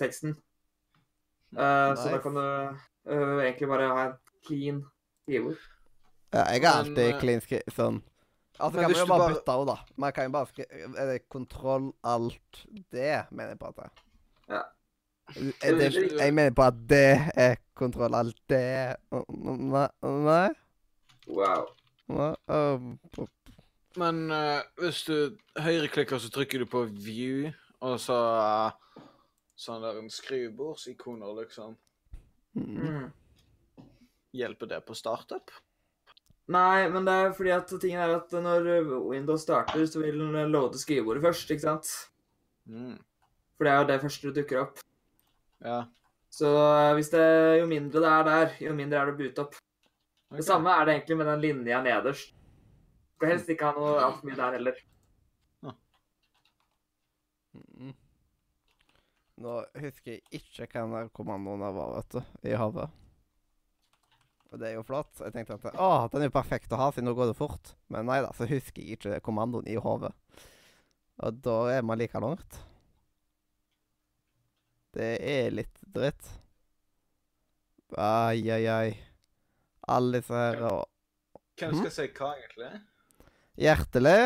teksten. Uh, Så da kan du uh, egentlig bare ha en clean skrivebord. Ja, jeg har alltid Men, clean skri... Sånn. Altså kan man jo bare bare- bytte ord, da. Man kan jo bare skrive Er det kontroll alt det, mener jeg på at det. Ja. Er det, jeg mener på at det er kontroll alt det Nei? Nei? Wow. Nei? Um, Men uh, hvis du høyreklikker, så trykker du på view, og så eh, sånn der en skrivebordsikoner, liksom. mm. Hjelper det på startup? Nei, men det er fordi at tingen er at når Windows starter, så vil den loade skrivebordet først, ikke sant? Mm. For det er jo det første du dukker opp. Ja. Så eh, hvis det, jo mindre det er der, jo mindre er det å boote opp. Okay. Det samme er det egentlig med den linja nederst. Skal helst ikke ha noe altfor mye der heller. Mm. Nå husker jeg ikke hva den der kommandoen der var, vet du, i havet. Og det er jo flott. Jeg tenkte at å, den er jo perfekt å ha, siden nå går det fort. Men nei da, så husker jeg ikke kommandoen i hodet. Og da er man like langt. Det er litt dritt. Ai, ai, ai. Alle disse her og Hvem skal si hva, egentlig? Hjertelig.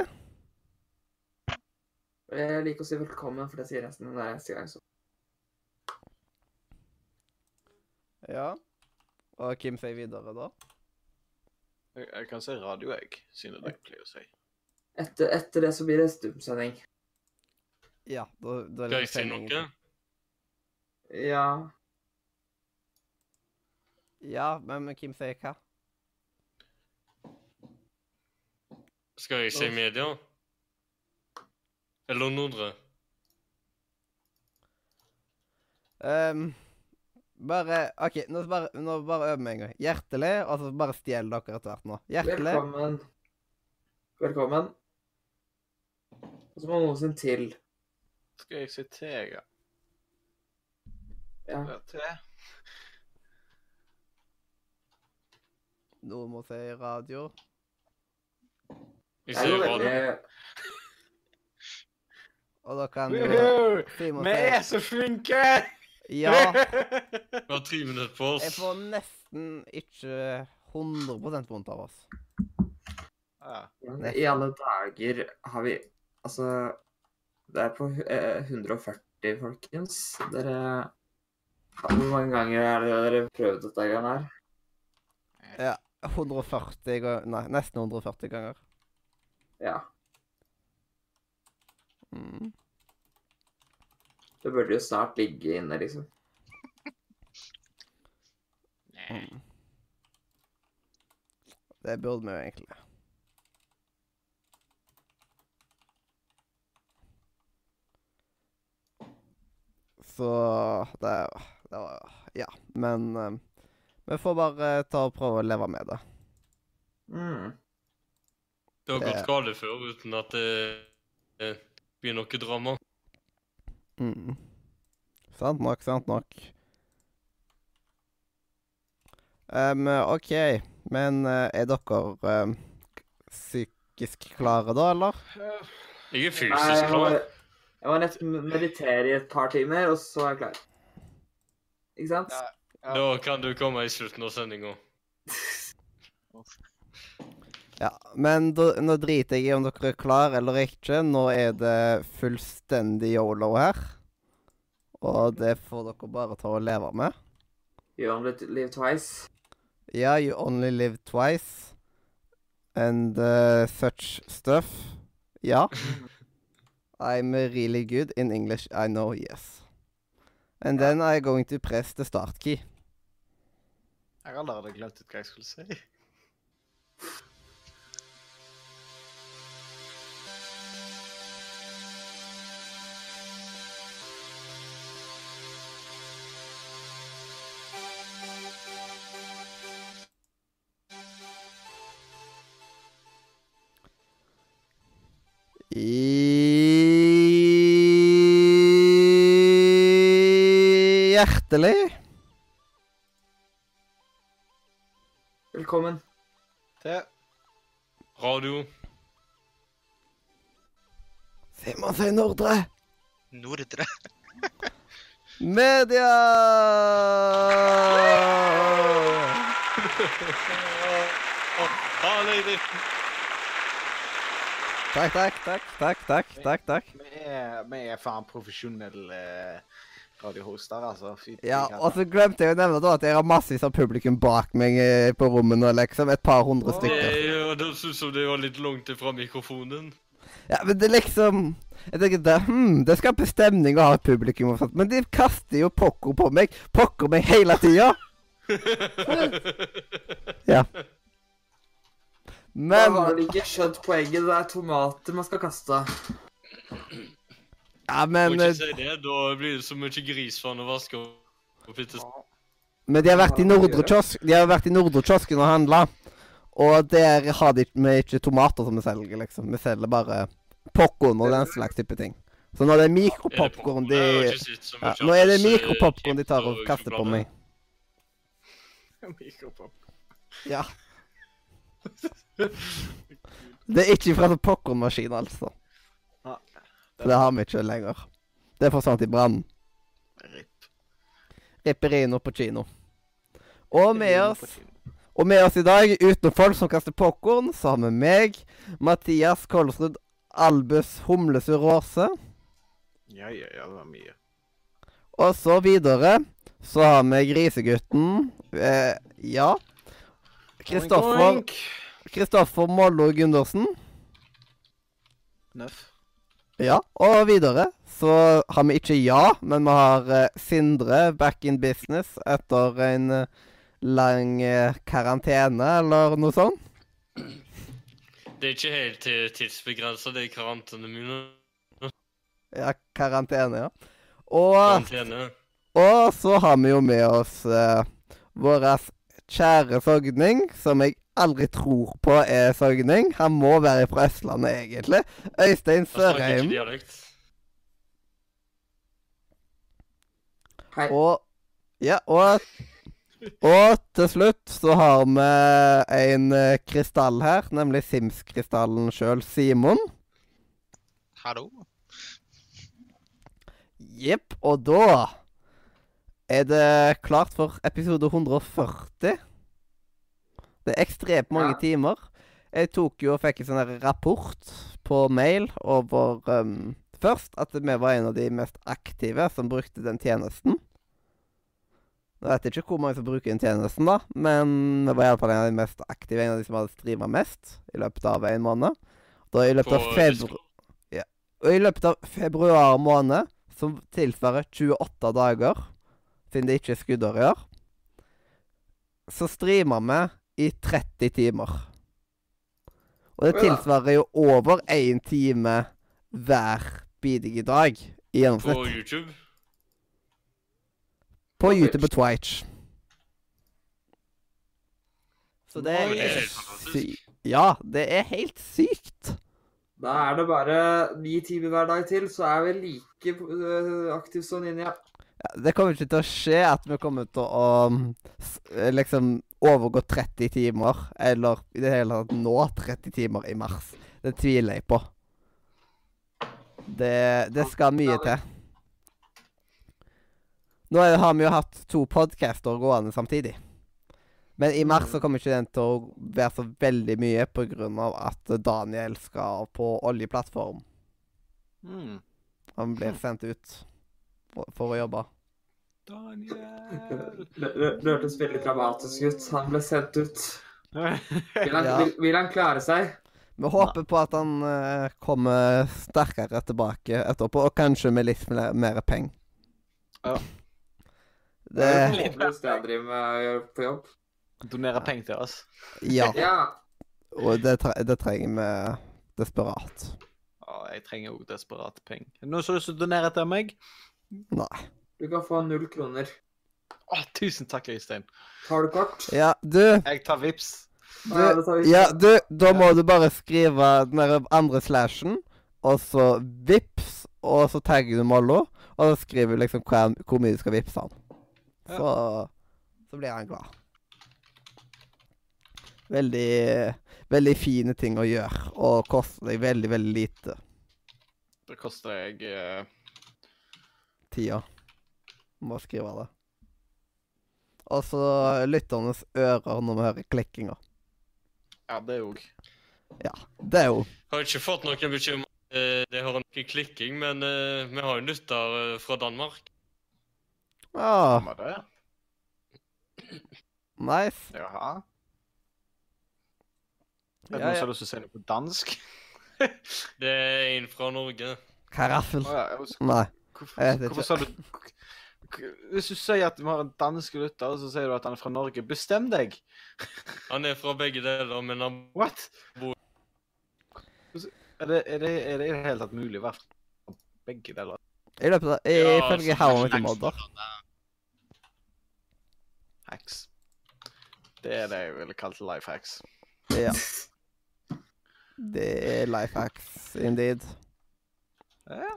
Jeg liker å si velkommen, for det sier nesten hver eneste gang. Så. Ja. Og Kim sier videre, da? Jeg, jeg kan si radio, jeg, siden det er det jeg pleier å si. Etter, etter det så blir det stumsending. Ja. Da, da er Skal jeg si noe? Ja. Ja, men hvem Kim sier hva? Skal jeg si media? Eller Nordre? Ehm, bare OK, nå bare, nå bare øver vi en gang. Hjertelig, og så bare stjel dere etter hvert nå. Hjertelig. Velkommen. Velkommen. Og så må noen sin til. Skal jeg si te, ja? Ja. Te. Noen må si radio. Jeg er sier radio. Og da kan! Simon Vi er så flinke! Ja. Vi har tre minutter på Jeg får nesten ikke 100% vondt av oss. Ja. Men I alle dager har vi Altså, det er på eh, 140, folkens. Dere Hvor mange ganger har dere prøvd dette greiene her? Ja. 140 ganger Nei, nesten 140 ganger. Ja. Mm. Det burde jo snart ligge inne, liksom. Mm. Det burde vi jo egentlig. Så det, det var Ja. Men um, vi får bare ta og prøve å leve med det. Mm. Det har gått galt før uten at det det blir noe drama. Mm. Sant nok, sant nok. Ehm, OK, men uh, er dere eh, psykisk klare da, eller? Jeg er Nei, fysisk jeg må, klar. jeg må nesten meditere i et par timer, og så er jeg klar. Ikke sant? Ja. Da kan du komme i slutten av sendinga. Ja, men da, nå driter jeg i om dere er klar eller ikke. Nå er det fullstendig yolo her. Og det får dere bare ta og leve med. You only live twice. Ja, you only live twice. And uh, such stuff. Ja. I'm really good in English, I know, yes. And then I'm going to press the start key. Jeg har allerede glemt ut hva jeg skulle si. Hjertelig. Velkommen. til Radio. Simon sier Nordre. Nordre. Media! Takk, takk, takk, takk, takk, takk, takk. Vi er, vi er faen profesjonelle eh, radiohoster, altså. Fy Ja, og så glemte jeg å nevne da at jeg har massevis av publikum bak meg eh, på rommet nå, liksom. Et par hundre oh, stykker. Det hørtes synes som det var litt langt ifra mikrofonen. Ja, men det liksom Jeg tenker det, hmm, det skaper stemning å ha et publikum og sånt, men de kaster jo pokker på meg. Pokker meg hele tida. Ja. Men Da har de ikke skjønt poenget? Det er tomater man skal kaste. Ja, men... Må ikke eh, si det, da blir det så mye gris for han å vaske opp etter Men de har vært i Nordre kiosk De har vært i Nordre kiosken og handla. Og der har de vi ikke tomater som vi selger, liksom. Vi selger bare popkorn og den slags type ting. Så det er mikropopkorn de ja, Nå er det mikropopkorn de tar og kaster på meg. Mikropopkorn. Ja. Det er ikke fra popkornmaskin, altså. For det har vi ikke lenger. Det forsvant i brannen. Ripp. Ripperino på kino. Og med oss Og med oss i dag, utenom folk som kaster popkorn, så har vi meg, Mathias Kolsrud Albus Humlesur Aase. Ja, ja, ja, det var mye. Og så videre så har vi Grisegutten. Eh, ja. Kristoffer. Kristoffer Mollo Gundersen. Nøff. Ja. Og videre så har vi ikke ja, men vi har uh, Sindre back in business etter en uh, lang uh, karantene eller noe sånt. Det er ikke helt tidsbegrensa, det er karantene mine. Ja, karantene, ja. Og, Karantene. og så har vi jo med oss vår kjære sogning, som jeg aldri tror på er sogning. Han må være fra Østlandet, egentlig. Øystein Sørheim. Hei. Og Ja, og Og til slutt så har vi en eh, krystall her, nemlig Sims-krystallen sjøl, Simon. Hallo. Jepp. Og da er det klart for episode 140. Det er ekstremt mange Ja. timer. Jeg tok jo og fikk en sånn rapport på mail over um, Først at vi var en av de mest aktive som brukte den tjenesten. Jeg vet ikke hvor mange som bruker den tjenesten, da, men vi var iallfall en av de mest aktive, en av de som hadde streama mest i løpet av en måned. Da i løpet av februar ja. og i løpet av februar måned, som tilsvarer 28 dager, siden det ikke er skuddår i år, så streamer vi i 30 timer. Og det tilsvarer jo over én time hver bidige dag i På. YouTube. På YouTube og Twitch. Så det er fantastisk. Ja, det er helt sykt. Da er det bare ni timer hver dag til, så er vi like øh, aktive som Ninja. Ja, det kommer ikke til å skje at vi kommer til å eh, liksom overgå 30 timer, eller i det hele tatt nå 30 timer i mars. Det tviler jeg på. Det, det skal mye til. Nå er, har vi jo hatt to podcaster gående samtidig. Men i mars så kommer ikke den til å være så veldig mye pga. at Daniel skal på oljeplattform. Mm. Han blir sendt ut for å jobbe. Daniel Det det- det hørtes veldig dramatisk ut. Han ble sendt ut. Vil han, Ja. vil, vil han klare seg? Vi håper på at han uh, kommer sterkere tilbake etterpå, og kanskje med litt mer, mer penger. Ja. Det er Det jo håpløst det han driver med å gjøre på jobb. Donere penger til oss. Ja. Ja. Og det, tre det trenger vi desperat. Å, jeg trenger òg desperat penger. Er Noen som har lyst til å donere til meg? Nei. Du kan få null kroner. Å, tusen takk, Øystein. Har du kort? Ja, du, Jeg tar vips. Ja, det tar vi. ja, du Da må du bare skrive den der andre slashen, og så vips, og så tagger du Mollo, og så skriver du liksom hvor, hvor mye du skal vippse han. Så, så blir han glad. Veldig, veldig fine ting å gjøre, og koster deg veldig, veldig lite Det koster deg uh... tida. Må skrive det. Og så lytternes ører når vi hører klikkinga. Ja, det òg. Det er jo Har ikke fått noen bekymring. eh, det hører noe klikking, men uh, vi har jo lytter eh, fra Danmark. Ja, Var det? nice. Jaha. Er det Ja, noen ja. som har lyst til å si noe på dansk? Det er en fra Norge. Karaffel. Oh, ja, Nei. Hvorfor, Jeg vet hvorfor sa du Hvis du sier at vi har en dansk lytter, så sier du at han er fra Norge. Bestem deg! Han er fra begge deler, men han What? bor Er det, er, det, er det i det hele tatt mulig å være fra begge deler? I løpet av Ifølge ja, How I modder. Met er Mother. Hacks. Det er det jeg ville kalt life hacks. Ja. Det er life hacks indeed. Ja.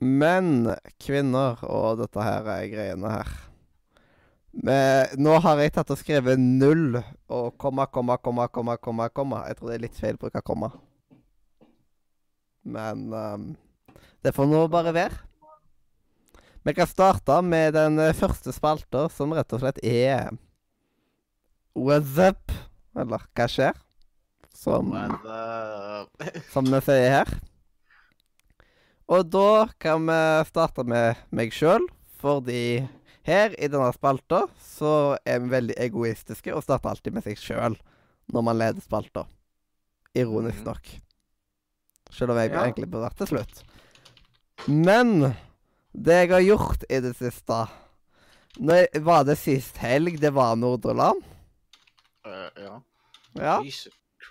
Men kvinner og dette her er greiene her Men Nå har jeg tatt og skrevet null og komma, komma, komma, komma, komma. komma. Jeg tror det er litt feil bruk av komma. Men um, det får nå bare være. Vi kan starte med den eh, første spalta, som rett og slett er What's up? Eller hva skjer? Som som vi sier her. Og da kan vi starte med meg sjøl, fordi her i denne spalta så er vi veldig egoistiske og starter alltid med seg sjøl når man leder spalta. Ironisk Mhm. nok. Selv om jeg Ja. egentlig burde vært til slutt. Men det jeg har gjort i det siste Når jeg, Var det sist helg det var Nordre Land? uh, Ja. Ja.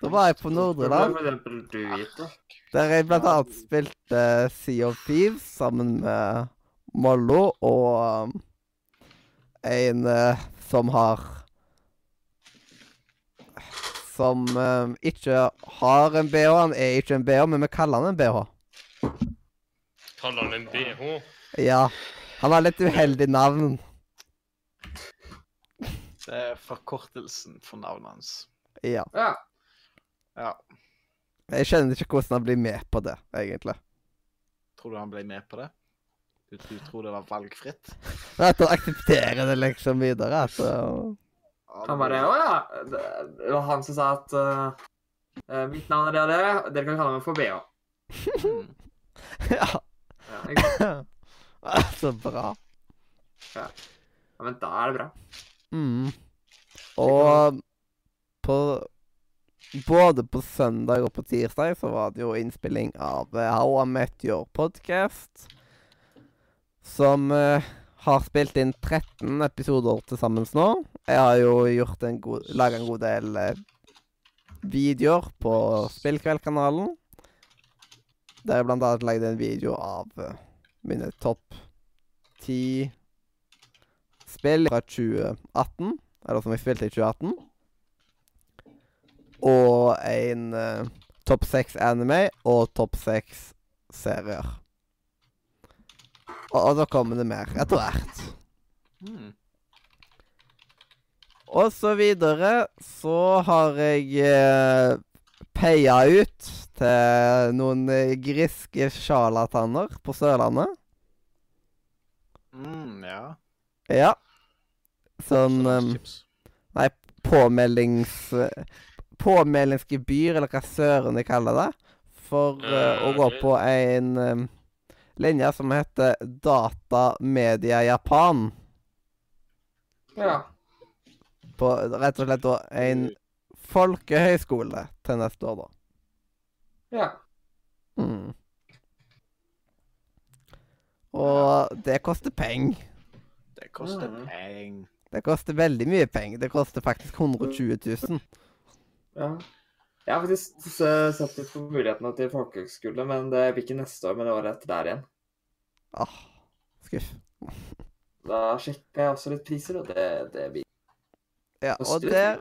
Da var jeg på Det Nordre må Land. for eksempel du vite. Der jeg blant annet spilte Sea of Thieves sammen med Mollo og um, en uh, som har Som um, ikke har en bh. Han er ikke en bh, men vi kaller han en bh. kaller han en BH. Ja. Han har litt uheldig navn. Det er forkortelsen for navnet hans. Ja. Ja. Ja. Jeg skjønner ikke hvordan han blir med på det, egentlig. Tror du han ble med på det? Du, du tror det var valgfritt? At han aksepterer det liksom videre. Uh, Han bare Å ja. Det var han som sa at eh, eh, mitt navn er det og det. Dere kan kalle meg for BH. Mm. ja. Ja, ikke? Så bra. ja, men da er det bra. Mm. Og på Både på søndag og på tirsdag så var det jo innspilling av eh, How I Met Your Podcast. Som uh, har spilt inn 13 episoder til sammen nå. Jeg har jo gjort en god, laga en god del uh, videoer på Spillkveldkanalen. Der jeg blant annet lagde en video av mine topp ti spill fra 2018. Eller som jeg spilte i 2018. Og en uh, topp seks anime og topp seks serier. Og, og da kommer det mer etter hvert. Mm. Og så videre så har jeg eh, peia ut til noen eh, griske sjarlataner på Sørlandet. Mm, ja. Ja. Sånn Så um, Nei, påmeldings... Påmeldingsgebyr, eller hva søren de kaller det, for eh, å gå på en um, linje som heter Data Media Japan. Ja. På rett og slett da en folkehøyskole til neste år, da. Ja. Mm. Og det koster penger. Det koster Mm. penger. Det koster veldig mye penger. Det koster faktisk 120 000. ja. Jeg har faktisk sett litt på mulighetene til folkehøgskole, men det blir ikke neste år, men året etter der igjen. Ah, skuff. Da sjekka jeg også litt priser, og det, det blir Ja, og der,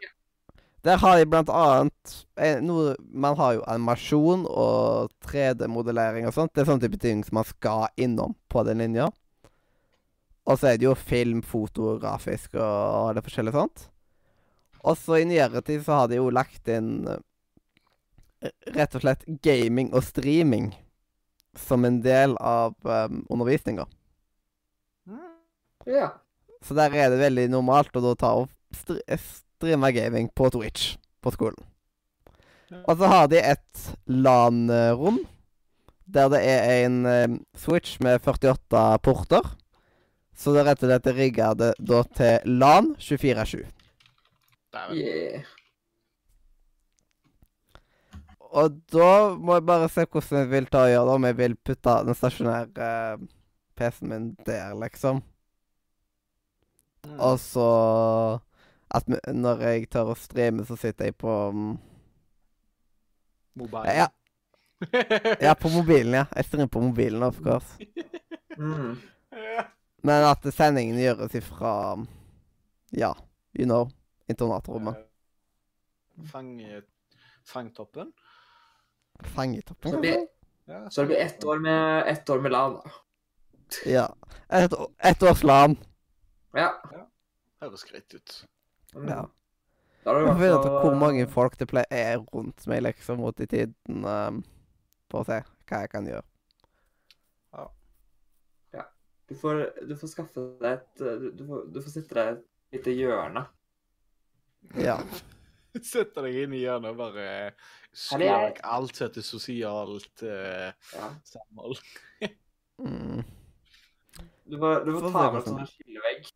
der har de blant annet eh, noe Man har jo animasjon og 3D-modellering og sånt. Det er sånne type ting som man skal innom på den linja. Og så er det jo film, fotografisk og det forskjellige sånt. Og så i nyere tid så har de jo lagt inn eh, rett og slett gaming og streaming som en del av um, undervisninga. Ja. Så der er det veldig normalt å da ta og stri streame gaming på Twitch på skolen. Og så har de et LAN-rom, der det er en um, switch med 48 porter. Så det er rett og slett rigga det da til LAN 24-7. Dæven. Yeah. Og da må jeg bare se hvordan jeg vil ta og gjøre det, om jeg vil putte den stasjonære eh, PC-en min der, liksom. Mm. Og så at når jeg tør å streame, så sitter jeg på um, Mobile. Ja, ja, på mobilen, ja. Jeg streamer på mobilen, of course. Mm. Men at sendingen gjøres ifra Ja, you know. Internatrommet. Fangtoppen. fangtoppen. Fangetoppen, kanskje? Ja, så det blir ett år med, ett år med LAN, da. Ja. Ett, å- et års LAN. Ja. Høres greit ut. Ja. Da har du Jeg vet i hvert fall- hvor mange folk det pleier er rundt meg, liksom, mot i tiden, um, for å se hva jeg kan gjøre. Du får, du får skaffe deg et du, du, får, du får sitte deg i et lite hjørne. Ja. Setter deg inn i hjørnet og bare slår vekk alt som heter sosialt eh, Ja. samhold. Mm. Du får, du får Får ta med en sånn skillevegg.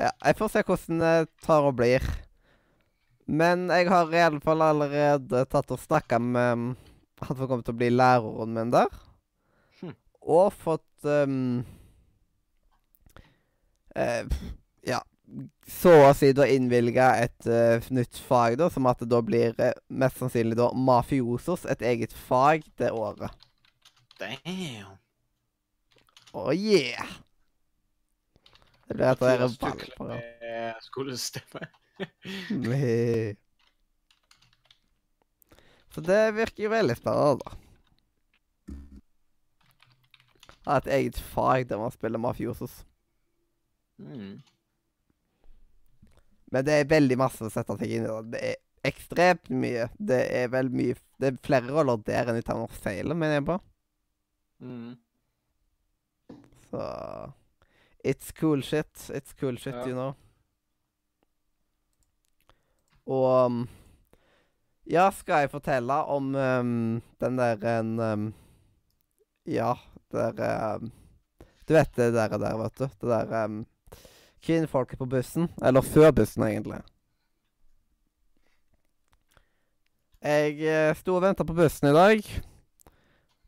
ja. Jeg får se hvordan det tar og blir. Men jeg har i alle fall allerede tatt og snakka med um, han som kommer til å bli læreren min der. Hm. Og fått um, eh, Ja, så å si da innvilga et uh, nytt fag, da, som at det da blir uh, mest sannsynlig da mafiosos, et eget fag det året. Damn. Oh yeah! Det blir et Mathias ball på det. med skolestemme. Meh. Så det virker jo veldig spennende, da. Ha et eget fag der man spiller mafiosos. Mm. Men det er veldig masse å sette seg inn i. Det er ekstremt mye. Det er vel mye Det er flere roller der enn i Town of Salem, mener jeg på. Mm. Så It's cool shit. It's cool shit, Ja. you know. Og um, Ja, skal jeg fortelle om um, den der en um, Ja, der um, Du vet det der, der, vet du. Det der um, kvinnfolket på bussen. Eller før bussen, egentlig. Jeg eh, sto og venta på bussen i dag,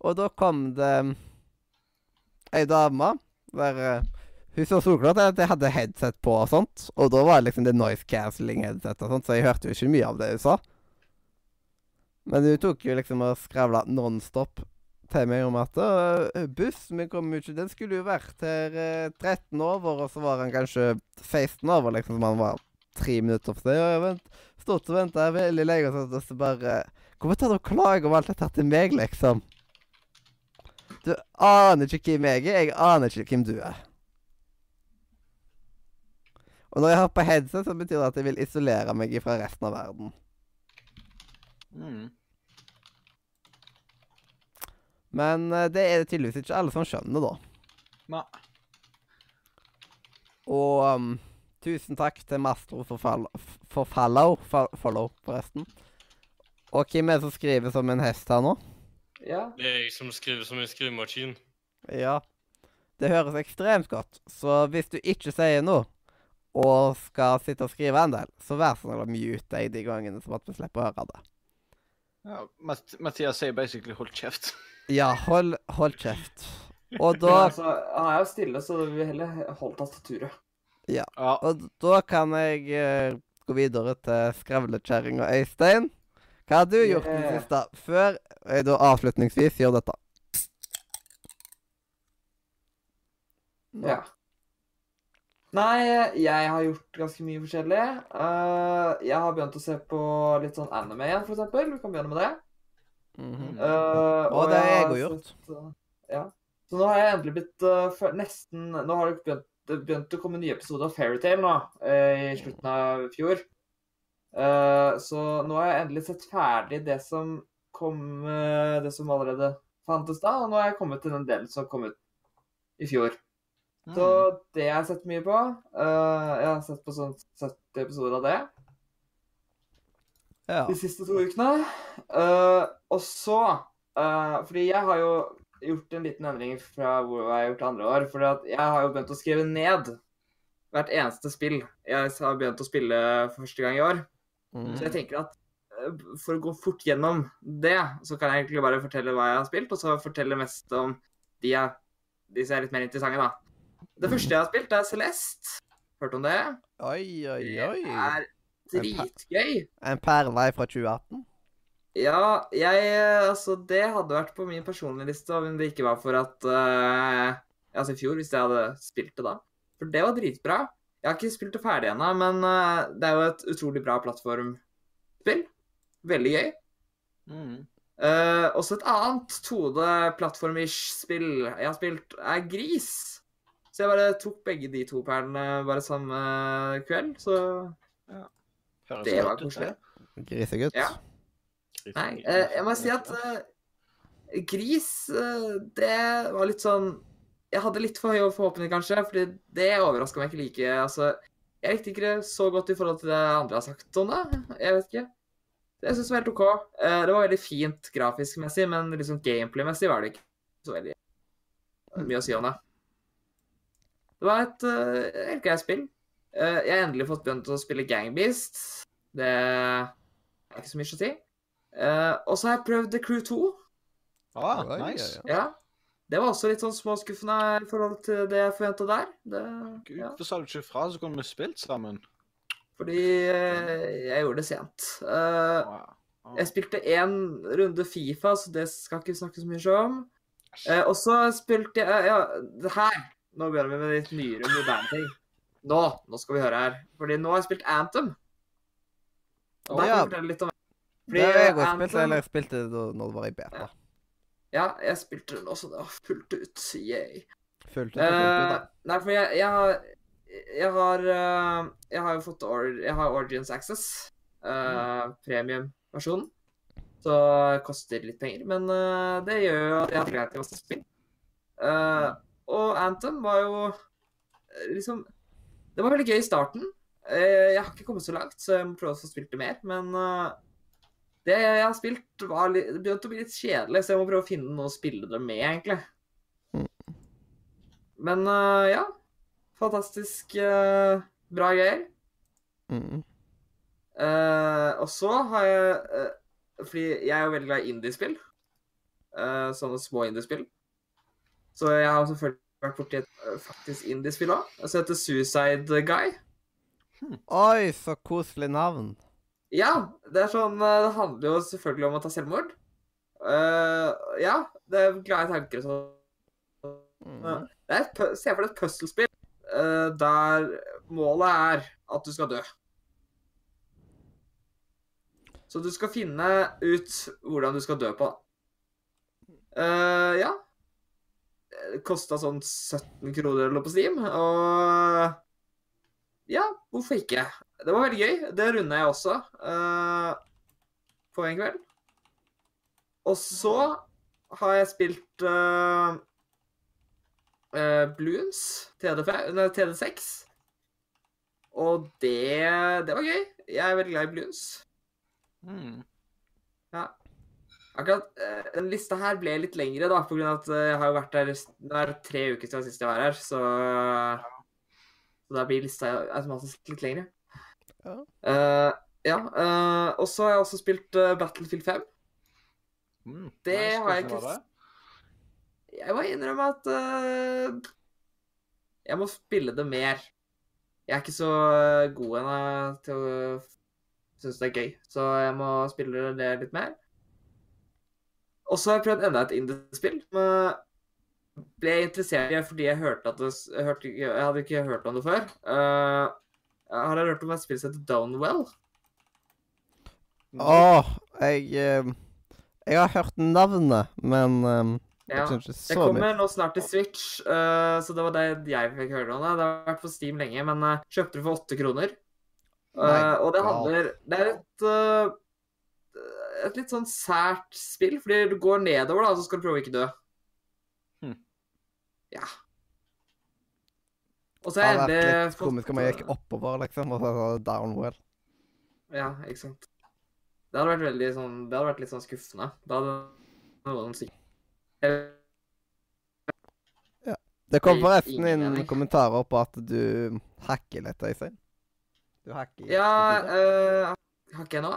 og da kom det ei dame der eh, Hun så solklart at jeg hadde headset på og sånt, og da var det liksom det noise cancelling headset og sånt, så jeg hørte jo ikke mye av det hun sa. Men hun tok jo liksom og skravla nonstop til meg om at «Å, bussen min kom jo ikke Den skulle jo vært her eh, 13 over, og så var han kanskje 16 over, liksom, som han var tre minutter for seg. Og jeg vent, stått og venta veldig lenge, og så, og så bare Hvorfor tar du og klager om alt dette til meg, liksom? Du aner ikke hvem jeg er. Jeg aner ikke hvem du er. Og når jeg har på headset, så betyr det at jeg vil isolere meg fra resten av verden. Mm. Men eh, det er det tydeligvis ikke alle som skjønner, da. Nei. Og um, tusen takk til Mastro for, fall, for follow, fo- follow, forresten. Og hvem er det som skriver som en hest her nå? Ja. Det er jeg som skriver som en skrivemaskin. Ja. Det høres ekstremt godt. Så hvis du ikke sier noe, og skal sitte og skrive en del, så vær så snill å mute deg de gangene, sånn at vi slipper å høre det. Ja, Mathias sier basically 'hold kjeft'. Ja, hold, hold kjeft. Og da ja, altså, han er jo stille, så vi vil heller holde tastaturet. Ja. og da kan jeg uh, gå videre til skravlekjerringa Øystein. Hva har du gjort den siste, før jeg da avslutningsvis gjør dette? Nå. Ja. Nei, jeg har gjort ganske mye forskjellig. Uh, jeg har begynt å se på litt sånn anime igjen, eksempel. Vi kan begynne med det. Mhm. uh, Og det har jeg òg gjort. eh, ja. Så nå har jeg endelig blitt uh, nesten Nå har det begynt, det begynt å komme nye episoder av Fairytale nå, eh, i slutten av fjor. Eh, så nå har jeg endelig sett ferdig det som kom eh, Det som allerede fantes da, og nå har jeg kommet til den delen som kom ut i fjor. Så det jeg har jeg sett mye på. Eh, jeg har sett på sånn 70 episoder av det Ja. de siste to ukene. Uh, og så uh, Fordi jeg har jo gjort en liten endring fra hvor jeg har gjort andre år. For jeg har jo begynt å skrive ned hvert eneste spill jeg har begynt å spille for første gang i år. Mm. Så jeg tenker at eh, for å gå fort gjennom det, så kan jeg egentlig bare fortelle hva jeg har spilt, og så fortelle mest om de, jeg, de som er litt mer interessante, da. Det første jeg har spilt, er Celeste. Hørt om det? Oi, oi, Det oi. er dritgøy. En perle fra 2018. Ja, jeg Altså, det hadde vært på min personlige liste om det ikke var for at uh, Altså i fjor, hvis jeg hadde spilt det da. For det var dritbra. Jeg har ikke spilt det ferdig ennå, men uh, det er jo et utrolig bra plattformspill. Veldig gøy. Mm. Uh, også et annet 2D-plattformish-spill jeg har spilt, er Gris. Så jeg bare tok begge de to perlene bare samme kveld, så Høres det var koselig. Grisegutt. Ja. Nei, eh, jeg må si at eh, Gris, eh, det var litt sånn Jeg hadde litt for høye forhåpninger, kanskje, fordi det overraska meg ikke like. Altså, jeg likte ikke det så godt i forhold til det andre har sagt om det. Jeg vet ikke. Det syns jeg var helt OK. Eh, det var veldig fint grafisk-messig, men liksom gameplay-messig var det ikke så veldig mye å si om det. Det var et uh, helt greit spill. Eh, jeg har endelig fått begynt å spille Gangbeast. Det er ikke så mye å si. Eh, og så har jeg prøvd The Crew 2. Ah, nice. Ja. Det var også litt sånn småskuffende i forhold til det jeg forventa der. Det, Gud, ja. hvorfor sa du ikke fra, så kunne vi spilt sammen? Fordi eh, jeg gjorde det sent. Eh, Wow. jeg spilte én runde Fifa, så det skal ikke snakke så mye om. Uh, og så spilte jeg Ja, det her Nå begynner vi med litt nyere, moderne ting. Nå nå skal vi høre her. Fordi nå har jeg spilt Anthem. Og da kan Ja. jeg fortelle litt om Fordi Det har jeg også Anthem- spilt, eller jeg spilte det når det var i beta. Ja, jeg spilte den også. Det var fullt ut. Yay. Fullt ut fullt ut, Eh, da. nei, for jeg, jeg har Jeg har uh, Jeg har jo fått or, Jeg har Origins Access. Uh, Premium-versjonen. Så det koster litt penger, men uh, det gjør jo at jeg har tilgang til masse spill. Uh, og Anthem var jo eh, liksom Det var veldig gøy i starten. Eh, jeg har ikke kommet så langt, så jeg må prøve å få spilt det mer. Men eh, det jeg har spilt, var litt, det begynte å bli litt kjedelig, så jeg må prøve å finne noe å spille det med, egentlig. Men eh, ja. Fantastisk bra greier. Mm. Og så har jeg Fordi jeg er jo veldig glad i indiespill. Sånne små indiespill. Så jeg har selvfølgelig vært borti et faktisk indiespill òg. Som heter Suicide Guy. Oi, så koselig navn. Ja, det er sånn eh, Det handler jo selvfølgelig om å ta selvmord. Uh, ja, det er glade tanker og sånn. Mm. Det er Se for deg et puslespill uh, der målet er at du skal dø. Så du skal finne ut hvordan du skal dø på. Uh, ja. Kosta sånn 17 kroner eller på Steam, og Ja, hvorfor ikke? Det var veldig gøy. Det runda jeg også uh, på en kveld. Og så har jeg spilt uh, Bloons, TD5, nei, TD6. Og det, det var gøy. Jeg er veldig glad i Bloons. Mm. Akkurat eh, den lista her ble litt lengre, da, av at eh, jeg har jo vært der Det er tre uker siden sist jeg var her, så Så da blir lista automatisk litt lengre. Ja. Eh, ja. uh, og så har jeg også spilt uh, Battlefield 5. Mm. Det Nice. har jeg ikke det? Jeg må innrømme at jeg må spille det mer. Jeg er ikke så god ennå til å synes det er gøy, så jeg må spille det litt mer. Og så har jeg prøvd enda et indiespill. men Ble jeg interessert i det fordi jeg hørte at det jeg, hørte, jeg hadde ikke hørt om det før. Eh, har jeg hørt om et spill som heter Downwell? Åh, jeg eh, Jeg har hørt navnet, men um, Ja. jeg syns ikke Det så mye kommer nå snart til Switch, uh, så det var det jeg fikk høre om det. Det har vært på Steam lenge, men uh, kjøpte det for åtte kroner. Uh, og det handler Det er et eh, et litt sånn sært spill, fordi du går nedover, da, så skal du prøve å ikke dø. Hm. Ja. Og så Det Det hadde vært litt komisk om jeg gikk oppover, liksom, og så så downwell. Ja, ikke sant. Det hadde vært veldig sånn Det hadde vært litt sånn skuffende. Da hadde noen sikkert Det kom Det gir forresten inn mening. kommentarer på at du hacker litt, Øystein. Du hacker Ja, øh, hacker jeg nå?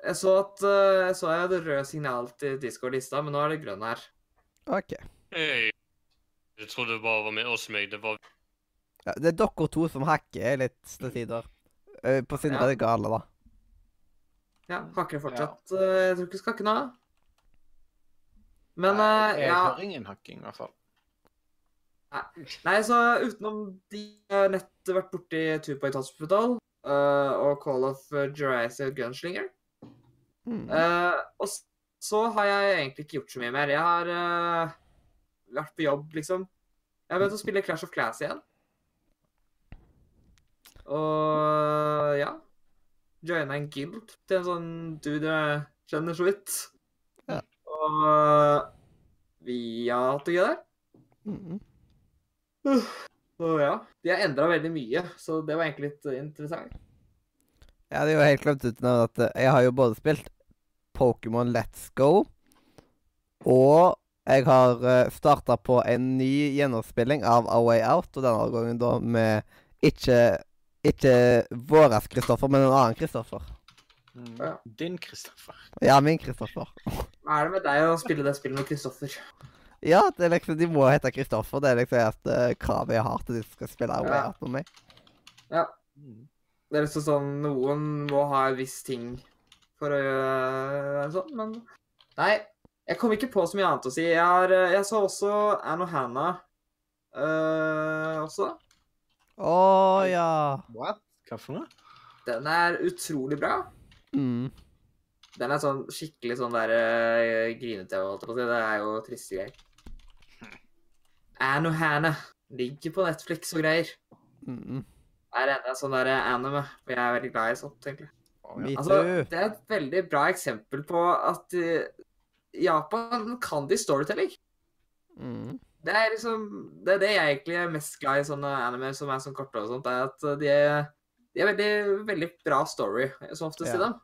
Jeg så at øh, Jeg så jeg hadde rød signal til Discord i stad, men nå er det grønn her. OK. Hey. jeg trodde det bare var med oss meg. Det var Ja, det er dere to som hacker litt til tider. Eh, På sin Ja. er det gale, da. Ja, hakker fortsatt. Ja. Jeg tror ikke skal hakke nå. Men Nei, jeg ja hører ingen hacking, i hvert fall. Nei, så utenom de har nett vært borti Tupac Hospital uh, og Call of Jurassic Gunslinger. Mm. Eh, og så, så har jeg egentlig ikke gjort så mye mer. Jeg har uh, vært på jobb, liksom. Jeg har begynt å spille Clash of Class igjen. Og ja Joina en guild til en sånn dude jeg kjenner så vidt. Ja. Og vi har hatt det gøy der. Mm. Så ja. De har endra veldig mye, så det var egentlig litt interessant. interessant. Jeg hadde jo helt glemt uten at eh, jeg har jo både spilt Pokémon Let's Go, og jeg har uh, starta på en ny gjennomspilling av A Way Out, og denne gangen da med ikke ikke våres Kristoffer, men en annen Kristoffer. Mm. Ja. Din Kristoffer. Ja, min Kristoffer. Hva er det med deg å spille det spillet med Kristoffer? Ja, det er liksom, de må hete Kristoffer. Det er liksom et uh, krav jeg har til de som skal spille A Way Ja. Out med meg. Ja. Det er liksom sånn Noen må ha en viss ting for å gjøre sånn, men Nei, jeg kom ikke på så mye annet å si. Jeg, har, eh, jeg så også Anne og Hannah øh, også. Å ja. What? Hva for noe? Den er utrolig bra. Mm. Den er sånn skikkelig sånn der uh, grinete, holdt jeg på å si. Det er jo triste greier. Anne og Hannah ligger på Netflix og greier. Mm. Det er enda sånn der anime, for jeg er veldig glad i sånt, egentlig. Altså, det er et veldig bra eksempel på at uh, Japan kan de storytelling. Mm. Det er liksom Det er det jeg egentlig er mest glad i sånne anime som er sånn korte og sånt, er at de er, de er veldig, veldig bra story, som oftest Ja. i dem.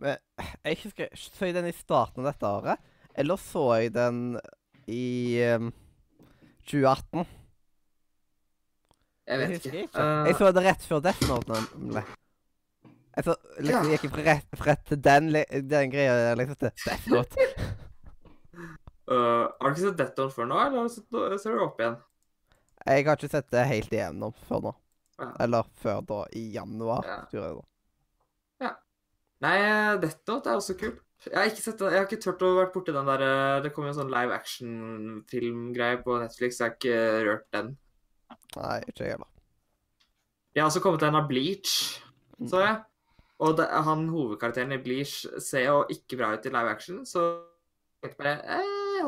Men jeg husker Så jeg den i starten av dette året? Eller så jeg den i um, 2018? Jeg vet jeg ikke. ikke. Uh, Jeg så det rett før Death Note. Nemlig. Jeg så, liksom, Ja. gikk jeg fra rett, fra rett til den, den greia liksom til Death Note. uh, har du ikke sett Death Note før nå, eller har du sett, nå- ser du opp igjen? Jeg har ikke sett det helt igjennom før nå. Ja. Eller før da, i januar. Ja. tror jeg da. Ja. Nei, Death Note er også kult. Jeg har ikke sett det. Jeg har ikke turt å vært borti den der eh, Det kom jo en sånn live action-filmgreie på Netflix. Jeg har ikke rørt den. Nei, ikke jeg heller. Jeg har også kommet til en av Bleach, så jeg. Og det, han hovedkarakteren i Bleach ser jo ikke bra ut i live action, så jeg tenkte bare eh,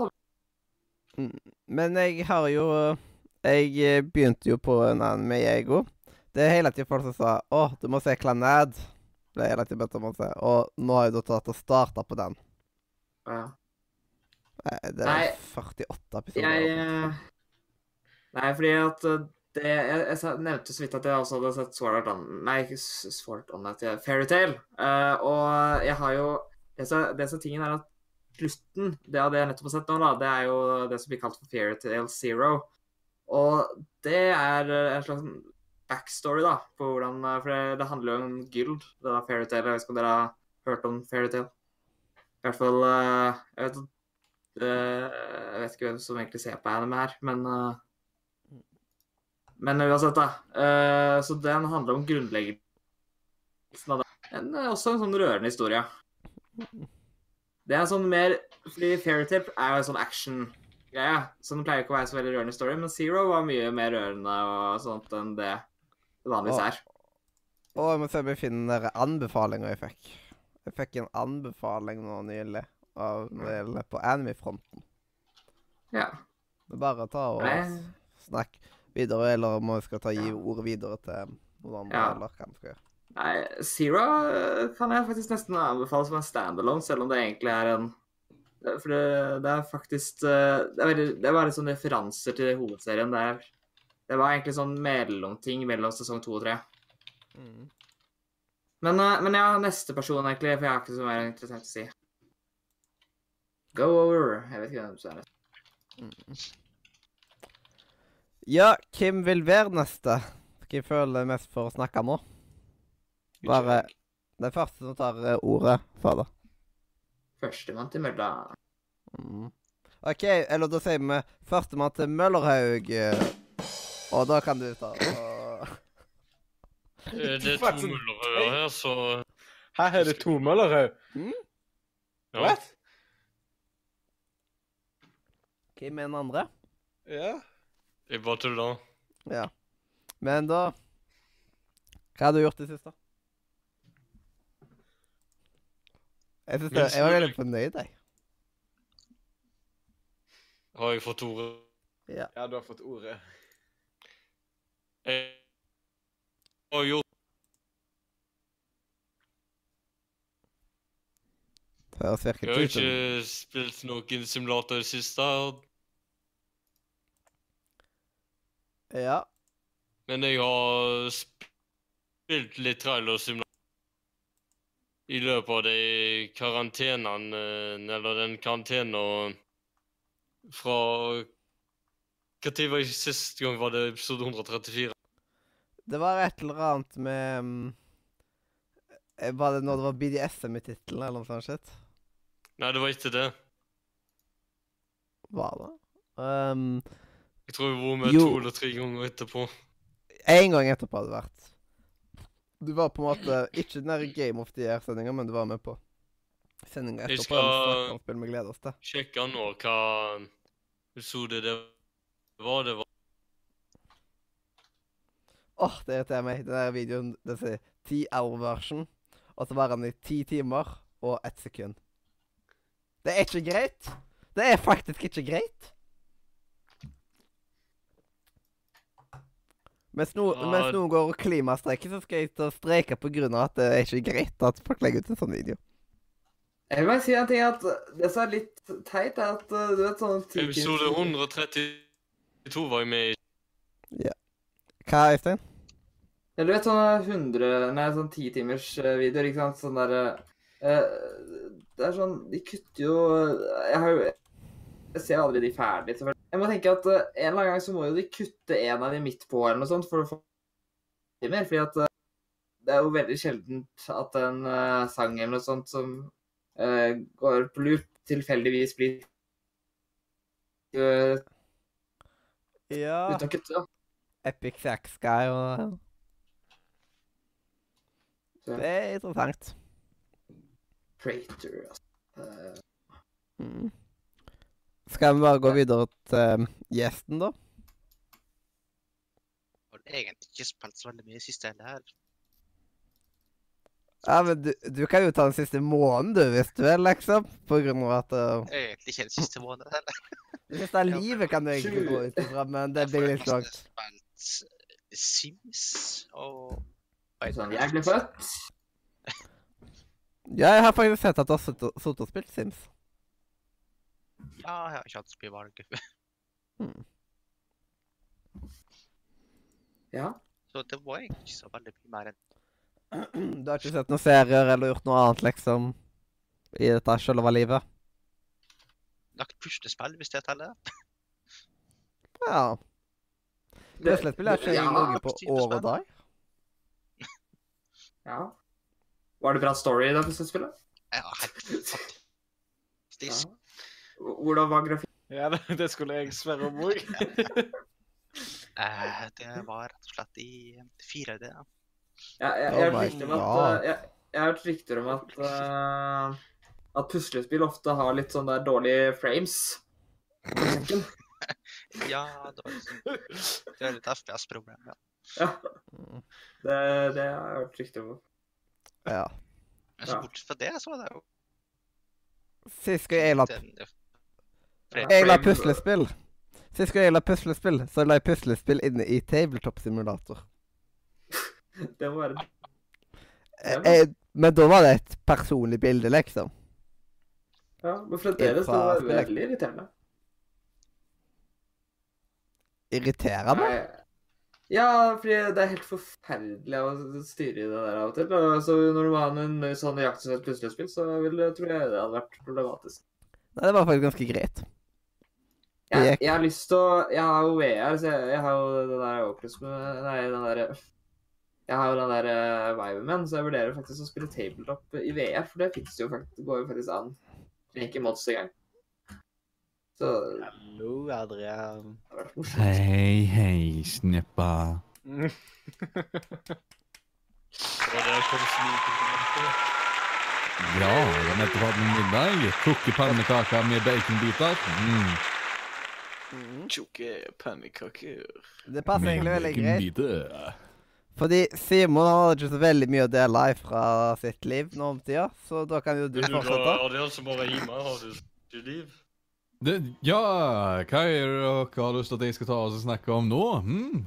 jeg Men jeg har jo Jeg eh, begynte jo på en anime, jeg òg. Det er hele tiden folk som sa 'Å, du må se Clanad'. Det er hele tiden bedt om å se. Og nå har jeg da tatt og starta på den. ja. Nei, Det Nei, er 48 episoder. Jeg altså. eh, Nei, fordi at eh, det Jeg, jeg nevnte så vidt at jeg også hadde sett Sword Art On... Nei, ikke Sword Art Online, Fairytale. Uh, og jeg har jo Det som er tingen er at slutten, det av det jeg nettopp har sett nå, da, det er jo det som blir kalt for Fairytale Zero. Og det er en slags backstory, da, på hvordan For det, det handler jo om guild, det der Fairytale. Jeg vet ikke om dere har hørt om Fairytale? I hvert fall uh, Jeg vet eh, Jeg vet ikke hvem som egentlig ser på anime her, men eh, Men uansett, da. Uh, så den handler om grunnleggelsen av det. En, eh, også en sånn rørende historie. Det er en sånn mer Fordi Fairytale er jo en sånn action-greie, så den pleier ikke å være så veldig rørende story, men Zero var mye mer rørende og sånt enn det det vanligvis er. Å, jeg må se om jeg finner anbefalinger jeg fikk. Jeg fikk en anbefaling nå nylig av på anime-fronten. Ja. Det er bare å ta og snakke videre, eller om vi skal ta gi ordet videre til noen andre, Ja. eller hva vi skal gjøre. Nei, Zero eh, kan jeg faktisk nesten anbefale som en standalone, selv om det egentlig er en For det, det er faktisk eh, Det er, veldig, det er bare sånne referanser til hovedserien. Det, er, det var egentlig sånn mellomting mellom sesong to og tre. Mm. Men, eh, men ja, neste person, egentlig, for jeg har ikke så mer interessant å si. Go over. Jeg vet ikke hvem som er neste. Ja, hvem vil være neste? Hvem føler mest for å snakke nå? Bare den første som tar eh, ordet Fader. Førstemann til mølla. Mm. OK, eller da sier vi førstemann til Møllerhaug. Og da kan du ta og... Eh, Det er to Møllerhauger her, så Her er det to Møllerhaug. ja. What? Hvem er den andre? Ja. Jeg bare tuller. Ja. Men da Hva har du gjort i det siste? Jeg, synes det, jeg var veldig fornøyd, jeg. Har jeg fått ordet? Ja. ja, du har fått ordet. Jeg har gjort Høres Jeg virkelig har ut som ikke spilt noen simulator i det siste, Ja. men jeg har spilt litt trailersimulator i løpet av de karantenene, eh, eller den karantena fra Når var jeg sist gang? Var det episode 134? Det var et eller annet med mm, Var det når det var BDSM i tittelen, eller noe sånt? shit? Nei, det var ikke det. Hva da? Um, Jeg tror jeg var med Jo. to eller tre ganger etterpå. en gang etterpå hadde det vært. Du var på en måte ikke den der Game of the Year-sendinga, men du var med på sendinga Jeg etterpå. skal- snakker om spill vi gleder oss til. Sjekke nå hva episode det var. Det var Åh, det irriterer meg. Den der videoen det sier 10 hour version, og så varer den i 10 timer og 1 sekund. Det er ikke greit. Det er faktisk ikke greit. Mens, noen, Ja. mens noen går og klimastreiker, så skal jeg ta og streike av at det er ikke greit at folk legger ut en sånn video. Jeg vil bare si en ting at det som er litt teit, er at uh, du vet sånn episode 132 var jeg med i. Ja. Hva, Øystein? Ja, du vet sånne 100 Nei, sånn ti timers eh, videoer, ikke sant? Sånn derre uh, Det er sånn De kutter jo Jeg har jo Jeg ser aldri de ferdig, selvfølgelig. Jeg må tenke at uh, en eller annen gang så må jo de kutte en av de midt på, eller noe sånt, for å få mer. Fordi at uh, det er jo veldig sjeldent at en uh, sang eller noe sånt som går på loop, tilfeldigvis blir uh, Ja uten å kutte. Epic Sax Guy og Det er interessant. Prater, altså. Eh. Skal vi bare gå videre til um, gjesten, da? Har egentlig ikke spilt så veldig mye i siste heller. Ja, men du, du kan jo ta den siste måneden, du, hvis du vil, liksom. På grunn av at uh, Egentlig ikke den siste måneden heller. Det siste av livet kan du egentlig gå ut ifra, men det blir litt langt. spilt Sims og sånn, jeg ble født. Ja, jeg har faktisk sett at du har sittet og spilt Sims. Ja, jeg har ikke hatt så mye valg. Ja. Så det var egentlig ikke så veldig mye mer enn Du har ikke sett noen serier eller gjort noe annet, liksom, i dette sjølve livet? lagt puslespill, hvis det teller. Ja. Puslespill er ikke ja, noe på år og dag. ja. Var det bra story i det spillet? Ja, helt fantastisk. Hvordan var grafikken? Ja, det, det skulle jeg sverre om òg. Eh, det var rett og slett i 4D. ja. Ja, jeg, jeg, Oh har hørt rykter om at, uh, jeg, jeg har hørt rykter om at uh, at puslespill ofte har litt sånn der dårlige frames. Ja, det var liksom Det er litt FPS-problem, ja. Ja, Mm. det, det har jeg hørt rykter om. Ja. Men så bortsett fra det, så var det jo Sist jeg la, jeg la puslespill Sist gang jeg la puslespill, så la jeg puslespill inne i Tabletop Simulator. Det må være Eh, eh, men da var det et personlig bilde, liksom. Ja, men fremdeles, det var det veldig irriterende. Irriterende? Nei. Ja, fordi det er helt forferdelig å styre i det der av og til. Så når du har en sånn jakt som et puslespill, så vil, jeg- tror jeg det hadde vært problematisk. Nei, det var faktisk ganske greit. Jeg, jeg har lyst til å Jeg har jo VR, så jeg, jeg har jo den der Oculus Nei, den der Jeg har jo den der uh, Viveman, så jeg vurderer faktisk å spille tabletop i VR, for det fins jo faktisk, det går jo faktisk an. Ikke mods engang. Så Hallo, Adrian. Hei, hei, snikende. Ja, jeg har nettopp hatt middag. Koke pannekaker med baconbiter. Mm. Mhm. Tjukke pannekaker. Det passer egentlig veldig greit. Fordi Simon har ikke så veldig mye å dele fra sitt liv nå om tida, så da kan jo du Du, fortsette. er det som bare hjemme. Har du ikke liv? Det, ja, hva er det dere har lyst til at jeg skal ta oss og snakke om nå? Hmm?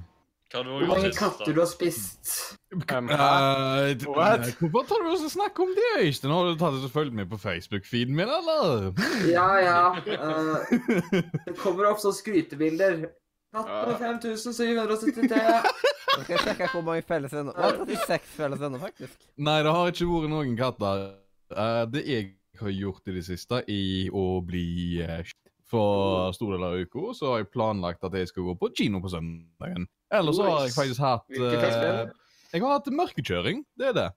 Hva du Hvor mange katter du har spist? Um, Eh, What? Hvorfor tar du oss og snakker om det, Øystein? Har du tatt oss og fulgt med på Facebook-feeden min, eller? Ja, ja. Uh, det kommer sånne skrytebilder. Katt med 5773. Nå skal jeg sjekke hvor mange felles venner er 36 felles venner, faktisk. Nei, det har ikke vært noen katter. Uh, det jeg har gjort i det siste, i å bli uh, For store deler av uka så har jeg planlagt at jeg skal gå på kino på søndagen. Eller så har jeg faktisk hatt Hvilken film? Jeg har hatt mørkekjøring. Det er det.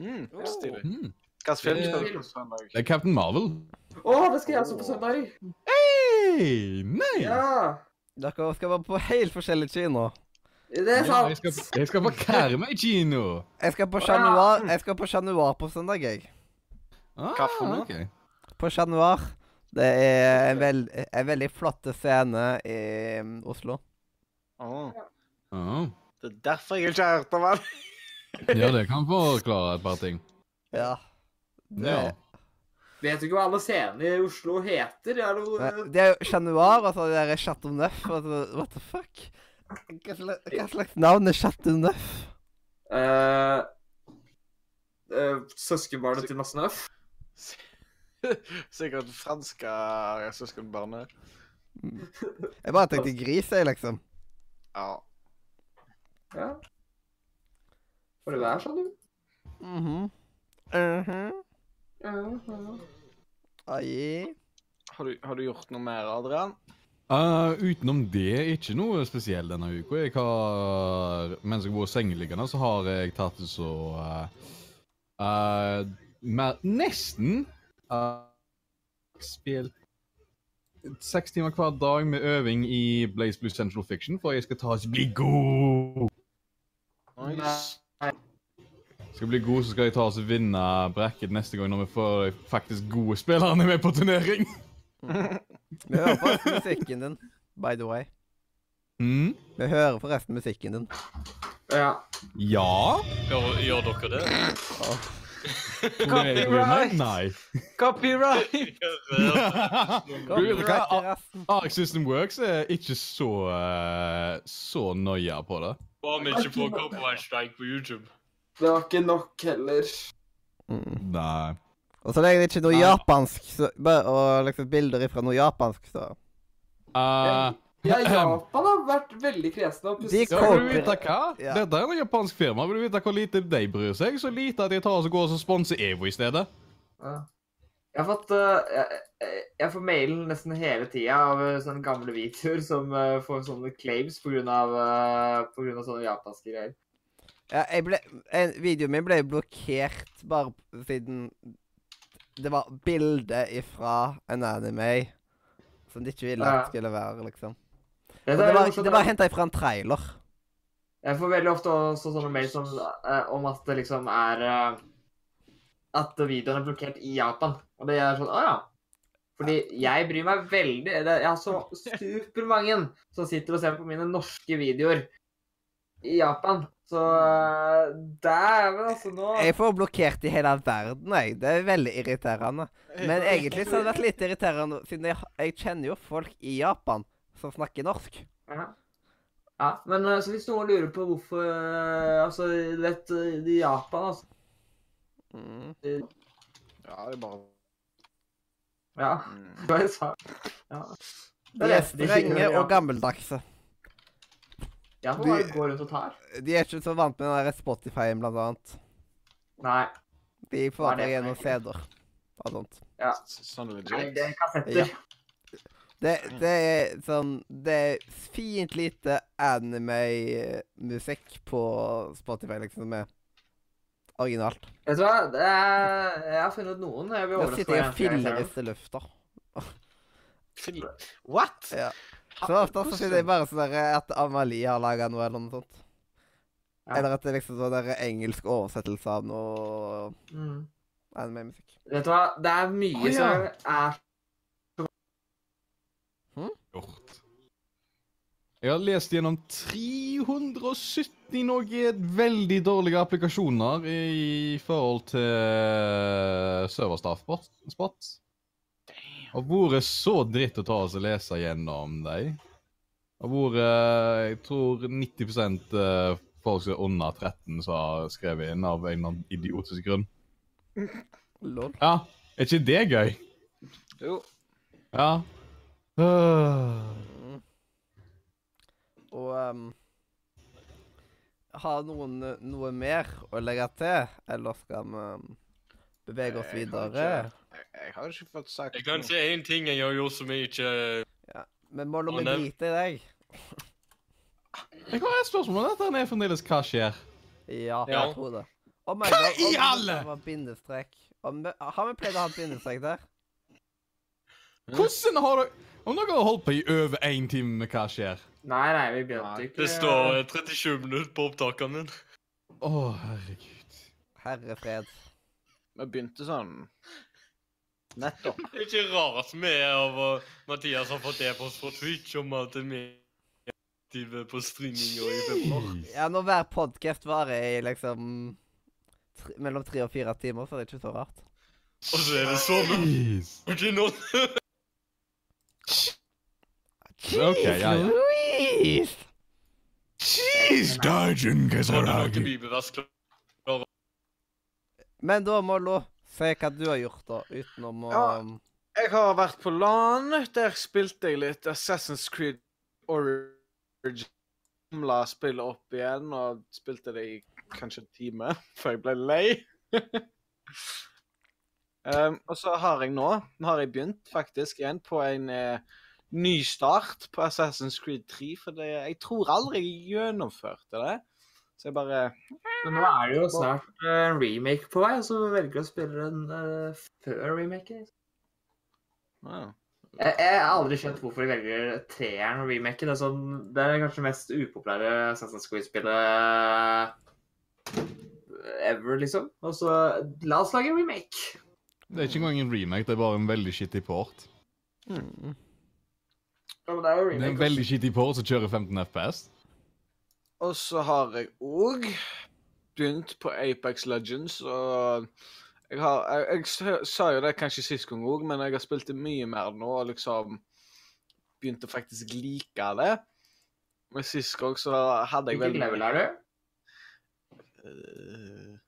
Mm, stilig. Mm. Hva film skal du på søndag? Det er Captain Marvel. Å, det skal jeg også på søndag. Hey, nei! Ja, Dere skal være på helt forskjellig kino. det er Ja, jeg, skal, sant. jeg skal på Karmøy kino. Jeg skal på Chat Noir, jeg skal på januar på søndag, jeg. Ah, Hva for noe? ok. På Chat Noir. Det er en, veld, en veldig flott scene i um, Oslo. Å, Ah. det er derfor jeg ikke har hørt om den. Ja, det kan forklare et par ting. Ja. Det, Ja. Vet du ikke hva alle scenene i Oslo heter? Er det, det er jo Chat Noir, og så det der Chateau Neuf. og What the fuck? Hva slags, hva slags navn er Chateau Neuf? Eh, uh, Søskenbarnet til Masse Nøff? Sikkert franske søskenbarnet. Jeg bare tenkte gris, jeg, liksom. Ja. Ja. Får det være sånn, du? Mhm. Mhm. Mhm. Ai. Har, du, har du gjort noe mer, Adrian? Uh, utenom det, ikke noe spesielt denne uka. Jeg har, mens jeg var sengeliggende, så har jeg tatt det så uh, uh, mer, Nesten uh, spilt seks timer hver dag med øving i Blaze Blue Central Fiction, for jeg skal ta oss bli god. Nice. Skal bli god, så skal jeg ta oss og vinne bracket neste gang når vi får faktisk gode spillerne med på turnering. Vi hører forresten musikken din, by the way. Mm? Vi hører forresten musikken din. Ja. Ja? Gjør, gjør dere det? Meg? Nei. Copyright! Du, du? Copyright. Arc System Works er ikke så eh, så nøye på det. Bare vi ikke får en strike på YouTube. Det var ikke nok heller. Mm. Nei. Og så lenge det ikke er noe Nei. japansk, så, og liksom bilder ifra noe japansk, så Eh, Ja, Japan har vært veldig kresne. og De ja, vil du vite hva? Ja. Dette er en japansk firma. Vil du vite hvor lite de bryr seg? Så lite at de tar oss og går og sponser Evo i stedet. Ja. Jeg har fått eh, jeg, jeg- jeg får mailen nesten hele tida av eh, sånne gamle videoer som eh, får sånne claims på grunn av, eh, på grunn av sånne japanske greier. Ja, jeg ble, en, videoen min ble blokkert bare siden det var bilde ifra en anime som de ikke ville at skulle være, liksom. Det, det var, det var henta ifra en trailer. Jeg får veldig ofte også sånne mails om, eh, om at det liksom er eh, At videoen er blokkert i Japan. Og det er sånn Å ja. Fordi jeg bryr meg veldig det, Jeg har så supermange som sitter og ser på mine norske videoer i Japan. Så dæven, altså. Nå Jeg får blokkert i hele verden, jeg. Det er veldig irriterende. Men egentlig så har det vært litt irriterende, siden jeg, jeg kjenner jo folk i Japan som snakker norsk. Ja. ja. Men eh, så hvis noen lurer på hvorfor eh, Altså, du vet eh, I Japan, altså Mm. Ja, det er bare Ja, Mm. hva jeg sa. Ja. De er strenge og gammeldagse. Ja, de- går rundt og tar? De er ikke så vant med den der Spotify-en, blant annet. Nei. De får det gjennom CD-er og sånt. Sånn Nei, legit. det er kassetter. Ja. Det, det er sånn Det er fint lite anime-musikk på Spotify, liksom, som er originalt. Vet du hva? Det er, jeg har funnet noen. Jeg vil overraske deg. Jeg sitter og flere i lufta. What? Ja. Så ofte så sitter jeg bare sånn at Amalie har laga noe, eller noe sånt. Ja. Eller at det er liksom sånn der engelsk oversettelse av noe Mm. anime-musikk. Vet du hva? Det er mye oh, ja. som er gjort. Jeg har lest gjennom 370 noe veldig dårlige applikasjoner i forhold til serverstaff-spots. Og vært så dritt å ta oss og lese gjennom dem. Og vært Jeg tror 90 eh, folk som er under 13 som har skrevet inn av en eller annen idiotisk grunn. Lol. Ja, er ikke det gøy? Jo. Ja. Øh. Og um, ha noen eh, noe mer å legge til, eller skal vi um, bevege oss Jeg har videre? ikke- Jeg, jeg har ikke fått sagt Jeg kan si én ting jeg har gjort som jeg ikke ja, Men må la Å, vite drite i deg? Jeg har et spørsmål om dette er fremdeles hva skjer. Ja, Ja. jeg tror det. Oh my Hva i alle? Bindestrek. Har vi pleid å ha bindestrek der? Hvordan har du Om dere har holdt på i over én time med hva skjer? Nei, nei, vi begynte ikke Det står eh, 37 minutter på opptakene mine. Å, herregud. Herre fred. Vi begynte sånn nettopp. Det er ikke rart vi er uh, Mathias har fått e-post fra Twitch om at vi er aktive på streaming og i februar. Ja, når hver podkast varer i liksom tre, mellom tre og fire timer, så er det ikke så rart. Og så er det sånn Jeez. OK, nå OK, ja, ja. Louise! Jeez, Dajin Kesaragi. Men da, Mollo, si hva du har gjort, da, utenom å Ja. Jeg har vært på LAN. Der spilte jeg litt Assassin's Creed Origin. Samla spillet opp igjen og spilte det i kanskje en time før jeg ble lei. um, og så har jeg nå Nå har jeg begynt faktisk igjen på en eh, ny start på Assassin's Creed 3. For det, jeg tror aldri jeg gjennomførte det. Så jeg bare Men nå er det jo snart eh, en remake på vei, og så velger du å spille den uh, før remaken. wow. Jeg, jeg har aldri skjønt hvorfor de velger treeren og remaken. Det er, sånn, det er kanskje det mest upopulære Assassin's Creed-spillet ever, liksom. Og så la oss lage en remake. Det er ikke engang en remake, det er bare en veldig skittig port. Mm. Ja, men det er jo Det er en veldig skittig port som kjører 15 FPS. Og så har jeg òg begynt på Apex Legends, og jeg har Jeg, jeg sa- jo det kanskje sist gang òg, men jeg har spilt det mye mer nå og liksom begynt å faktisk like det. Men sist gang så hadde jeg Hvilken level er du? Eh,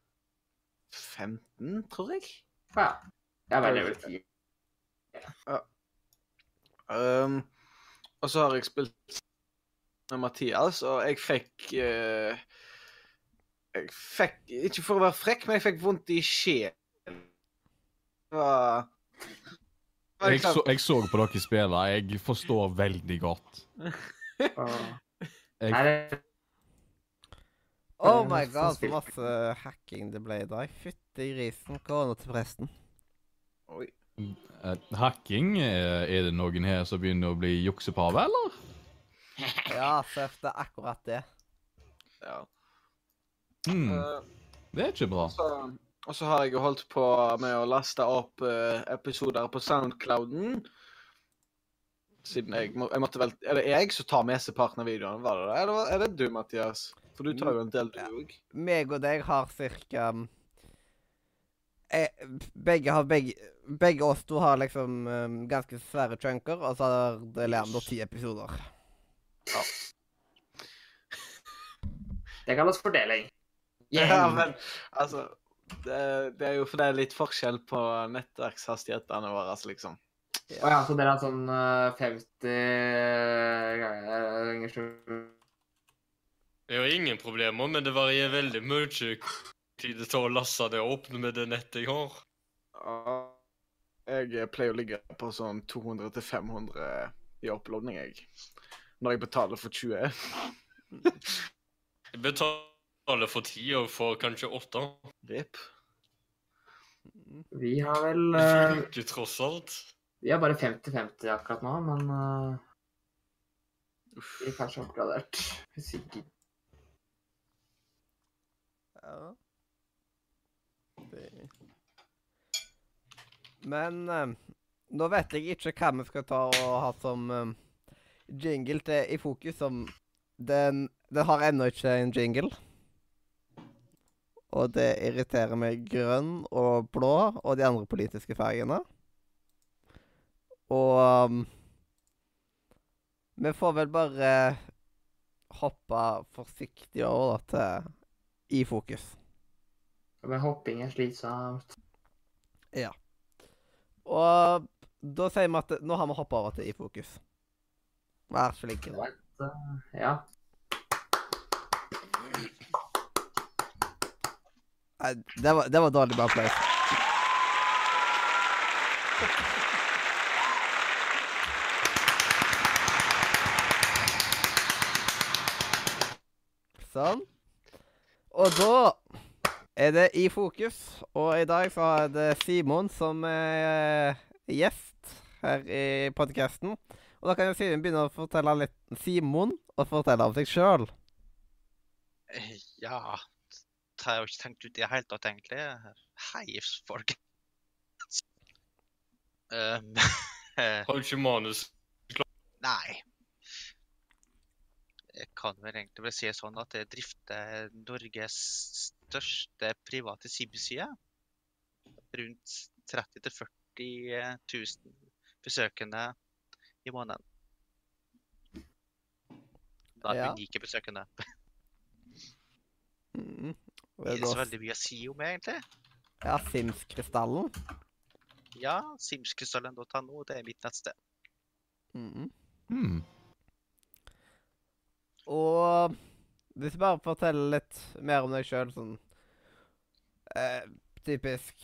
15, tror jeg. Ja. Jeg er veldig level 10. Um, og så har jeg spilt med Mathias, og jeg fikk uh, Jeg fikk Ikke for å være frekk, men jeg fikk vondt i sjelen. Jeg så, jeg så på dere spille, jeg forstår veldig godt. Jeg, Oh my god, så masse hacking det ble i dag. Fytti grisen. Korona til presten. Oi. Eh, hacking, eh, er det noen her som begynner å bli juksepave, eller? Ja, Seff, det er akkurat det. Ja. Mm. Uh, det er ikke bra. så, og så har jeg jo holdt på med å laste opp uh, episoder på Soundclouden. Siden jeg, må, jeg måtte vel Er det jeg som tar med seg videoene, var det det? Eller var- er det du, Mathias? For du tar jo en del, du Ja. Meg og deg har cirka eh, Begge har begge Begge oss to har liksom um, ganske svære chunker, og så har det Leander ti episoder. Ja. Det kalles fordeling. Ja, men altså det, det er jo fordi det er litt forskjell på nettverkshastighetene våre, liksom. Å ja, så dere har sånn eh, 50 ganger Det er jo ingen problemer, men det varierer veldig mye hvor tid det å laste det opp med det nettet jeg har. Ja, Jeg pleier å ligge på sånn 200-500 i opplåning, jeg. Når jeg betaler for 20. Jeg betaler for 10 og får kanskje 8. Rip. Vi har vel Det uh, funker tross alt. Vi har bare 50-50 akkurat nå, men uh, vi er kanskje oppgradert. Sikkert. Ja. Men eh, nå vet jeg ikke hva vi skal ta og ha som eh, jingle til i fokus. Som den, den har ennå ikke en jingle. Og det irriterer meg grønn og blå og de andre politiske fargene. Og um, vi får vel bare hoppe forsiktig over da, til i fokus. Men hopping er slitsomt. Og da sier vi at nå har vi hoppa over til i fokus. Vær eh, Ja. Nei, Det var, det var dårlig med applaus. Sånn. Og da er det i fokus. Og i dag så er det Simon som er gjest her i podkasten. Og da kan jo Simon begynne å fortelle litt Simon og fortelle om seg sjøl. Eh, Ja Det har jeg jo ikke tenkt ut i det hele tatt, egentlig. Hei, folk. Um, eh, Har du ikke manus? nei. Jeg kan vel egentlig vel si sånn at jeg drifter Norges største private SIB-side. Rundt 30 000-40 000 besøkende i måneden. Da er Ja. unike besøkende. Mm. Det det er så veldig mye å si om, egentlig. Ja, Sims-krystallen. Ja, simskrystallen.no, det er mitt nettsted. Mm. Hmm. Og hvis du bare forteller litt mer om deg sjøl, sånn eh, Typisk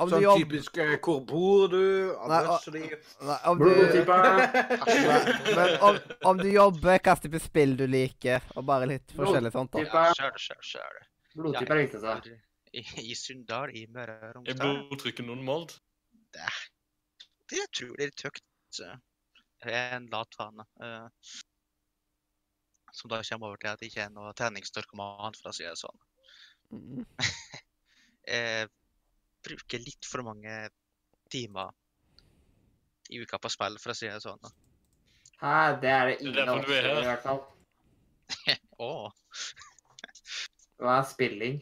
Om du Sånn jobber typisk eh, Hvor bor du? Adressen din? Om du, Blodtype. nei, men om, om du jobber, hva type spill du liker, og bare litt forskjellig sånt. da. Ja, sjøl, sjøl, sjøl. Blodtype er det viktigste. I, I Sunndal i Møre og Er Romsdal. blodtrykket normalt? Det, det jeg tror det er litt høyt. så er en lat vane. eh, som da kommer over til at jeg ikke er noe treningsnarkoman, for å si det sånn. Mm. Jeg bruker litt for mange timer i uka på spill, for å si det sånn. Hæ, det er det ingen av oss i hvert fall. Å, Hva er spilling?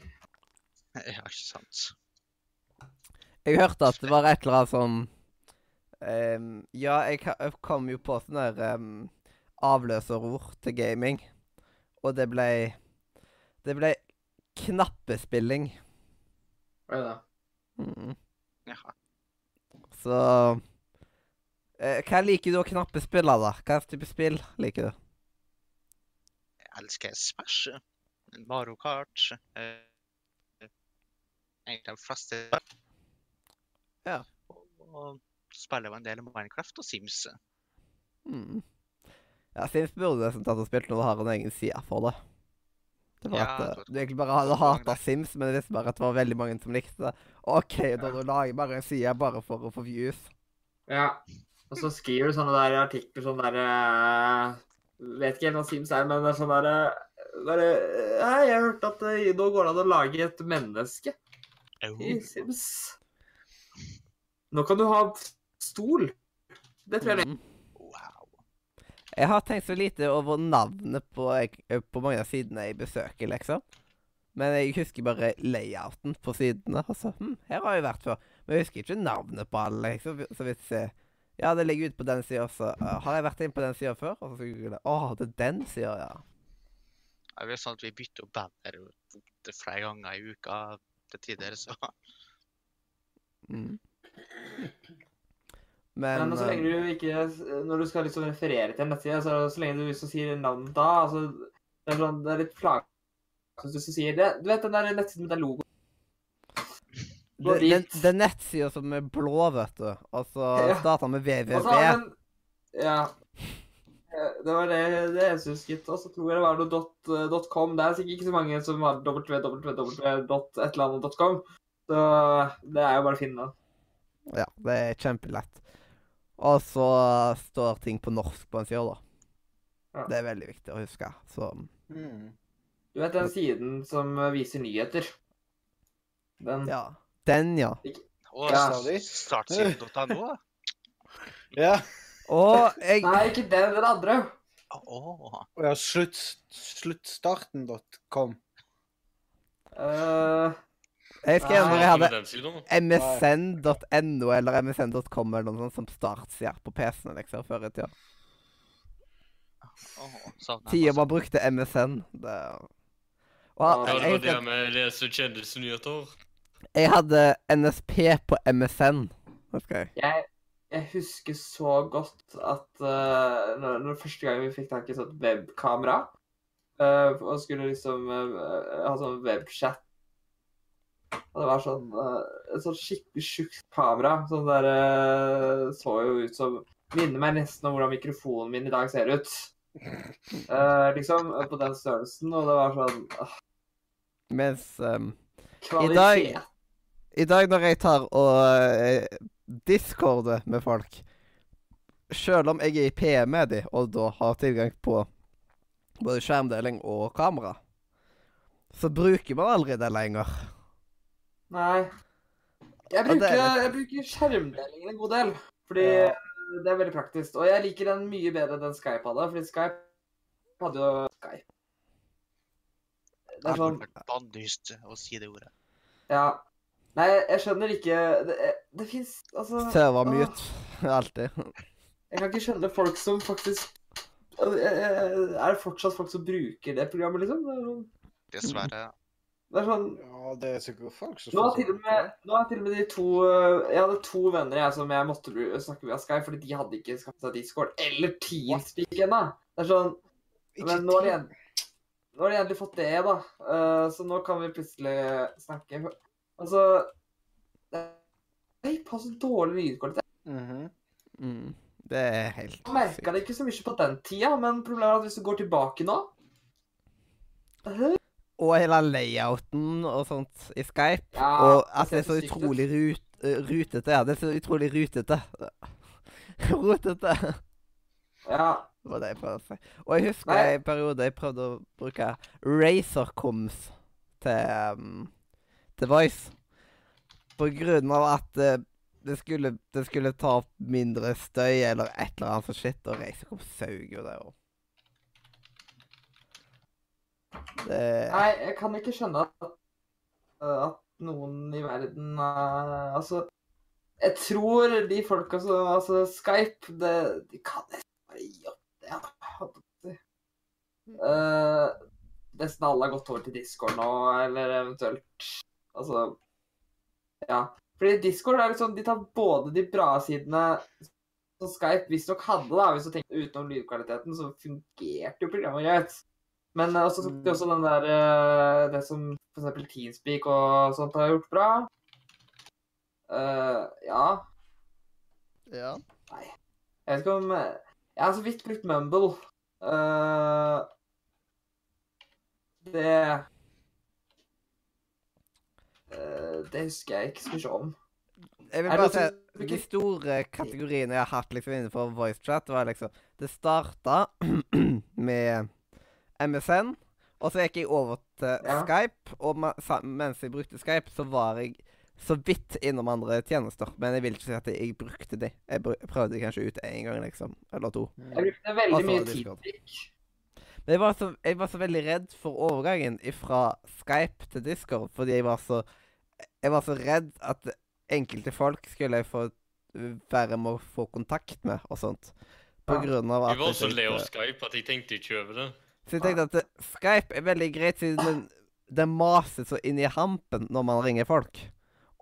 ja, ikke sant. Jeg hørte at det var et eller annet som um, Ja, jeg, jeg kom jo på sånn der ehm, avløserord til gaming, og det ble Det ble knappespilling. Hva er da. Mm. Ja. Så eh, Hva liker du å knappespille, da? Hva type spill liker du? Jeg elsker Smash, Mario Kart eh, Egentlig de fleste Ja. Og, og spiller en del Minecraft og Sims. Mm. Ja, Sims burde nesten tatt og spilt når du har en egen side for det. Det var Ja, at det eh, du egentlig bare hadde det hata. Sims, men det visste bare at det var veldig mange som likte det. OK, da du lager bare en side bare for å få views. Ja. Og så skriver du sånne der artikler sånn der eh, Vet ikke helt hva Sims er, men det er sånn der eh, bare, Hei, jeg har hørt at eh, nå går det an å lage et menneske i Sims. Nå kan du ha stol. Det tror jeg det Mm. Jeg har tenkt så lite over navnet på, på mange av sidene jeg besøker, liksom. Men jeg husker bare layouten på sidene. Altså, hm, her har jeg vært før. Men jeg husker ikke navnet på alle. Liksom. Så hvis jeg, Ja, det ligger ute på den sida også. Uh, har jeg vært inne på den sida før? Og så googler jeg. Å, det er den sida, ja. Det er sånn at vi bytter opp banner flere ganger i uka til tider, så Mm. Men, Men så lenge eh, du ikke Når du skal liksom referere til en nettside, så, så lenge du liksom sier navnet da altså, Det er sånn, det er litt plagsomt hvis du sier det. Du vet den der nettsiden med den logoen? Det, er nettsida som er blå, vet du. Altså Ja. starta med www. Altså, men, Ja. Det var det, det jeg husket. Og så tror jeg det var noe dot, eh, dot .com. Det er sikkert ikke så mange som har www.et-eller-annet.com. Så det er jo bare å finne. Ja, det er kjempelett. Og så står ting på norsk på en side, da. Ja. Det er veldig viktig å huske. Så Mm. Du vet den siden som eh, viser nyheter? Den ja. Den, ja. Og Ja. startsiden.no. Ja. Og jeg Nei, ikke den, den andre. Åh. Og ja, slutt, sluttstarten.com. Eh, Jeg skrev når jeg hadde msn.no eller msn.com eller noe sånt som startsider på PC-en liksom, før i tida. Tida jeg man brukte MSN. Det... Og Ja, Ja, jeg, det var jeg, det med lese kjendisnyheter. jeg hadde NSP på MSN. husker jeg. jeg, jeg husker så godt at uh, når, når første gang vi fikk tak i sånt webkamera uh, og skulle liksom uh, ha sånn webchat Og det var sånn uh, et sånn skikkelig tjukt kamera. Sånn der eh, så jo ut som Minner meg nesten om hvordan mikrofonen min i dag ser ut. Eh, liksom, på den størrelsen. Og det var sånn ah, Mens ehm, Kvalitet. I dag når jeg tar og uh, discorder med folk Selv om jeg er i PM med dem, og da har tilgang på både skjermdeling og kamera, så bruker man aldri det lenger. Nei. Jeg er bruker, jeg bruker skjermdelingen en god del. Fordi Ja. det er veldig praktisk. Og jeg liker den mye bedre enn den Skype hadde. Fordi Skype hadde jo Skype. Det er sånn Bannlyst å si det ordet. Ja. Nei, jeg skjønner ikke Det, det fins altså Servermute. Alltid. Jeg kan ikke skjønne folk som faktisk Er det fortsatt folk som bruker det programmet, liksom? Det sånn, Dessverre. Det er sånn Ja, det er sikkert folk som Nå har til og med, nå har til og med de to øh, Jeg hadde to venner jeg som jeg måtte snakke via Skype, fordi de hadde ikke skaffet seg Discord eller Teamspeak ennå. Det er sånn Men nå har de, nå har de endelig fått det, da. Eh, så nå kan vi plutselig snakke. Altså Skype har så dårlig lydkvalitet. Mhm. Mm. Det er helt Jeg merka det ikke så mye på den tida, men problemet er at hvis du går tilbake nå Og hele layouten og sånt i Skype. Ja, og at det er så utrolig rut, eh, rutete. Ja, det er så utrolig rutete. Rotete. Ja. Det var det jeg prøvde å si. Og jeg husker Nei. en periode jeg prøvde å bruke Razorcoms til, um, til Voice. På grunn av at uh, det, skulle, det skulle ta opp mindre støy eller et eller annet sånt shit, og Razorcoms saug jo det òg. Det Nei, jeg kan ikke skjønne at, øh, at noen i verden uh, Altså Jeg tror de folka som Altså, Skype, det, de kan nesten bare gi opp det. si. Øh, nesten alle har gått over til Discord nå, eller eventuelt Altså Ja. Fordi Discord er liksom De tar både de bra sidene som Skype visstnok hadde, da, hvis du tenker utenom lydkvaliteten, så fungerte jo programmet greit. Men eh, også, også den der eh, Det som f.eks. Teamspeak og sånt har gjort bra. Uh, ja. Ja. Nei. Jeg vet ikke om Jeg har så vidt brukt Mumble. Uh, det uh, Det husker jeg ikke så mye om. Jeg vil bare si de store kategoriene jeg har hatt liksom innenfor voicechat, var liksom Det starta med MSN, og så gikk jeg over til Ja. Skype. Og mens jeg brukte Skype, så var jeg så vidt innom andre tjenester. Men jeg vil ikke si at jeg brukte de. Jeg prøvde kanskje ut én gang, liksom. Eller to. Jeg brukte veldig mye tid. Men jeg var, så, jeg var så veldig redd for overgangen fra Skype til Discord, fordi jeg var så Jeg var så redd at enkelte folk skulle jeg få være med å få kontakt med og sånt. På grunn av at Jeg var så lei av Skype at jeg tenkte ikke over det. Så jeg tenkte at Skype er veldig greit, siden den, den maser så inn i hampen når man ringer folk.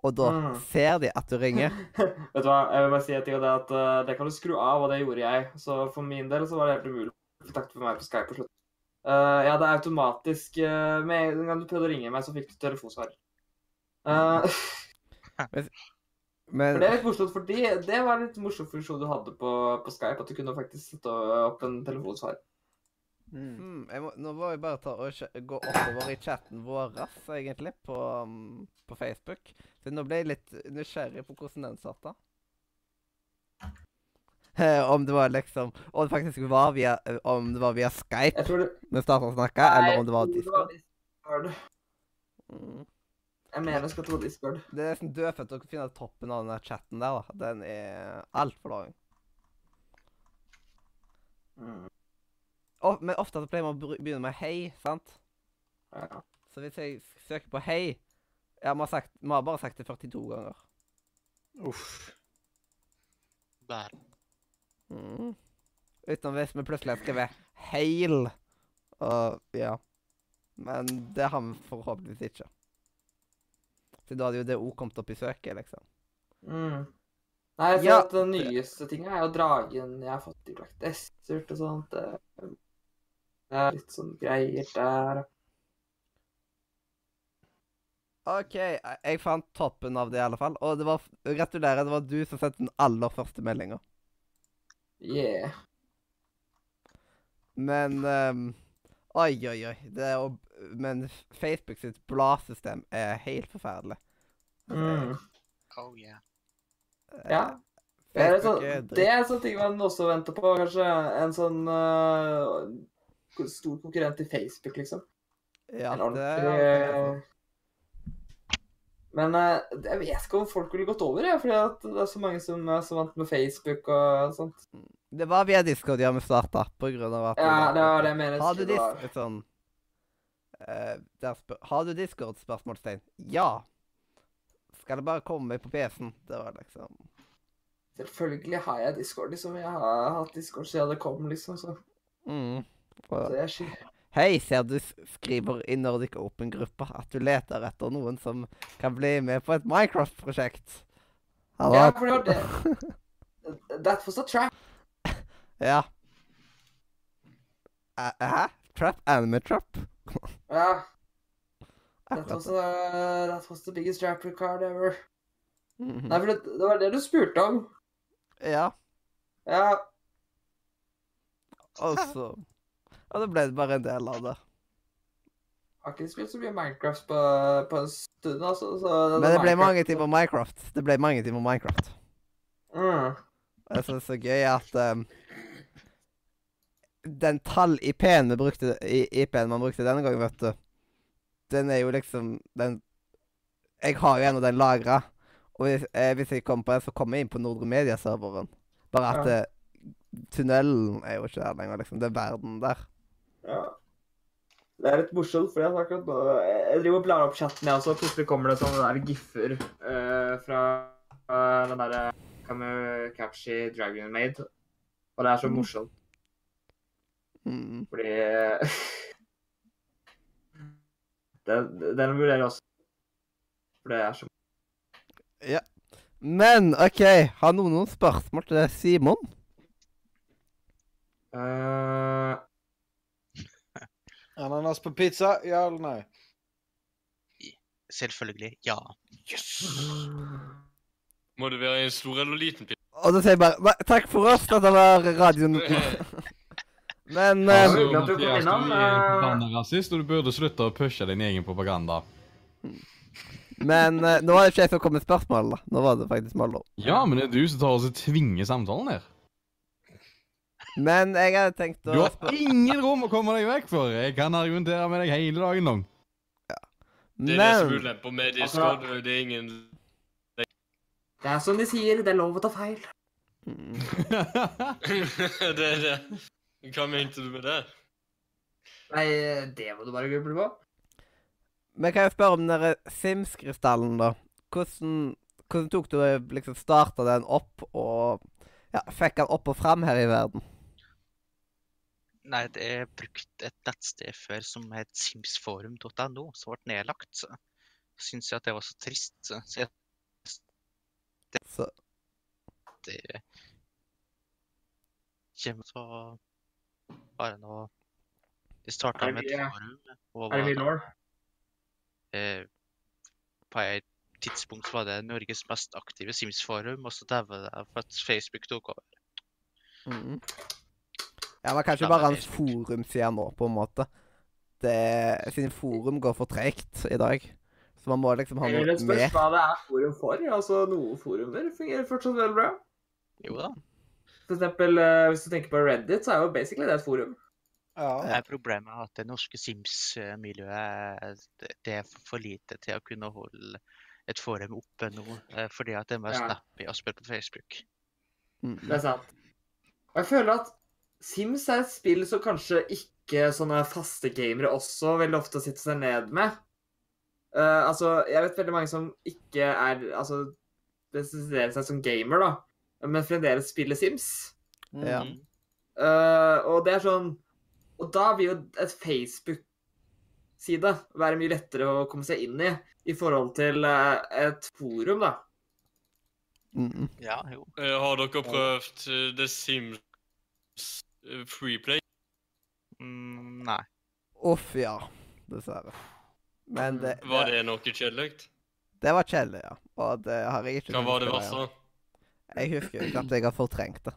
og da Mm. ser de at du ringer. Vet du hva, jeg vil bare si og det er at eh, det kan du skru av, og det gjorde jeg. Så for min del så var det helt umulig å få takt med meg på Skype på slutt. ja, det er automatisk uh, Med en gang du prøvde å ringe meg, så fikk du telefonsvar. Uh, Men for det er litt morsomt, fordi det var en litt morsom funksjon du hadde på, på Skype, at du kunne faktisk sette opp en telefonsvar. Hmm, jeg må, Nå må jeg bare ta og gå oppover i chatten vår, egentlig, på, um, på Facebook. Så nå ble jeg litt nysgjerrig på hvordan den satt, da. Eh, om det var liksom Om det faktisk var via eh, Om det var via Skype det vi starta å snakke, eller om det var Discord. Det Discord. Discord. Mm. Jeg mener jeg skal tro Discord. Det er nesten dødfødt å finne toppen av den chatten der, da. Den er altfor lang. Mm. Of- men ofte så pleier man å begynne med hei, sant? Ja. Så hvis jeg søker på hei Ja, vi har, sagt, vi har bare sagt det 42 ganger. Uff. Der. Mm. Utenom hvis vi plutselig har skrevet 'heil'. Og ja. Men det har vi forhåpentligvis ikke. Så da hadde jo det òg kommet opp i søket, liksom. Mm. Nei, jeg ser Ja. at den nyeste tinga er jo dragen jeg har fått i Black Desert og sånt. Litt sånn greier der. OK, jeg fant toppen av det, i alle fall. Og det var gratulerer, det var du som sendte den aller første meldinga. Yeah. Men um, Oi, oi, oi. Det er å, men Facebook sitt bladsystem er helt forferdelig. Mm. Oh yeah. Eh, Ja. Det er, sånn, det er sånne ting man også venter på. Kanskje en sånn øh, stor konkurrent til Facebook, liksom. Ja, en det ordentlig øh, Men øh, jeg vet ikke om folk ville gått over, jeg, fordi det er så mange som er så vant med Facebook og sånt. Det var via Discord ja, vi starta, på grunn av at Ja, det var det jeg mener. Har du Discord sånn uh, Har du Discord? Spørsmålstegn. Ja. Skal det bare komme på PC-en? Det var liksom Selvfølgelig har jeg Discord, liksom. Jeg har hatt Discord siden det kom, liksom. Så, mm. Hei, ser du skriver i Nordic Open-gruppa at du leter etter noen som kan bli med på et Minecraft-prosjekt. Ja, for det var det. That was a trap. Ja. Hæ? Trap? Anime trap? Ja. That was, uh, that was the biggest trap record ever. Mhm. Nei, for det, det var det du spurte om. Ja. Ja. Og så Og det ble bare en del av det. Har ikke spilt så mye Minecraft på, på en stund, altså. Så Men det ble mange timer Minecraft. Det ble mange timer Minecraft. Mm. Jeg synes det er så gøy at um, Den tall-IP-en man brukte denne gangen, vet du, den er jo liksom den Jeg har jo en av den lagra. Og hvis, eh, hvis jeg kommer på det, så kommer jeg inn på Nordre Media-serveren. Bare at Ja. eh, tunnelen er jo ikke der lenger, liksom. Det er verden der. Ja. Det er litt morsomt, for jeg, har akkurat nå, jeg driver og blar opp chatten, jeg også. Plutselig kommer det sånne der giffer uh, fra uh, den derre Kamukapshi Dragon Maid. Og det er så Mm. morsomt, Mm. fordi Den, den vurderer jeg også. For det er så Ja. Men OK, har noen noen spørsmål til Simon? Eh, Ananas på pizza, ja eller nei? Selvfølgelig. Ja. Yes! Må det være en stor eller liten pizza? Og da sier jeg bare Nei, takk for oss, dette var radioen. Men eh, så- Altså, hyggelig at du kom Mathias, innom, du er eh. propagandarasist, og du burde slutte å pushe din egen propaganda. Men eh, nå var det ikke jeg som kom med spørsmål, da. Nå var det faktisk Mollo. Ja, men det er du som tar oss og tvinger samtalen her. Men jeg hadde tenkt å Du har ingen rom å komme deg vekk for. Jeg kan argumentere med deg hele dagen lang. Det er det som er ulempa med Discord. Det er ingen Det er som de sier, det er lov å ta feil. Mm. Det er det. Hva mente du med det? Nei, det må du bare gruble på. Men kan jeg spørre om den derre Sims-krystallen, da? Hvordan, hvordan tok du liksom starta den opp og ja, fikk den opp og fram her i verden? Nei, det er brukt et nettsted før som het simsforum.no, som ble nedlagt. Så syns jeg at det var så trist. Så jeg Så det kommer så bare nå Det starta med et forum. Og Er det var eh, på et tidspunkt var det Norges mest aktive Sims-forum, og så daua det for at Facebook tok over. mm. Ja, men kanskje bare hans forumside nå, på en måte. Det, siden forum går for tregt i dag. Så man må liksom ha noe noe det spørs hva det er forum for. Altså, Noen forumer fungerer fortsatt veldig bra. Jo da. For eksempel, eh, hvis du tenker på Reddit, så er jo basically det et forum. Ja. Det er problemet at det norske Sims-miljøet det- det er for lite til å kunne holde et forum oppe nå, eh, fordi at det er mer Ja. snappy å spille på Facebook. Mm. Det er sant. Og jeg føler at Sims er et spill som kanskje ikke sånne faste gamere også veldig ofte sitter seg ned med. Uh, altså, jeg vet veldig mange som ikke er Altså, presiserer seg som gamer, da, men fremdeles spiller Sims. Ja. Eh, og det er sånn Og da vil jo et Facebook-side være mye lettere å komme seg inn i i forhold til uh, et forum, da. Mm. Ja, jo. Har dere prøvd The Sims Freeplay? Mm, nei. Uff, ja. Dessverre. Men det, Var det, det noe kjedelig? det var kjedelig, ja. Og det har jeg ikke Hva var det verste? Jeg husker ikke at jeg har fortrengt det.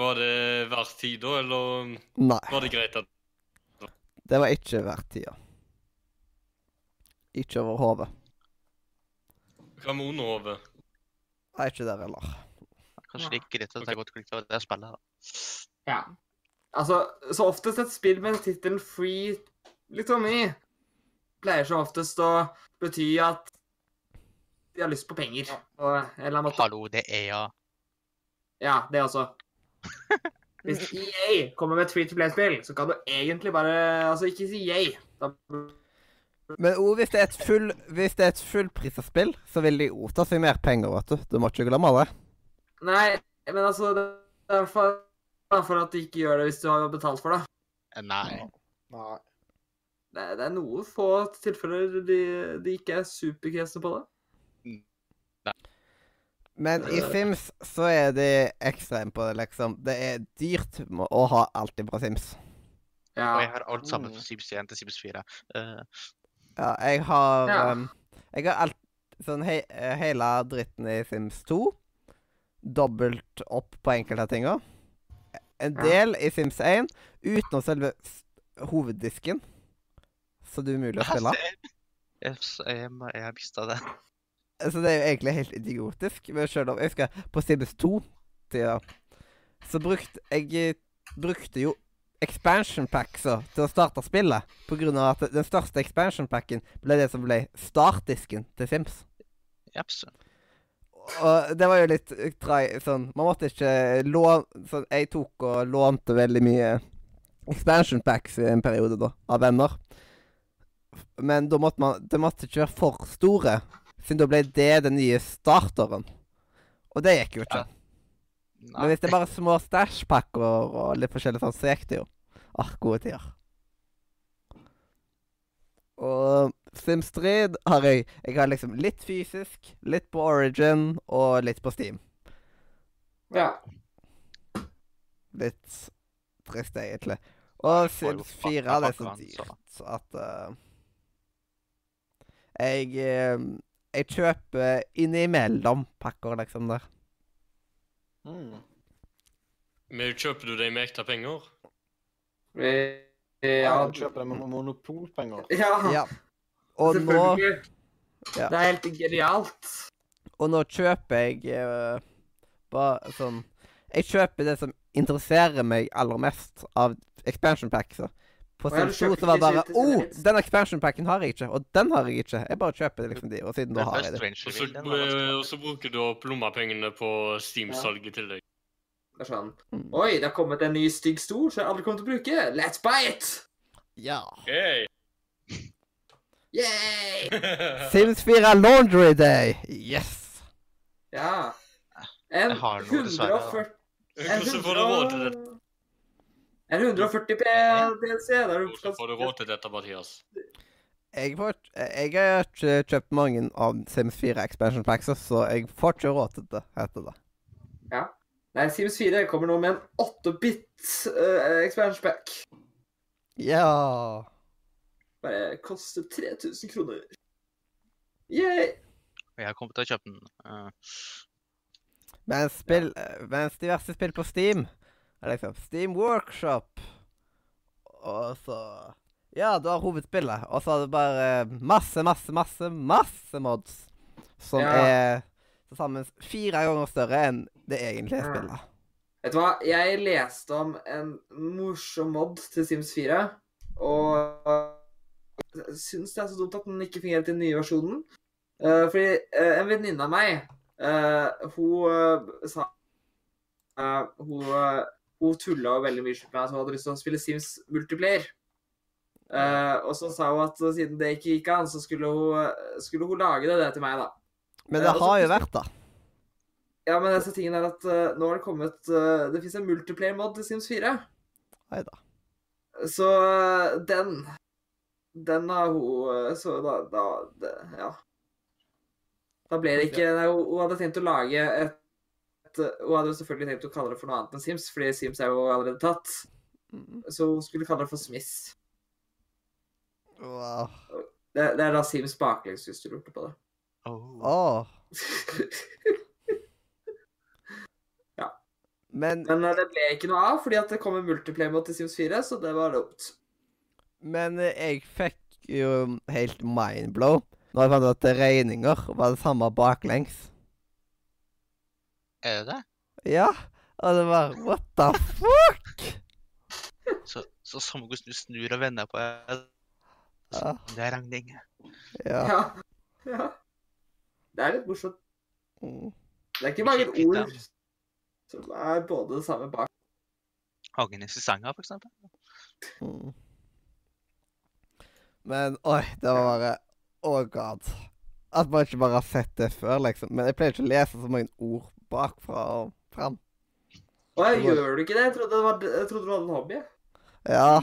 Var det verdt tid da, eller Nei, var det greit at det var ikke verdt tida. Ikke over hodet. Hva med underhodet? Nei, ikke der heller. Kanskje like greit at jeg har gått glipp av det spillet. da. Ja. Altså, så oftest et spill med tittelen Free Little Me pleier så oftest å bety at de har lyst på penger på en eller annen måte. Hallo, det er ja. Ja, det også. Hvis EA kommer med et free to play-spill, så kan du egentlig bare Altså, ikke si yay. Da Men o, hvis det er et full Hvis det er et fullprisa spill, så vil de o ta seg mer penger, vet du. Du må ikke glemme det. Nei, men altså Det er fall for at de ikke gjør det hvis du har betalt for det. Eh, Nei. Nei. Det, det er noen få tilfeller de, de ikke er superkresne på det. Nei. Men i Sims så er de ekstreme på det, liksom. Det er dyrt å ha alltid på Sims. Ja. Og jeg har alt sammen Mm. fra Sims 1 til Sims 4. Uh. Ja, jeg har Ja. um, Jeg har alt Sånn he hele dritten i Sims 2. Dobbelt opp på enkelte tinga. En del i Sims 1 utenom selve hoveddisken. Så det er umulig å spille. jeg, har mista det. Så det er jo egentlig helt idiotisk. Men selv om jeg husker på Sims 2-tida, så brukte jeg eh, brukte jo expansion packsa til å starte spillet. På grunn av at den største expansion packen ble det som ble startdisken til Sims. Japs. Og det var jo litt trai, sånn Man måtte ikke låne sånn, Jeg tok og lånte veldig mye expansion packs i en periode, da, av venner. Men da måtte man Det måtte ikke være for store, siden da ble det den nye starteren. Og det gikk jo ikke. Ja. Men hvis det er bare små stæsjpakker og litt forskjellig sånn, så gikk det jo. Ah, gode tider. Og Sims 3 har jeg Jeg har liksom litt fysisk, litt på Origin og litt på Steam. ja. Litt trist, egentlig. Og Sims pakka 4 det er så pakkene, så. dyrt at uh, Jeg eh, Jeg kjøper innimellom pakker, liksom, der. Mm. Men kjøper du dem med ekte penger? Eh, Ja, du kjøper det med monopolpenger. ja, Ja. Og nå. Ja. Det er helt genialt. og nå kjøper jeg uh, bare sånn Jeg kjøper det som interesserer meg aller mest av expansion packs. På 2 så var det bare til Å, oh, den expansion packen har jeg ikke, og den har jeg ikke. Jeg bare kjøper det liksom de, og siden da har jeg det. Og så, og bruker du opp lommepengene på Steam-salget i tillegg. Det er sånn. Oi, det har kommet en ny stygg stol som jeg aldri kommer til å bruke. Let's buy it! Ja. Hey. Yay! Sims 4 Laundry Day. Yes. Ja. En Jeg har noe, dessverre, da. 140 en Hvordan får du råd til dette? En 140 P DLC. Der du Hvordan får du råd til dette, Mathias? Jeg, får, jeg har ikke kjøpt mange av Sims 4 expansion packs, så jeg får ikke råd til det, heter det. Ja. Nei, Sims 4 kommer nå med en 8-bit uh, expansion pack. Ja Bare koster 3000 kroner. Yay! Og jeg kommer til å kjøpe den. Uh. Mens, spill, eh, mens diverse spill på Steam er liksom Steam Workshop. Og så Ja, du har hovedspillet, og så har du bare masse, masse, masse, masse mods. Som Ja. er til sammen fire ganger større enn det egentlige spillet. Vet du hva? Jeg leste om en morsom mod til Sims 4, og syns det er så dumt at den ikke fungerer til den nye versjonen. Uh, fordi uh, en venninne av meg, uh, hun sa Hun, hun tulla veldig mye med så hun hadde lyst til å spille Sims multiplayer. Og så sa hun at siden det ikke gikk an, så skulle hun, skulle hun lage det, det til meg, da. Men det har jo vært da. Ja, men disse tingene er at nå har det kommet Det fins en multiplayer-mod til Sims 4. Neida. Så den Den har hun eh, Så da, da det, Ja. Da ble det ikke nei, hun, hun hadde tenkt å lage et, et Hun hadde jo selvfølgelig tenkt å kalle det for noe annet enn Sims, fordi Sims er jo allerede tatt. Mm. Så hun skulle kalle det for Smiss. Wow. Det, det er da Sims baklengs, hvis du lurte på det. oh. ja. Men, Men eh, det ble ikke noe av, fordi at det kom en multiplayer mot til Sims 4, så det var dumt. Men eh, jeg fikk jo helt mindblow når jeg fant ut at regninger var det samme baklengs. Er det det? Ja. Og det var What the fuck? Så, så samme hvordan du snur og vender på det, Ja. det er regning. ja. Ja. ja. Det er litt morsomt. Mm. Det er ikke mange ord som er både det samme bak. Hagen i senga, for eksempel. Mm. Men oi, det var bare Oh god. At man ikke bare har sett det før, liksom. Men jeg pleier ikke å lese så mange ord bakfra og fram. Å, gjør du ikke det? Jeg trodde, det var, jeg trodde du hadde en hobby. Ja.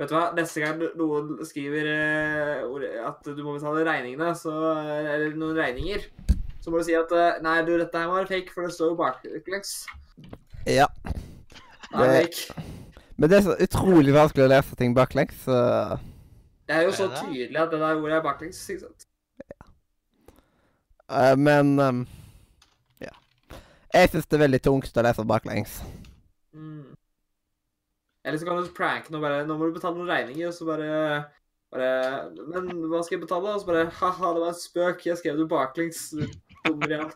Vet du hva, neste gang noen skriver eh, at du må betale regningene, så, eller noen regninger, så må du si at eh, nei, du, dette her var fake, for det står jo baklengs. ja. Det er Det- fake. Men det er så utrolig vanskelig å lese ting baklengs, så Det er jo så tydelig at det der ordet er baklengs, ikke sant? eh, Men um, Ja. Jeg syns det er veldig tungt å lese baklengs. Mm. Eller så kan du pranke noe bare Nå må du betale noen regninger, og så bare bare Men hva skal jeg betale? Og så bare Ha-ha, det var en spøk. Jeg skrev det baklengs. Du dummer igjen.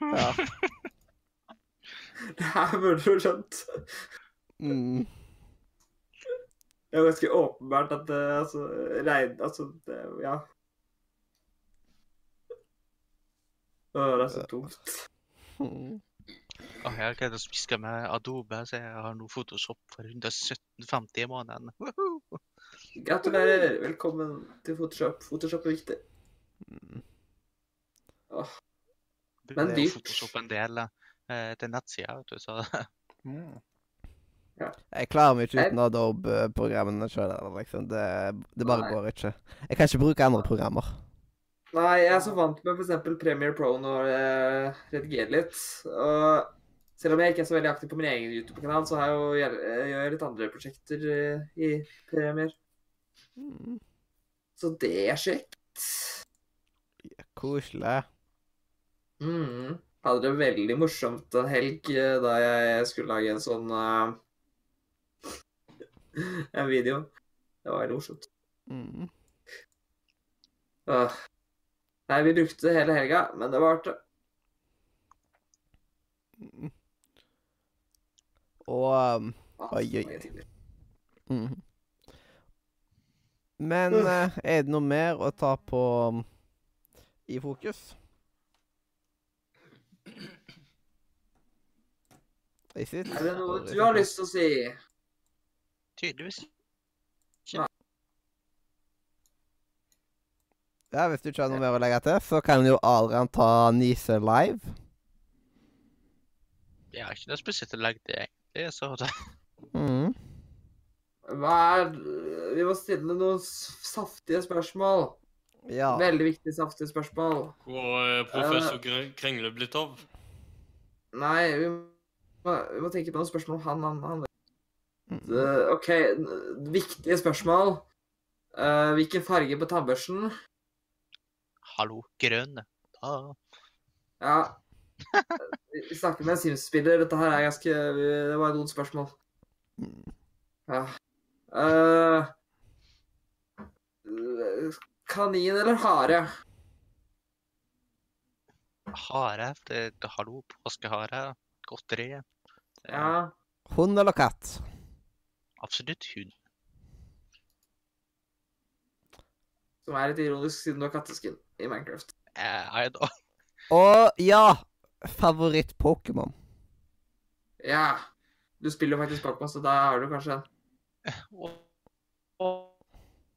Ja. Det her burde du skjønt. Mm. Det er jo ganske åpenbart at det altså regn... Altså, det Ja. Å, det er så dumt. Mm. Jeg har greid å spiske med Adobe, så jeg har nå Photoshop for 117,50 i måneden. Woohoo! Gratulerer. Velkommen til Photoshop. Photoshop er viktig. Mm. Men Det er dyrt. Photoshop en del eh, til nettsida, vet du, så Jeg klarer meg ikke uten Adobe-programmene sjøl. Liksom. Det, det bare Nei. går ikke. Jeg kan ikke bruke andre programmer. Nei, jeg er så vant med f.eks. Premiere Pro når jeg redigerer litt. Og selv om jeg ikke er så veldig aktiv på min egen YouTube-kanal, så har jeg jo, jeg gjør litt andre prosjekter eh, i Premiere. Mm. Så det er kjekt. Koselig. Mm. Hadde det veldig morsomt en helg eh, da jeg skulle lage en sånn eh, En video. Det var veldig morsomt. Mm. Åh. Nei, vi brukte det hele helga, men det var artig. Mm. Og um, Oi, oi. Mm. mhm. Men uh, er det noe mer å ta på um, i fokus? Is it? Er det noe du har lyst til å si? Tydeligvis Ja, Hvis du ikke har noe mer å legge til, så kan jo Adrian ta Nise live. Jeg har ikke noe spesielt å legge til, egentlig, så det Mm. Hva er Vi må stille noen saftige spørsmål. Ja. Veldig viktige, saftige spørsmål. Hvor er professor uh, Krengle blitt av? Nei, vi må, vi må tenke på noen spørsmål om han, han, han. Mm. Eh, OK, viktige spørsmål. Uh, hvilken farge på tannbørsten? Hallo, grønn. Da. Ja. Vi vi snakker med en Sims-spiller. Dette her er ganske Det var et vondt spørsmål. Ja. Uh, kanin eller hare? Hare. Det, det, hallo, påskehare. Godteri. Ja. Hund eller katt? Absolutt hund. Som er litt ironisk, siden du har katteskin i Minecraft. Eh, I know. Og ja, favoritt-Pokémon. Ja. Du spiller jo faktisk Pokémon, så da har du kanskje en. jeg og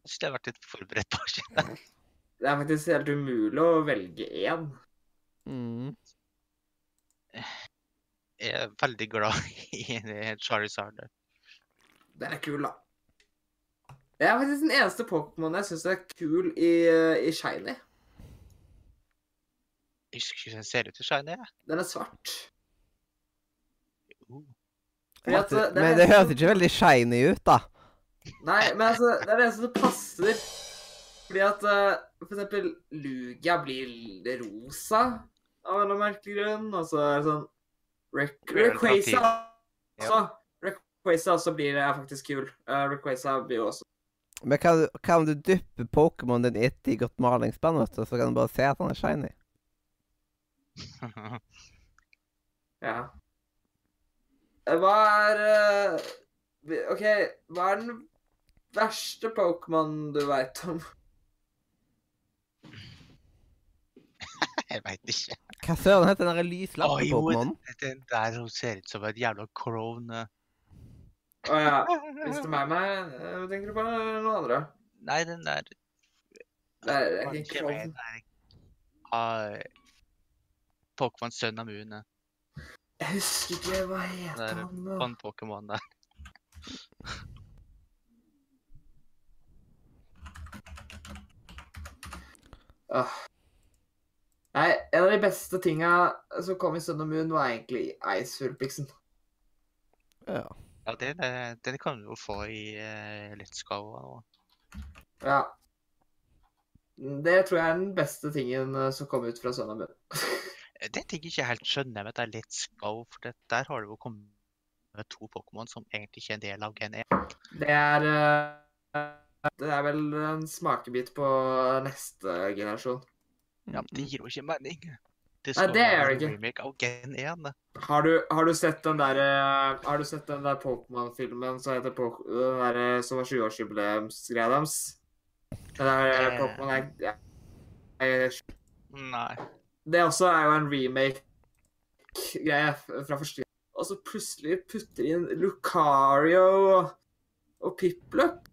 jeg skulle vært litt forberedt på det. Det er faktisk helt umulig å velge én. Mm. Jeg er veldig glad i Charizard. Den er kul, da. Det er faktisk den eneste Pokémon jeg syns er kul i, i Shiny. Jeg husker ikke den ser ut i Shiny. jeg. Den er svart. Uh. Fordi at, eh, det er Men det høres ikke veldig shiny ut, da. Nei, men altså, det er det eneste som passer. Fordi at eh, for eksempel Lugia blir rosa av en eller annen merkelig grunn, og så er det sånn Requaza, også. er Rayquaza også blir det faktisk kul. Uh, Rayquaza blir jo også Men kan, du- kan du dyppe Pokémon din etter i godt malingsspann, vet du, så kan du bare se at han er shiny? Ja. Eh, Hva er uh, OK, hva er den verste Pokémon du veit om? Jeg veit ikke. Hva søren heter den jo, Pokémonen? Den der som ser ut som et jævla crone. Å ja. Hvis det er meg, meg, eh, tenker du på noen andre? Nei, den der Det er, det er ikke sånn. ah, Pokémon Sun og Moon. eh, Jeg husker ikke hva Det heter er han nå. Vann-Pokémon der. Åh. Nei, en av de beste tinga som kom i Sun og Moon, var egentlig Ice-Fulpixen. Ja. Ja, den, eh, den kan du jo få i uh, Let's nå. Ja. Det tror jeg er den beste tingen eh, som kom ut fra Sun min. Eh, Det ting jeg ikke helt skjønner med det er Let's Go, for det, der har det jo kommet to Pokémon som egentlig ikke er en del av Gen 1. Det er eh, Det er vel en smakebit på neste generasjon. Ja, men det gir jo ikke mening. Det Nei, det jo det en ikke. remake av Gen 1. Har du, har du sett den der eh, Har du sett den der Pokémon-filmen som heter Pok den der, eh, som var 20-årsjubileumsgreia deres? Den der eh, Eh. Pokémon er, ja. er Nei. Det også er jo en remake-greie fra første. Og så plutselig putter inn Lucario og, og Piplup.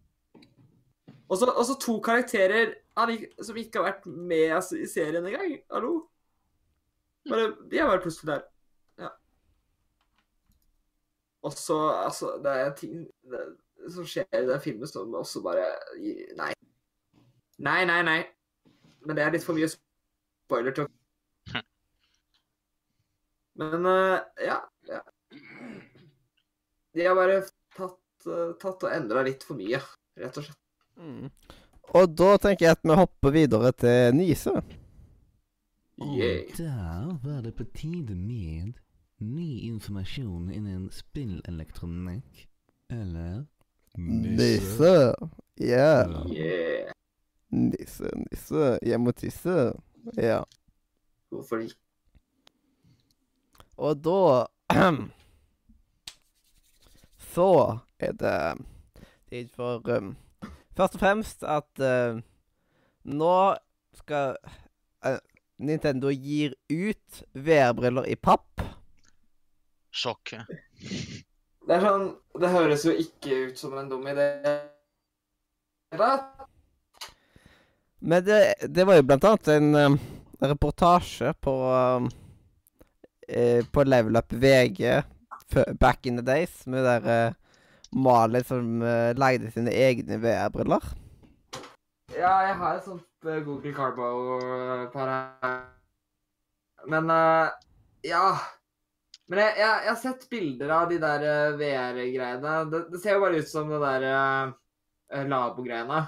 Og så, to karakterer som ikke har vært med i serien engang. Hallo? Bare, de er bare plutselig der. Ja. Og så, altså Det er ting det, som skjer i den filmen som også bare Nei. Nei, nei, nei. Men det er litt for mye spoiler til å men uh, ja, ja. De har bare tatt, uh, tatt og endra litt for mye, rett og slett. Mm. Og da tenker jeg at vi hopper videre til Nise. Yay. Og der var det på tide med ny informasjon innen spillelektronikk. Eller Nisse. Ja. Yeah. Nisse, nisse. Jeg må tisse. Ja. Hvorfor ikke? Og da Så er det tid for um, Først og fremst at uh, nå skal uh, Nintendo gir ut VR-briller i papp. Sjokk. Det er sånn Det høres jo ikke ut som en dum idé. Men det, det var jo blant annet en uh, reportasje på uh, eh, På Level Up VG back in the days med der uh, Malin som uh, lagde sine egne VR-briller. Ja, jeg har et sånt uh, Google Carbo-par her. Men uh, ja. Men jeg, jeg, jeg har sett bilder av de der uh, VR-greiene. Det, det ser jo bare ut som det der uh, labo-greiene.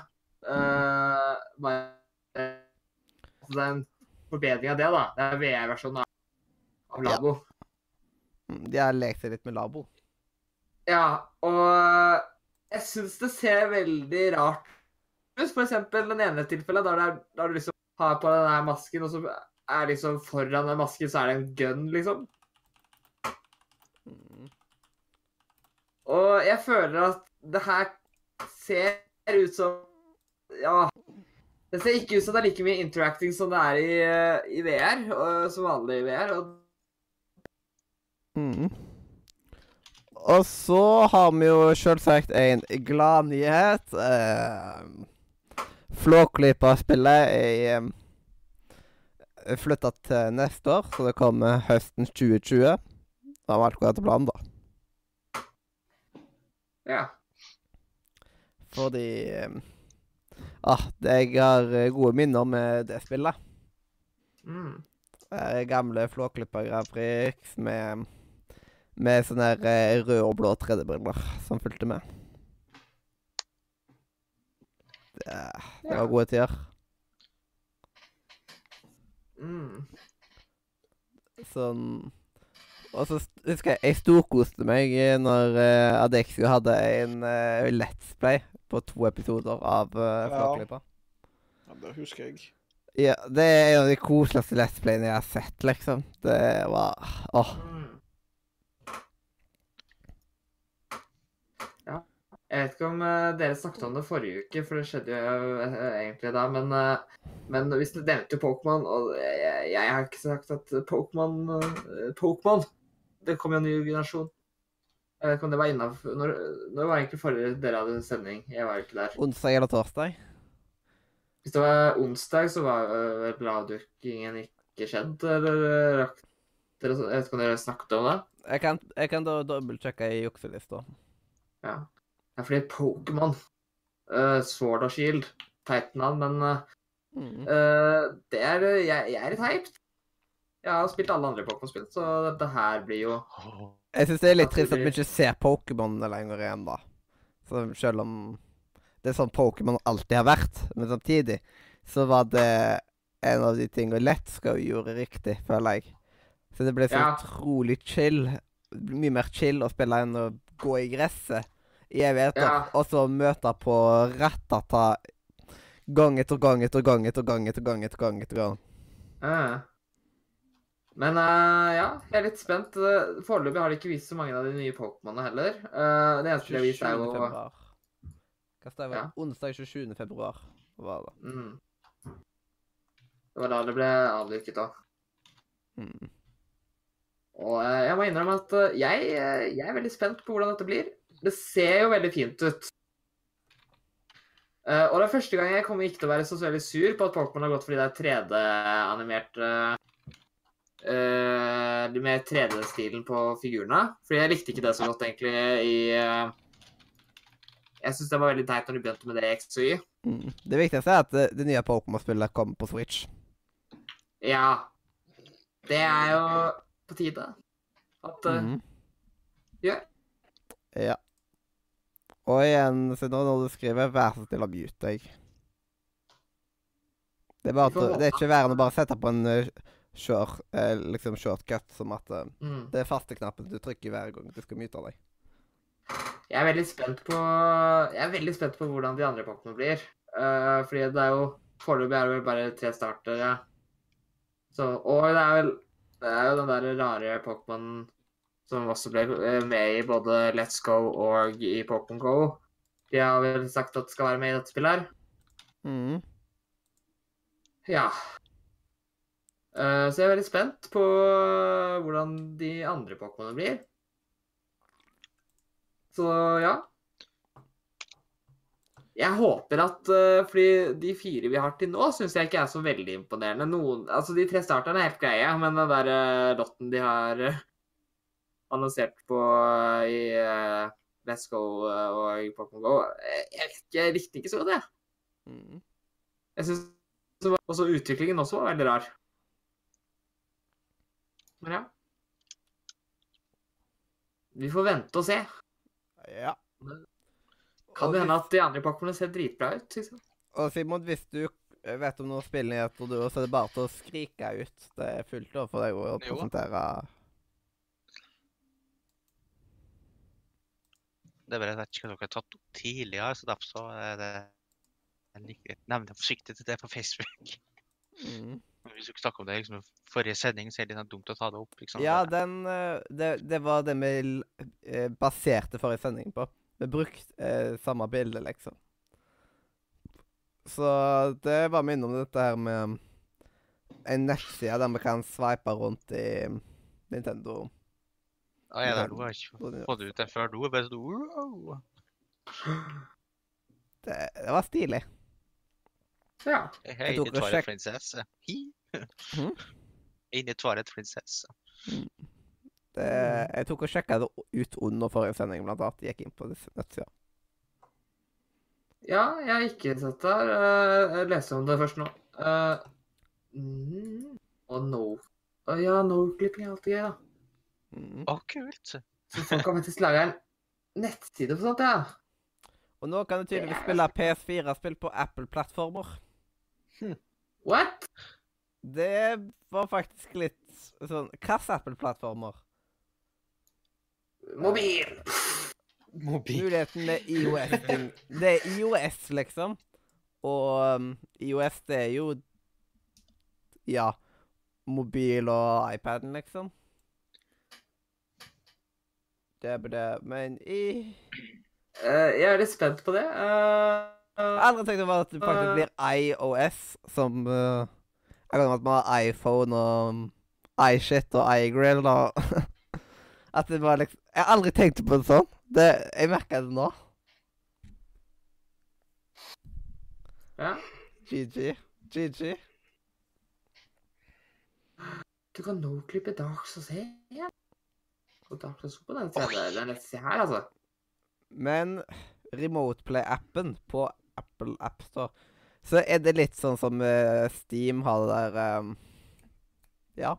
Eh, bare altså, Det er en forbedring av det, da. Det er VR-versjonen av, av labo. Ja. De har lekt seg litt med labo. Ja, og jeg syns det ser veldig rart. For eksempel den ene tilfellet der, er, der du liksom har på den her masken, og så er liksom foran den masken så er det en gun, liksom. Og jeg føler at det her ser ut som Ja. Det ser ikke ut som det er like mye interacting som det er i, eh, i VR, og, som vanlig i VR. Og Mm. Og så har vi jo selvsagt en gladnyhet. Uh, Flåklypa-spillet er flytta til neste år, så det kommer høsten 2020. Da har vi alt gått etter planen, da. ja. Fordi ah, Jeg har gode minner med det spillet. Mm. Gamle Flåklypa Grand Prix med, med sånne eh, røde og blå 3D-briller som fulgte med. Det, det var gode tider. Mm. Sånn Og så husker jeg jeg storkoste meg eh, når uh, Adexio hadde en uh, Let's Play på to episoder av uh, Ja. Flåklypa. Ja, det husker jeg. Ja, det er en av de koseligste Let's Playene jeg har sett, liksom. Det var Åh. Mm. Ja. Jeg vet ikke om eh, dere snakket om det forrige uke, for det skjedde jo eh, egentlig da. Men, eh, men hvis dere nevnte jo Pokémon, og jeg, jeg har ikke sagt at Pokémon Pokémon Det kom jo en ny generasjon. Jeg vet ikke om det var innafor når, når var egentlig forrige dere hadde sending? Jeg var jo ikke der. Onsdag eller torsdag? Hvis det var onsdag, så var vel avdukingen ikke skjedd, eller rakk dere Jeg vet ikke om dere snakket om det? Jeg kan, jeg kan da dobbeltsjekke i jukselista. Ja. Det er fordi Pokémon uh, Sword og Shield Teit navn, men uh, Mm. det er jeg, jeg er litt hyped. Jeg har spilt alle andre Pokémon-spill, så dette her blir jo Jeg syns det er litt At trist at vi ikke ser Pokémon lenger igjen, da. Så selv om det er sånn Pokémon alltid har vært, men samtidig så var det en av de tingene Let's Go gjorde riktig, føler jeg. Så det ble så Ja. utrolig chill. Mye mer chill å spille enn å gå i gresset i vet Ja. og så møte på Rattata gang etter gang etter gang etter gang etter gang etter gang. etter gang. Uh. Men uh, ja, jeg er litt spent. Foreløpig har de ikke vist så mange av de nye Pokémonene heller. Uh, det eneste de har vist, er jo februar. Hva det? Ja. Onsdag 27. februar var det. mm. Det var da det ble avduket da. Mm. Og eh, jeg må innrømme at jeg, jeg er veldig spent på hvordan dette blir. Det ser jo veldig fint ut. Uh, og det er første gang jeg kommer ikke til å være så veldig sur på at Pokémon har gått fordi det er 3D-animert uh, De med 3D-stilen på figurene. Fordi jeg likte ikke det så godt, egentlig, i uh, Jeg syns det var veldig teit når de begynte med det i X og Y. Mm. Det viktigste er at det, det nye Pokémon-spillet kommer på Switch. Ja. Det er jo på tide. At eh, Mhm. ja. Ja. Og igjen, Sindre, når du skriver, vær så snill å mute deg. Det er, bare at, det er ikke verre enn å bare sette på en uh, short, eh, liksom shortcut, som at eh, mm. det er faste knappen du trykker hver gang du skal mute deg. Jeg er veldig spent på Jeg er veldig spent på hvordan de andre Pokémon blir. Eh, fordi det er jo Foreløpig er det vel bare tre startere. Så, og det er vel Det er jo den der rare Pokémon som også ble eh, med i både Let's Go og i Pokémon Go. De har vel sagt at skal være med i dette spillet her. Mhm. Ja. Eh, så jeg er veldig spent på hvordan de andre Pokémonene blir. Så ja. Jeg håper at eh, Fordi de fire vi har til nå, syns jeg ikke er så veldig imponerende. Noen, altså De tre starterne er helt greie, men den der eh, lotten de har eh, annonsert på i, uh, Let's Go eh, og Pokémon Go. Jeg, jeg, likte ikke så godt, jeg. Mm. Jeg synes også utviklingen også var veldig rar. Men ja. Vi får vente og se. Ja. Kan det hende at de andre pakkene ser dritbra ut. Liksom. Og Simon, hvis du vet om noen spillnyheter, du, så er det bare til å skrike ut. Det er fullt lov for deg å Jo. presentere Det er bare at vet ikke hva dere har tatt opp tidligere, så derfor så er det jeg liker nevner forsiktig til det på Facebook. mm. Hvis du ikke snakker om det liksom, forrige sending, så er det litt sånn dumt å ta det opp. liksom. Ja, den eh, det, det var det vi eh, baserte forrige sending på. Vi brukte eh, samme bilde, liksom. Så det var minne om dette her med en nettside der vi kan sveipe rundt i Nintendo. Ah, ja, der, du har ikke fått ut den før nå. Bare sånn, wow. Det, det var stilig. Ja. Hei, Twilight sjekk- prinsesse. Hi. Mhm. Inn i Twilight Princess. Det, jeg tok og sjekka det ut under forrige sending, blant annet. Gikk inn på nettsida. ja, jeg har ikke sett det her. Eh, Jeg leser om det først nå. Uh, mm, og no Uh, Ja, no-klipping er alltid gøy, da. Mm. Å, kult. Så folk har faktisk lage en nettside for sånt, ja. Og nå kan du tydeligvis spille PS4-spill på Apple-plattformer. What? Det var faktisk litt sånn Hvilke Apple-plattformer? Mobil! Mobil. Muligheten med IOS-ting. Det er IOS, liksom. Og um, IOS, det er jo Ja. Mobil og iPaden, liksom. Det det. Men i uh, jeg er litt spent på det. Eh, Jeg har aldri tenkt over at det faktisk blir iOS som uh, Jeg kan at man har iPhone og um, iShit og iGrill og At det var liksom Jeg har aldri tenkt på det sånn. Det, jeg merker det nå. ja. GG. GG. Du kan nå klippe Dark Souls Souls på den nettsida her, altså. Men Remoteplay-appen på Apple AppStore så er det litt sånn som uh, Steam har det der um, Ja.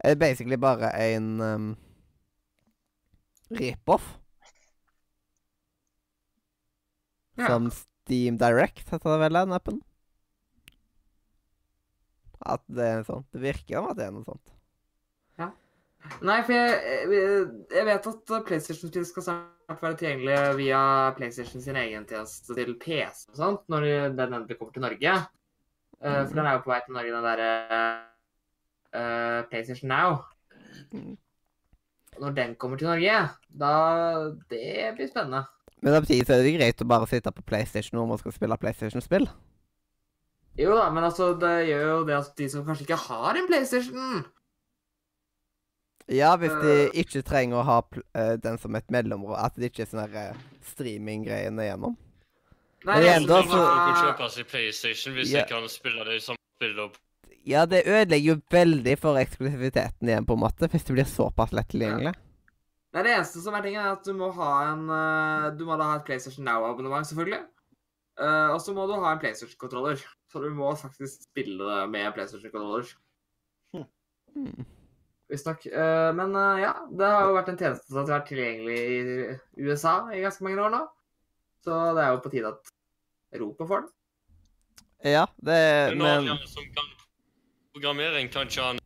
Det er basically bare en um, rip-off. Ja. Som Steam Direct heter det vel, den appen. At det er sånn. Det virker som at det er noe sånt. Nei, for jeg, jeg, jeg vet at PlayStation-spill skal snart være tilgjengelig via PlayStation sin egen tjeneste til PC og sånt, når den endelig kommer til Norge. Eh, for den er jo på vei til Norge, den derre uh, PlayStation Now. Mm. Når den kommer til Norge, da Det blir spennende. Men samtidig så er det greit å bare sitte på PlayStation når man skal spille PlayStation-spill. Jo da, men altså, det gjør jo det at de som kanskje ikke har en PlayStation Ja, hvis de Øh. ikke trenger å ha pl eh, den som et mellområd. At det ikke er sånn der, eh, streaming-greiene igjennom. Nei, jeg det Folk kan var- kjøpe seg PlayStation hvis Ja. de kan spille det som samme spill. og- Ja, det ødelegger jo veldig for eksklusiviteten igjen, på en måte, hvis det blir såpass lett tilgjengelig. Nei, det eneste som er tingen, er at du må ha en eh, Du må da ha et PlayStation Now-abonnement, selvfølgelig. Uh, og så må du ha en PlayStation-kontroller. Så du må faktisk spille det med PlayStation-kontroller. Mm. Visstnok. Uh, men eh, ja, det har jo vært en tjeneste som har vært tilgjengelig i USA i ganske mange år nå. Så det er jo på tide at Europa får den. Ja, det Men når Men han som kan programmering, kan ikke han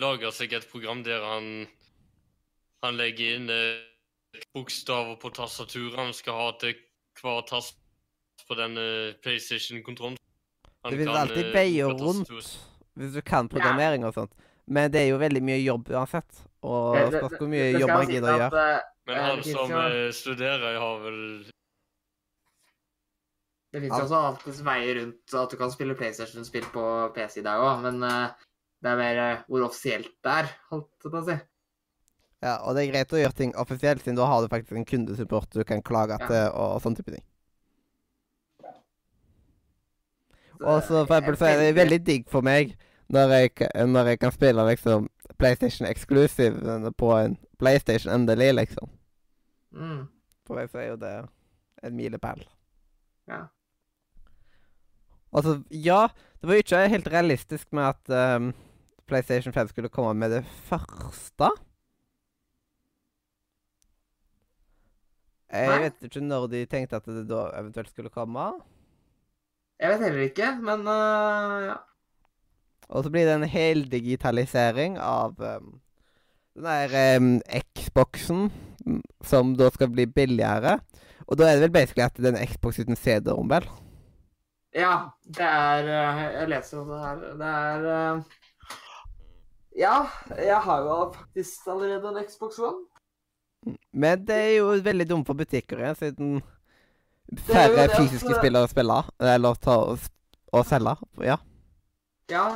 lage seg et program der han, han legger inn eh, bokstaver på tastaturet han skal ha til hver tast på den eh, PlayStation-kontrollen. Du det finnes alltid beie rundt hvis du kan programmering og sånt. Men det er jo veldig mye jobb uansett. Og Det- spørs hvor mye jobb man gidder å gjøre. eh, Men han som jo- eh, studerer, har vel Det fins Ja. også alltids veier rundt at du kan spille PlayStation-spill på PC i dag òg, men eh, det er mer hvor offisielt det er, holdt jeg på å si. Ja, og det er greit å gjøre ting offisielt, siden da har du faktisk en kundesupport du kan klage Ja. til, og sånn type ting. Og så for eksempel så er det veldig digg for meg når jeg, når jeg kan spille liksom PlayStation Exclusive på en PlayStation endelig, liksom. Mm. For meg så er jo det en milepæl. Ja. Altså, ja, det var jo ikke helt realistisk med at um, PlayStation 5 skulle komme med det første. Jeg Nei. vet ikke når de tenkte at det da eventuelt skulle komme. Jeg vet heller ikke, men uh, ja. Og så blir det en hel digitalisering av um, den der um, Xboxen, som da skal bli billigere. Og da er det vel basically at det er en Xbox uten CD-rom, vel? Ja, det er øh, Jeg leser om det her. Det er uh, Ja, jeg har jo faktisk allerede en Xbox One. Men det er jo veldig dumt for butikker igjen, siden færre det at- fysiske spillere spiller, eller tar og, og selge. Ja. Ja.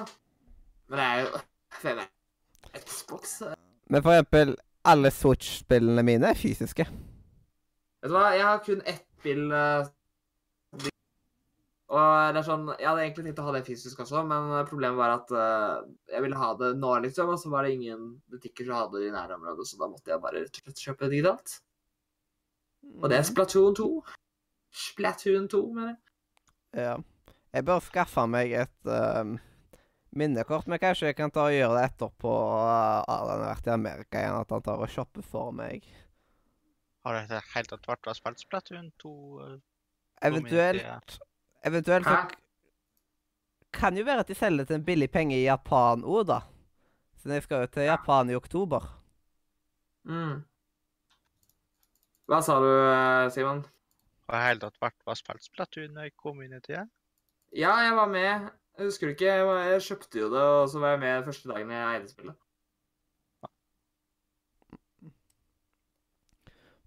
Men det er jo det er Xbox? Men for eksempel, alle Switch-spillene mine er fysiske. Vet du hva, jeg har kun ett spill øh, Og det er sånn Jeg hadde egentlig tenkt å ha det fysisk også, men øh, problemet var at uh, jeg ville ha det nå, liksom, og så var det ingen butikker som hadde det i nærområdet, så da måtte jeg bare rett og slett kjøpe det digitalt. Og det er Splatoon 2. Splatoon 2, mener jeg. Ja. Jeg bør skaffe meg et ehm, minnekort, men kanskje jeg kan ta og gjøre det etterpå uh, har vært i Amerika igjen, at han tar og shopper for meg. Har det helt tatt vært og spilt Splatoon 2? eh, Eventuelt Eventuelt så Hæ? kan jo være at de selger til en billig penge i Japan òg, da. Så jeg skal jo til Japan i oktober. Mm. Hva sa du, øh, Simon? Har i hele tatt vært og spilt Splatoon i communityet? Ja, jeg var med. Jeg husker du ikke? Jeg, kjøpte jo det, og så var jeg med første dagen jeg eide spillet.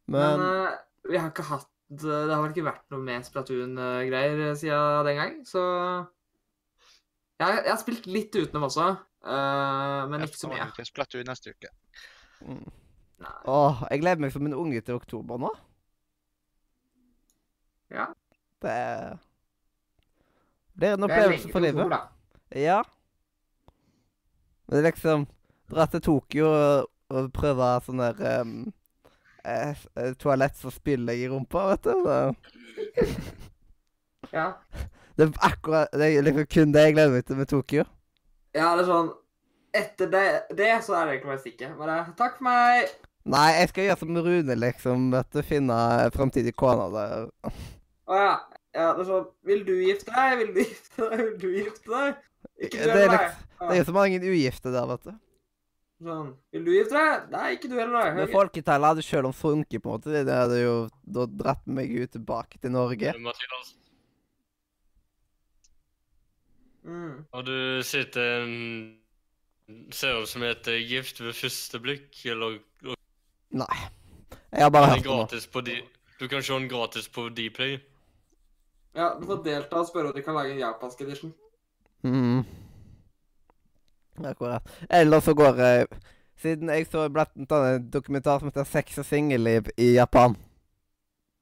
Men, Men øh, vi har ikke hatt Det har vel ikke vært noe med Splatoon-greier siden den gang, så jeg, jeg har spilt litt utenom også, uh, men ikke så mye. Jeg skal til Splatoon neste uke. mm. Nei. Åh, jeg gleder meg som en unge til oktober nå. Ja. Det er blir en opplevelse for livet. Ja. Men det er liksom Dra til Tokyo og, og prøve sånn der um, eh, toalett som spyler i rumpa, vet du. Ja. det er akkurat Det er liksom kun det jeg gleder meg til med Tokyo. ja, det er sånn Etter det, det så er det egentlig å. Bare takk for meg. Nei, jeg skal gjøre som Rune, liksom. Vet du, finne framtidig kone der. Å ja. Ja. Det er sånn Vil du gifte deg? Vil du gifte deg? Vil du gifte deg? Ikke du heller. er liksom- Det er jo så mange ugifte der, vet du. Sånn. Vil du gifte deg? Nei, ikke du heller. Men folketallet hadde sjøl om sunket, på en måte. Det hadde jo da dratt meg ut tilbake til Norge. Mathias, Mm. har du sett en serie som heter 'Gift ved første blikk'? Eller Nei. Jeg har bare hørt den. gratis på de, Du kan se den gratis på Dplay. Ja, du får delta og spørre om de kan lage en japansk edition. Mm. Akkurat. Eller så går jeg Siden jeg så blant annet en dokumentar som heter 'Sex og singelliv' i Japan.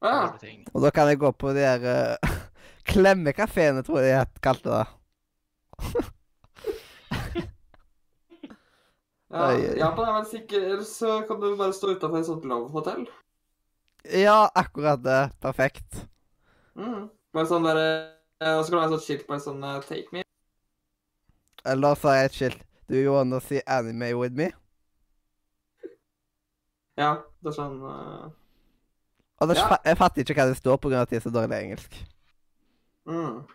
Ja. Og da kan jeg gå på de der uh, klemmekafeene, tror jeg de kalte det. ja. Japan er vel sikker Ellers så kan du bare stå utafor et sånt love-hotell. Ja, akkurat det. Perfekt. Mm. Bare sånn derre Og så kan det være sånt skilt bare sånn uh, 'Take me'. Eller så har jeg et skilt. Do you wanna see anime with me? Ja, det er sånn uh... Og da, Ja. Jeg fatter ikke hva det står pga. at de er så dårlig engelsk. mm.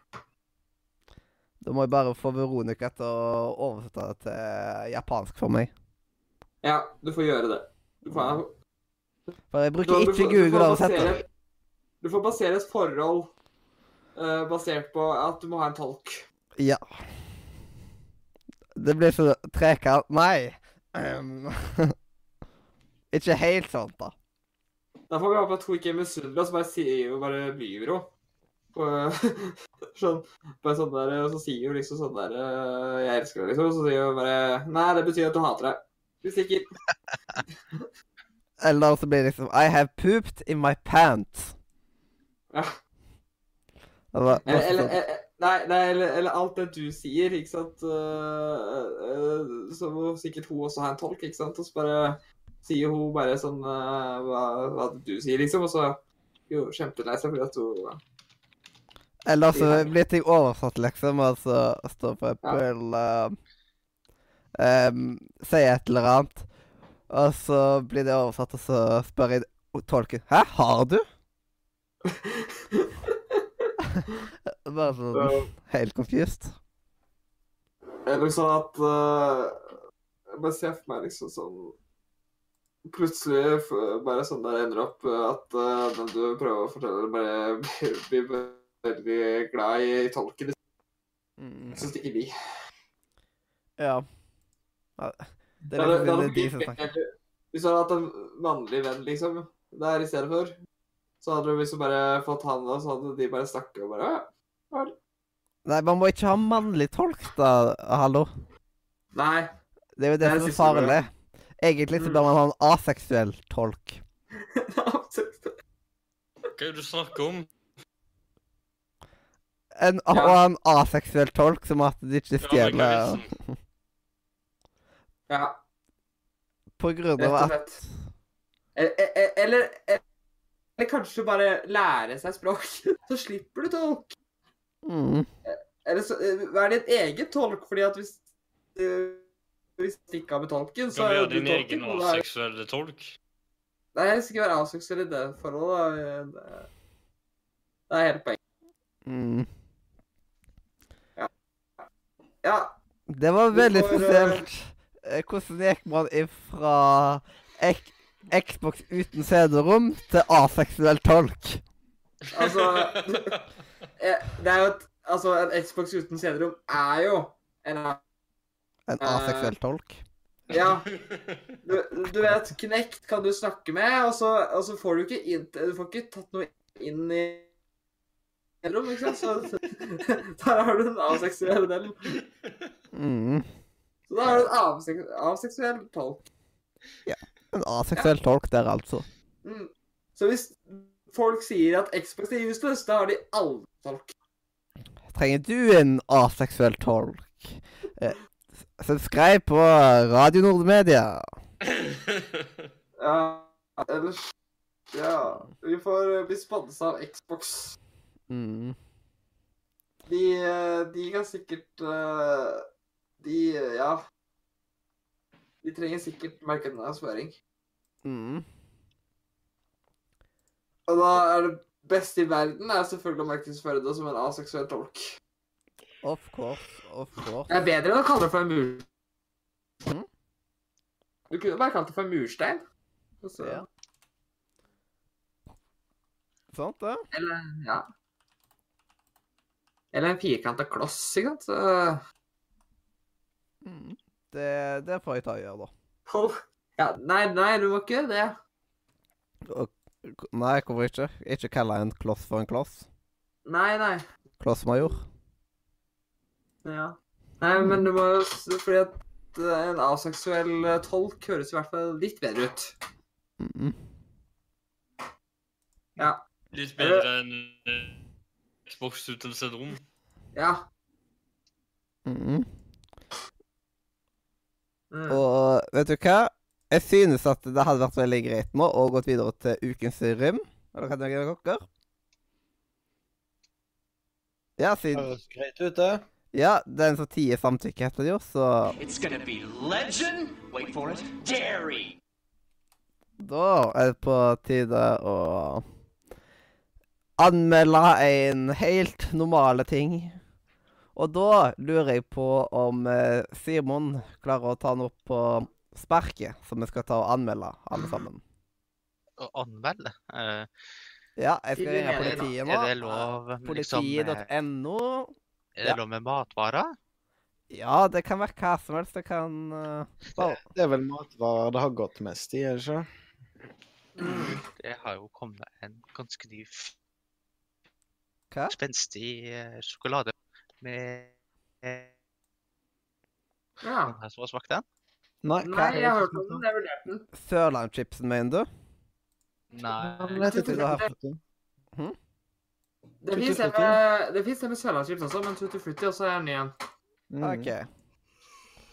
Da må jeg bare få Veronica til å oversette det til japansk for meg. Ja, du får gjøre det. Du får, For jeg bruker du, ikke du, Google oversetter. du får basere et forhold eh, basert på at du må ha en tolk. Ja. Det blir så trekant Nei. Um. ikke helt sånn, da. Da får vi håpe at hun ikke er misunnelig, og så bare sier hun bare lyver hun. Sånn, bare sånn der, og så sier hun liksom sånn der eh, 'Jeg elsker deg', liksom. Og så sier hun bare 'Nei, det betyr at du hater deg'. Du stikker. Eller så blir det liksom I have pooped in my pants. Ja. Var, Eller, eller, nei, nei, eller, eller alt det du sier, ikke sant. Så må sikkert hun også ha en tolk, ikke sant. Og så bare sier hun bare sånn eh, hva, hva du sier, liksom. Og så jo, kjempelei seg fordi at hun Eller så blir ting oversatt, liksom, og så står for eksempel uh, um, Sier et eller annet, og så blir det oversatt, og så spør jeg tolken Hæ, har du? Bare sånn eh, helt confused. Eller sånn at uh, Jeg bare ser for meg liksom sånn Plutselig bare sånn der ender opp eh, at uh, den du prøver å fortelle, bare blir, blir veldig glad i tolken. Mm. Så stikker de. Ja. Det er det, liksom det det, hadde er de blitt som snakker. bedre Hvis du hadde hatt en mannlig venn, liksom, der i det, for, så hadde du liksom bare fått han, og så hadde de bare snakket og bare «Ja, Nei, man må ikke ha mannlig tolk, da. Hallo. Nei. Det er jo det, Det er som er farlig. Egentlig så Mm. bør man ha en aseksuell tolk. Hva er det du snakker om? En, Ja. Og en aseksuell tolk som at de ikke Ja, er stjeler vitsen? Ja, På grunn rett av og at slett. E- e- e- Eller, eller kanskje bare lære seg språk, så slipper du tolk. mm, Eller så eh, vær din eget tolk, fordi at hvis eh, hvis du ikke har med tolken, så vi er du din tolken. egen ha din egen aseksuelle tolk? Nei, jeg skal ikke være aseksuell i det forholdet. da. Det- Det er hele poenget. mm. Ja, Det var veldig får, eh, spesielt. Eh, Hvordan gikk man ifra ek Xbox uten CD-rom til aseksuell tolk? altså eh, Det er jo et Altså, en Xbox uten CD-rom er jo en En Eh, aseksuell tolk? Ja. Du, du vet, Knekt kan du snakke med, og så, og så får du ikke inn, Du får ikke tatt noe inn i CD-rom, ikke sant? Så der har du en aseksuell del. Mm. Så da har du en avsek tolk. tolk. En aseksuell tolk der, altså. Mm. Så hvis folk sier at Xbox er useless, da har de aldri tolk. Trenger du en aseksuell tolk? Eh, subscribe på Radio Nordmedia. Ja, ellers Ja. Vi får eh, bli sponsa av Xbox. Mm. De, eh, de kan sikkert eh, De Ja. De trenger sikkert markedsføring. Mm. Og da er det beste i verden er selvfølgelig å markedsføre det som en aseksuell tolk. Of course, of course. Det er bedre enn å kalle det for en mur... Mhm. Du kunne bare kalt det for en murstein. Og så- Ja. Sant, det? Eller ja. Eller en firkanta kloss, ikke sant. Så, Mm. Det, det får jeg ta og gjøre, da. Oh, ja, nei, nei, du må ikke gjøre det. Og, Nei, hvorfor ikke? Ikke kalle en kloss for en kloss. Nei, nei. Klossmajor. Ja. Nei, men du må jo Fordi at eh, en aseksuell eh, tolk høres i hvert fall litt bedre ut. Mm. Ja. Litt bedre enn Xbox uten CD-rom. Ja. Mm. Mm. Og vet du hva? Jeg synes at det hadde vært veldig greit nå å gått videre til ukens rim. Eller hva dere dere? Ja, siden Høres greit ut, det. Ja, den som tier samtykke, heter det jo, så It's gonna be legend. Wait for it. Dairy. Da er det på tide å anmelde en helt normale ting. Og da lurer jeg på om eh, Simon klarer å ta den opp på sparket, som vi skal ta og anmelde, alle sammen. Å anmelde? Uh, Ja, jeg skal ringe politiet nå. er det lov med liksom, eh, Politiet.no. Er det lov med matvarer? Ja, det kan være hva som helst. Det kan uh, bare Det er vel matvarer det har gått mest i, er det ikke? Det har jo kommet en ganske ny Hva? spenstig sjokolade med ja. Den her som har smakt den? Nei, Nei, jeg har hørt om den. Jeg vurderte den. Sørlandschipsen, mener du? Nei. Det Tutti fins en med, med sørlandschips også, men Tutti Frutti også er ny en. Mm. OK.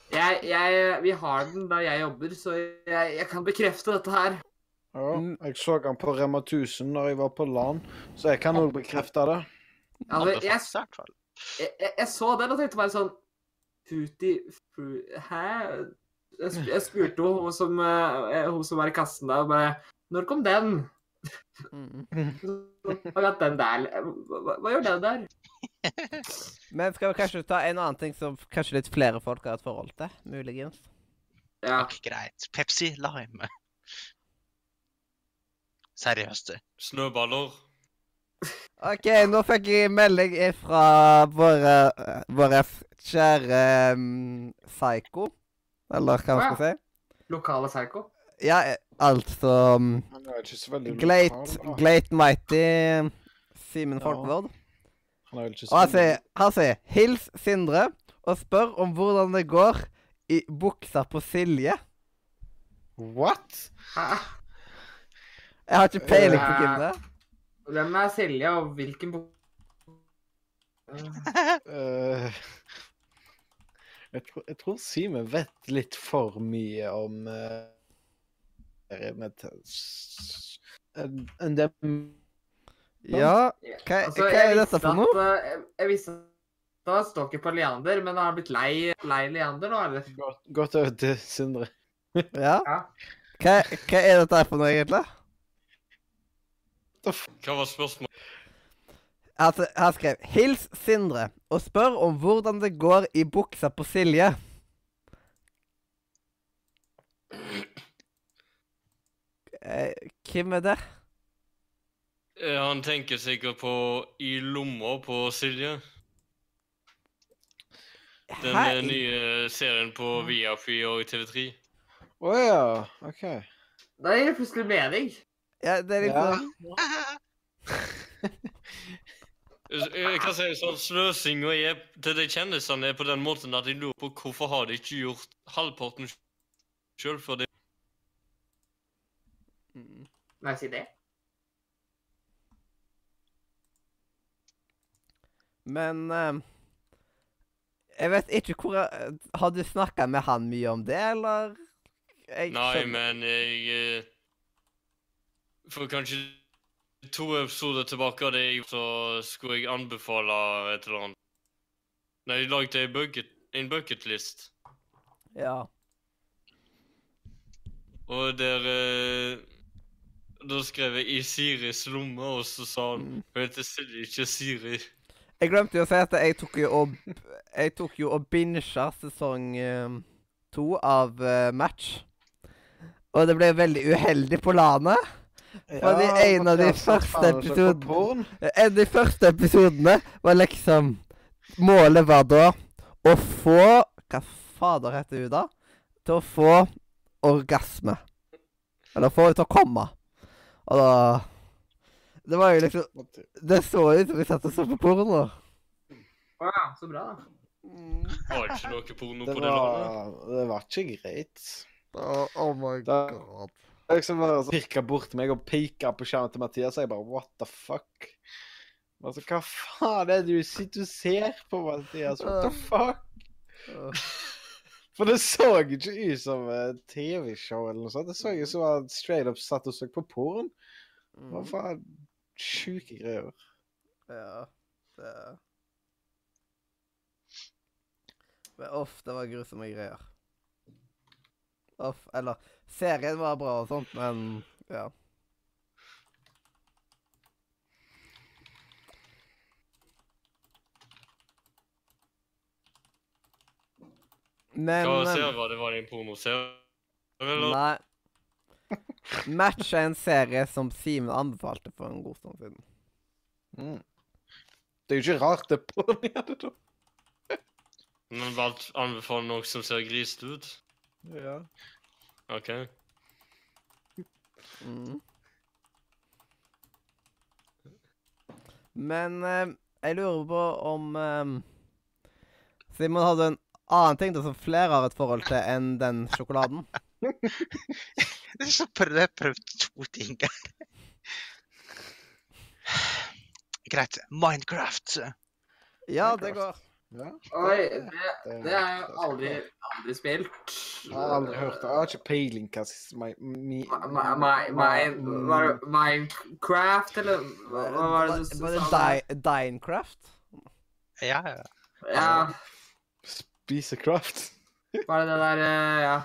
Jeg, jeg, vi har den da jeg jobber, så jeg, jeg kan bekrefte dette her. Ja, jeg så den på Rema 1000 når jeg var på LAN, så jeg kan òg bekrefte det. Altså, jeg, Jeg, jeg, jeg så den og tenkte bare sånn fru... Hæ? Jeg, sp jeg spurte hun som, eh, hun som var i kassen da, bare Når kom den? Mm. Akkurat den der hva, hva gjør den der? Men skal vi kanskje ta en annen ting som kanskje litt flere folk har et forhold til? Muligens. Ja. Okay, greit. Pepsi Lime. Seriøst. Snøballer. OK, nå fikk jeg melding fra våre, våre kjære um, Psycho. Eller hva man skal si. Lokale psycho. Ja, eh, altså Glate. Glate Mighty Simen Ja. Folkvord. Han er vel ikke Og han så sier, han sier 'Hils Sindre' og spør om hvordan det går i buksa på Silje. What? Hæ? Jeg har ikke peiling på Eh, hvem det er. Hvem er Silje, og hvilken bok... Eh, jeg, tror, jeg tror Simen vet litt for mye om uh, s- enn det Ja, hva, Altså, hva er dette for noe? eh, Jeg, jeg visste at det står ikke på Leander, men har han blitt lei, lei Leander nå, eller? Godt, godt over til Sindre. Ja. Ja. Hva, hva er dette for noe, egentlig? Hva var spørsmålet? Altså, han skrev 'Hils Sindre' og spør om hvordan det går i buksa på Silje. Eh, hvem er det? Eh, Han tenker sikkert på I lomma på Silje. Den Hæ? eh, nye serien på Viafy og TV3. Å ja, OK. Da gir det plutselig mening. Ja, det er Ja. liksom Eh, Jeg kan si sånn, Sløsinga til de kjendisene er på den måten at de lurer på hvorfor har de ikke gjort halvparten sjøl før de Mm. Si det? Men eh, Jeg vet ikke hvor jeg, Har du snakka med han mye om det, eller? Jeg Nei, men jeg eh, For kanskje to episoder tilbake av det, så skulle jeg anbefale et eller annet. Nei, de lagde en bucket, en bucketlist. Ja. Og der eh, Da skrev jeg 'i Siris lomme', og så sa han Mm. Hun heter Silje, ikke Siri. Jeg glemte jo å si at jeg tok jo og Jeg tok jo og binga sesong eh, to av eh, Match. Og det ble veldig uheldig på LAN-et. Fordi en av de første episodene En av de første episodene var liksom Målet var da å få Hva fader heter hun da? Til å få orgasme. Eller få henne til å komme. Og da Det var jo liksom Det så ut som vi satt og så på porno. Å ja, så bra, da. Var ikke noe porno Det på det landet? var, det var ikke greit. Da, oh my Da- god. Liksom bare pirka bort meg og peka på skjermen til Mathias, og jeg bare what the fuck? Altså, hva faen er det du sitter og ser på, Mathias? What the fuck? For det så ikke ut som et TV-show eller noe sånt. Det så ut som han straight up satt og så på porn. Hva mm, faen? Sjuke greier. ja. Det Men uff, det var grusomme greier. Uff. Eller Serien var bra og sånt, men ja. Men Hva var det? Var det en pornoserie? Nei. Match er en serie som Simen anbefalte for en god stund siden. Mm. Det er jo ikke rart det er i det, da. Men valgt anbefaler noe som ser grisete ut? Ja. OK. Mm. Men eh, jeg lurer på om eh, Simon hadde en annen ting da, som flere har et forhold til enn den sjokoladen. Det er så prøv, prøv to ting her. Greit. Minecraft. Ja, det går. Ja. Oi, det, det- det har jeg aldri, aldri spilt. Jeg har aldri hørt det. Jeg har ikke peiling hva var det Minecraft, eller hva var det du Var det sa? Dinecraft? Ja, ja. Ja, Spisecraft. var det det der eh, Ja.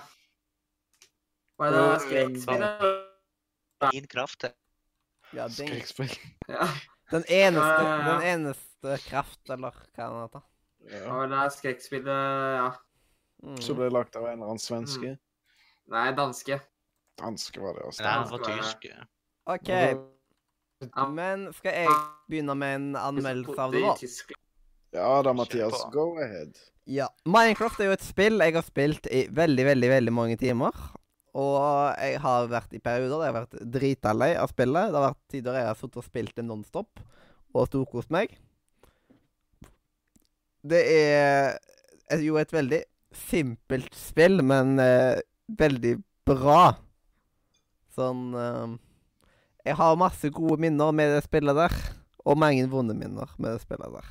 Var det det der skrekkspillet? Din Ja. Skrekkspill. Ja, Den eneste, Ja, ja, ja. den eneste kraft, eller hva er heter. det Ja. var det skrekkspillet Ja. Mm. Så ble det lagt av en eller annen svenske. Nei, danske. Danske var det. altså. Nei, han var tysk. OK, men skal jeg begynne med en anmeldelse av det, da? Ja da, Mathias. Go ahead. Ja. Minecraft er jo et spill jeg har spilt i veldig, veldig veldig mange timer. Og jeg har vært i perioder der jeg har vært drita lei av spillet. Det har vært tider jeg har sittet og spilt det nonstop og storkost meg. Det er jo et veldig simpelt spill, men eh, veldig bra. Sånn eh, Jeg har masse gode minner med det spillet der. Og mange vonde minner med det spillet der.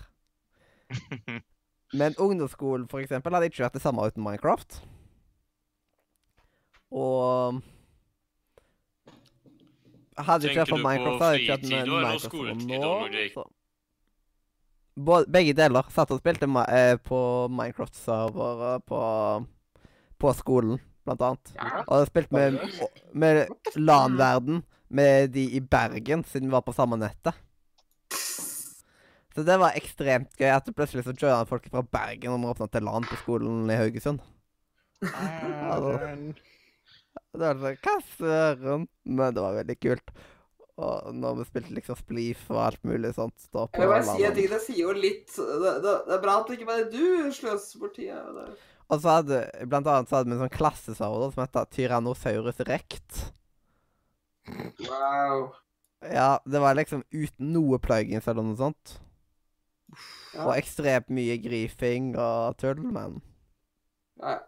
Men ungdomsskolen for eksempel, hadde ikke vært det samme uten Minecraft. Og Hadde ikke vært for Minecraft, hadde ikke fritid med Minecraft nå. så- Både, begge deler. Satt og spilte ma- eh, på Minecraft-server på, på skolen, blant annet. Ja. Og spilte med, med LAN-verden med de i Bergen, siden vi var på samme nettet. Så det var ekstremt gøy at plutselig så joina folk fra Bergen og vi åpna til LAN på skolen i Haugesund. altså, Det var sånn Hva søren? Men det var veldig kult. Og når vi spilte liksom Spleef og alt mulig sånt da på Jeg vil bare si en ting, det sier jo litt Det, det, det er bra at det ikke bare du sløser bort tida. Og så hadde blant annet så hadde vi en sånn klasseserver da, som heter Tyrannosaurus rect. Wow. Ja, det var liksom uten noe plugins eller noe sånt. Ja. Og ekstremt mye griefing og tull, men Ja.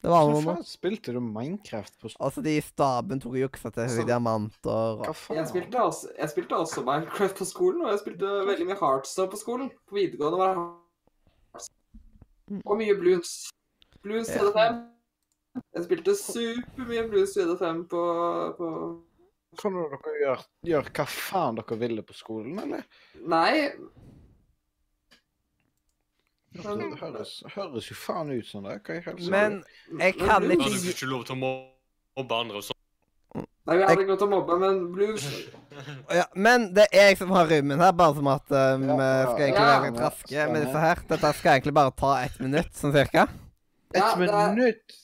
Det var Hva faen spilte du Minecraft på? Altså, de i staben tok og juksa til høye diamanter diamanter Hva og faen? Jeg spilte, også, jeg spilte også Minecraft på skolen, og jeg spilte veldig mye Heartstone på skolen. På videregående var det Hearthstone. Og mye Bloons. Bloons Ja. TD5. Jeg spilte supermye Bloons TD5 på, på Kan dere gjøre, gjør hva faen dere ville på skolen, eller? Nei, Det høres, høres jo faen ut som det. Hva i helsike? Men jeg kan ikke du gi ikke lov til å mobbe andre og sånn. Nei, vi hadde ikke lov til å mobbe, men Blues ja, Men det er jeg som har rymmen her, bare som at um, Ja, ja, skal egentlig ja. være litt raske med disse her. Dette skal egentlig bare ta ett minutt, sånn cirka. Ett Et det minutt!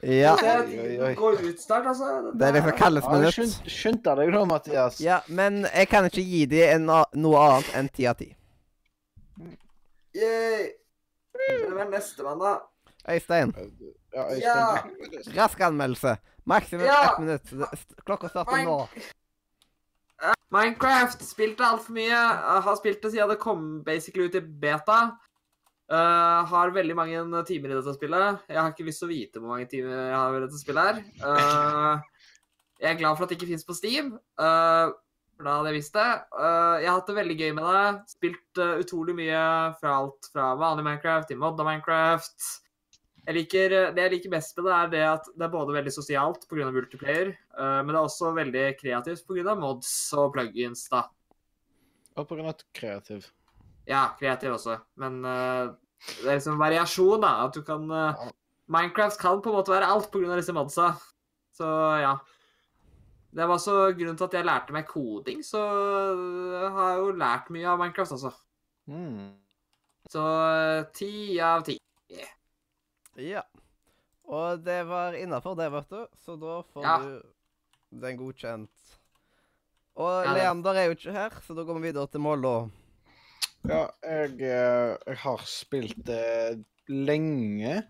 Ja. Det går ut snart, altså. Det er liksom kalles minutt. skynd, skynd deg nå, Mathias. Ja, men jeg kan ikke gi dem noe annet enn ti av ti. Yay. Hvem er nestemann, da? Øystein, Ja, Øystein. Ja. rask anmeldelse. Maksimum Ja. ett minutt. Klokka starter nå. Minecraft. Spilte altfor mye. Jeg har spilt det siden det kom basically ut i beta. Uh, har veldig mange timer i dette spillet. Jeg har ikke lyst til å vite hvor mange timer jeg har i dette spillet her. Uh, jeg er glad for at det ikke fins på Steam, eh, for da hadde jeg visst det. Eh, jeg har hatt det veldig gøy med det. Spilt eh, utrolig mye fra alt fra vanlig Minecraft til modda Minecraft. Jeg liker, eh, det jeg liker best med det, er det at det er både veldig sosialt pga. multiplayer, men det er også veldig kreativt pga. mods og plugins, da. Og av kreativ. Ja, kreativ også, men uh, det er liksom variasjon, da. At du kan uh, Minecraft kan på en måte være alt pga. disse modsa. Så ja. Det var også grunnen til at jeg lærte meg koding, så jeg har jo lært mye av Minecraft, altså. Mm. Så eh, ti av ti. Ja. Og det var innafor det, vet du. Så da får Ja. du den godkjent. Og Ja, Leander er jo ikke her, så da går vi videre til Mollo. Ja, jeg, eh, jeg har spilt det lenge.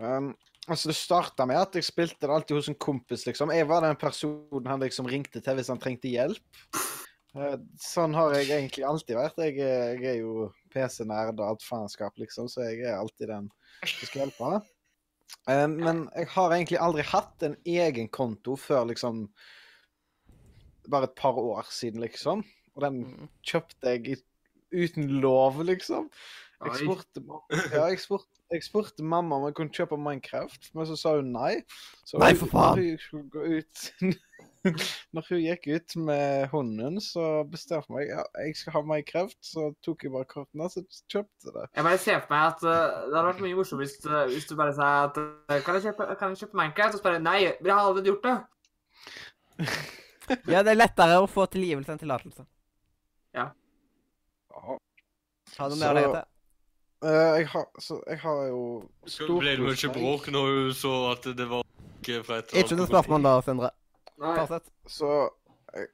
Um, altså, det starta med at jeg spilte det alltid hos en kompis, liksom. Jeg var den personen han liksom ringte til hvis han trengte hjelp. Eh, sånn har jeg egentlig alltid vært. Jeg, er- jeg er jo PC-nerd og alt faenskap, liksom, så jeg er alltid den som skal hjelpe. Eh, men jeg har egentlig aldri hatt en egen konto før liksom Bare et par år siden, liksom. Og den kjøpte jeg uten lov, liksom. Jeg spurte, ja, jeg, spurte, jeg spurte mamma om jeg kunne kjøpe Minecraft, men så sa hun nei. Så Nei, for faen! Når hun, gå ut, når hun gikk ut med hunden, så bestemte jeg meg ja, jeg skal ha Minecraft. Så tok jeg bare kortene og så kjøpte jeg det. Jeg bare ser for meg at uh, det hadde vært mye morsomt hvis, uh, hvis du bare sa at uh, kan, jeg kjøpe, kan jeg kjøpe Minecraft? Og så bare nei, vi har allerede gjort det. Ja, det er lettere å få tilgivelse enn tillatelse. Ja. Har du mer å legge til? Eh, jeg, har, så jeg har jo Så ble det mye bråk når hun så at det var ikke fra et Ikke noe spørsmål da, Sindre. Nei. Fortsett. Så jeg,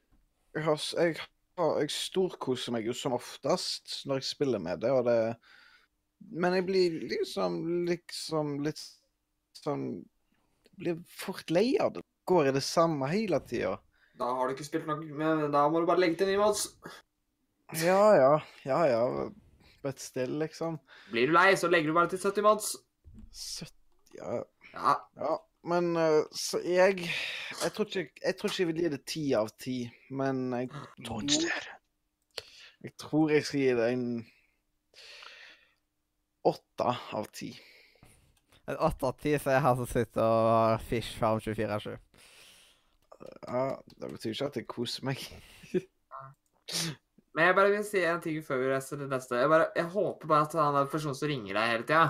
jeg, har, jeg, jeg storkoser meg jo som oftest når jeg spiller med det, og det Men jeg blir liksom liksom litt sånn Blir fort lei av det. Går i det samme hele tida. Da har du ikke spilt noe men da må du bare legge til ny, Mads. Ja, ja. Ja, ja. But sted, liksom. Blir du lei, så legger du bare til 70 mods. 70 Ja. Ja, ja. Men eh, så jeg Jeg tror ikke jeg, tror ikke jeg vil gi det ti av ti, men jeg Monster. Jeg tror jeg skal gi det en åtte av ti. En åtte av ti, så er jeg her som sitter og har Fish Farm 24-7. Ja, det betyr ikke at jeg koser meg. Men jeg bare vil si en ting før vi reiser til neste. Jeg, bare, jeg håper bare at han er personen som ringer deg hele tida,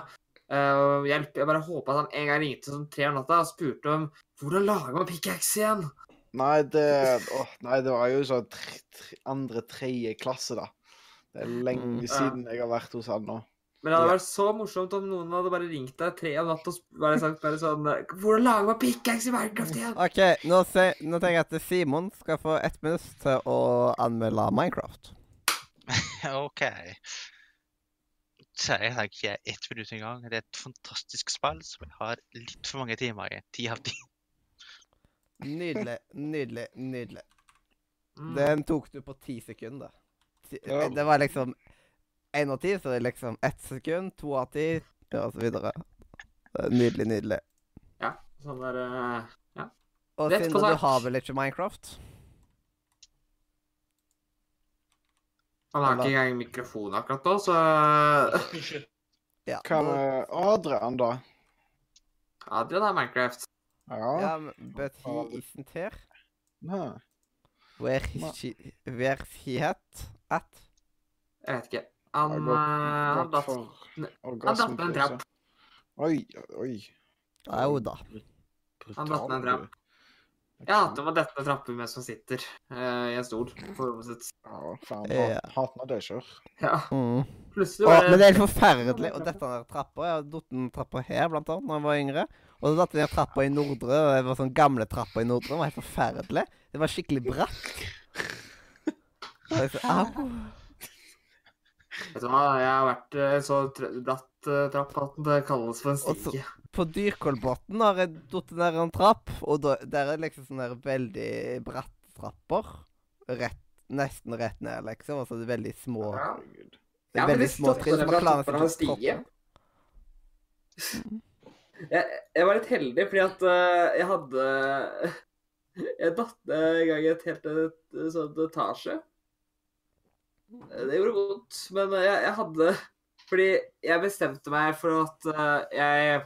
uh, hjelp. Jeg bare håper at han en gang ringte sånn tre om natta og spurte om hvordan lager man pickaxe igjen? Nei, det oh, Nei, det var jo sånn tre, tre, andre, tredje klasse, da. Det er lenge Mm, siden jeg har vært hos han nå. Men det hadde vært så morsomt om noen hadde bare ringt deg tre om natta og bare sagt bare sånn Hvordan lager man pickaxe i Minecraft igjen? OK, nå, se, nå tenker jeg at Simon skal få ett minutt til å anmelde Minecraft. OK. Så jeg tenker ikke ett minutt engang. Det er et fantastisk spill som jeg har litt for mange timer i. Ti av ti. Nydelig, nydelig, nydelig. Mm. Den tok du på ti sekunder. Det var liksom én av ti, så det er liksom ett sekund, to av ti, og så videre. Er Nydelig, nydelig. Ja, sånn der Ja. Og Rett på Sindre, du har vel ikke Minecraft? Han har ikke engang mikrofon akkurat nå, så Ja. Hva da- med Adrian, da? Adrian har Minecraft. Ja? Ja, men- but he isn't here. Nei. Where he, she, where he at? At? Jeg vet ikke. Han, eh, han datt ned en trapp. Oi, oi. Jo da. Han datt ned en trapp. Jeg hater å dette trapper mens man sitter uh, i en stol på rommet sitt. Ja, faen. Hater når det skjer. Ja, Mm. plutselig Å, men det er helt forferdelig. Og dette ned trappa Jeg har datt en trappa her, blant annet, da jeg var yngre. Og så datt jeg ned trappa i Nordre. og Det var sånn gamle trappa i Nordre. Det var helt forferdelig. Det var skikkelig bratt. Og jeg så, Au. Vet du hva, jeg har vært en så bratt eh, trapp at det kalles for en stige. så- stige. På Dyrkolbotn har jeg datt ned en trapp, og da, der er liksom sånne veldig bratte trapper. Rett, nesten rett ned, liksom. Altså det er veldig små Ja. Det er veldig små trinn. så det man fra klarer toppen av en ikke å stige. Jeg, jeg var litt heldig fordi at uh, jeg hadde Jeg datt ned en gang i et helt et, sånn etasje. Eh, Det gjorde vondt, men jeg, jeg hadde Fordi jeg bestemte meg for at uh, jeg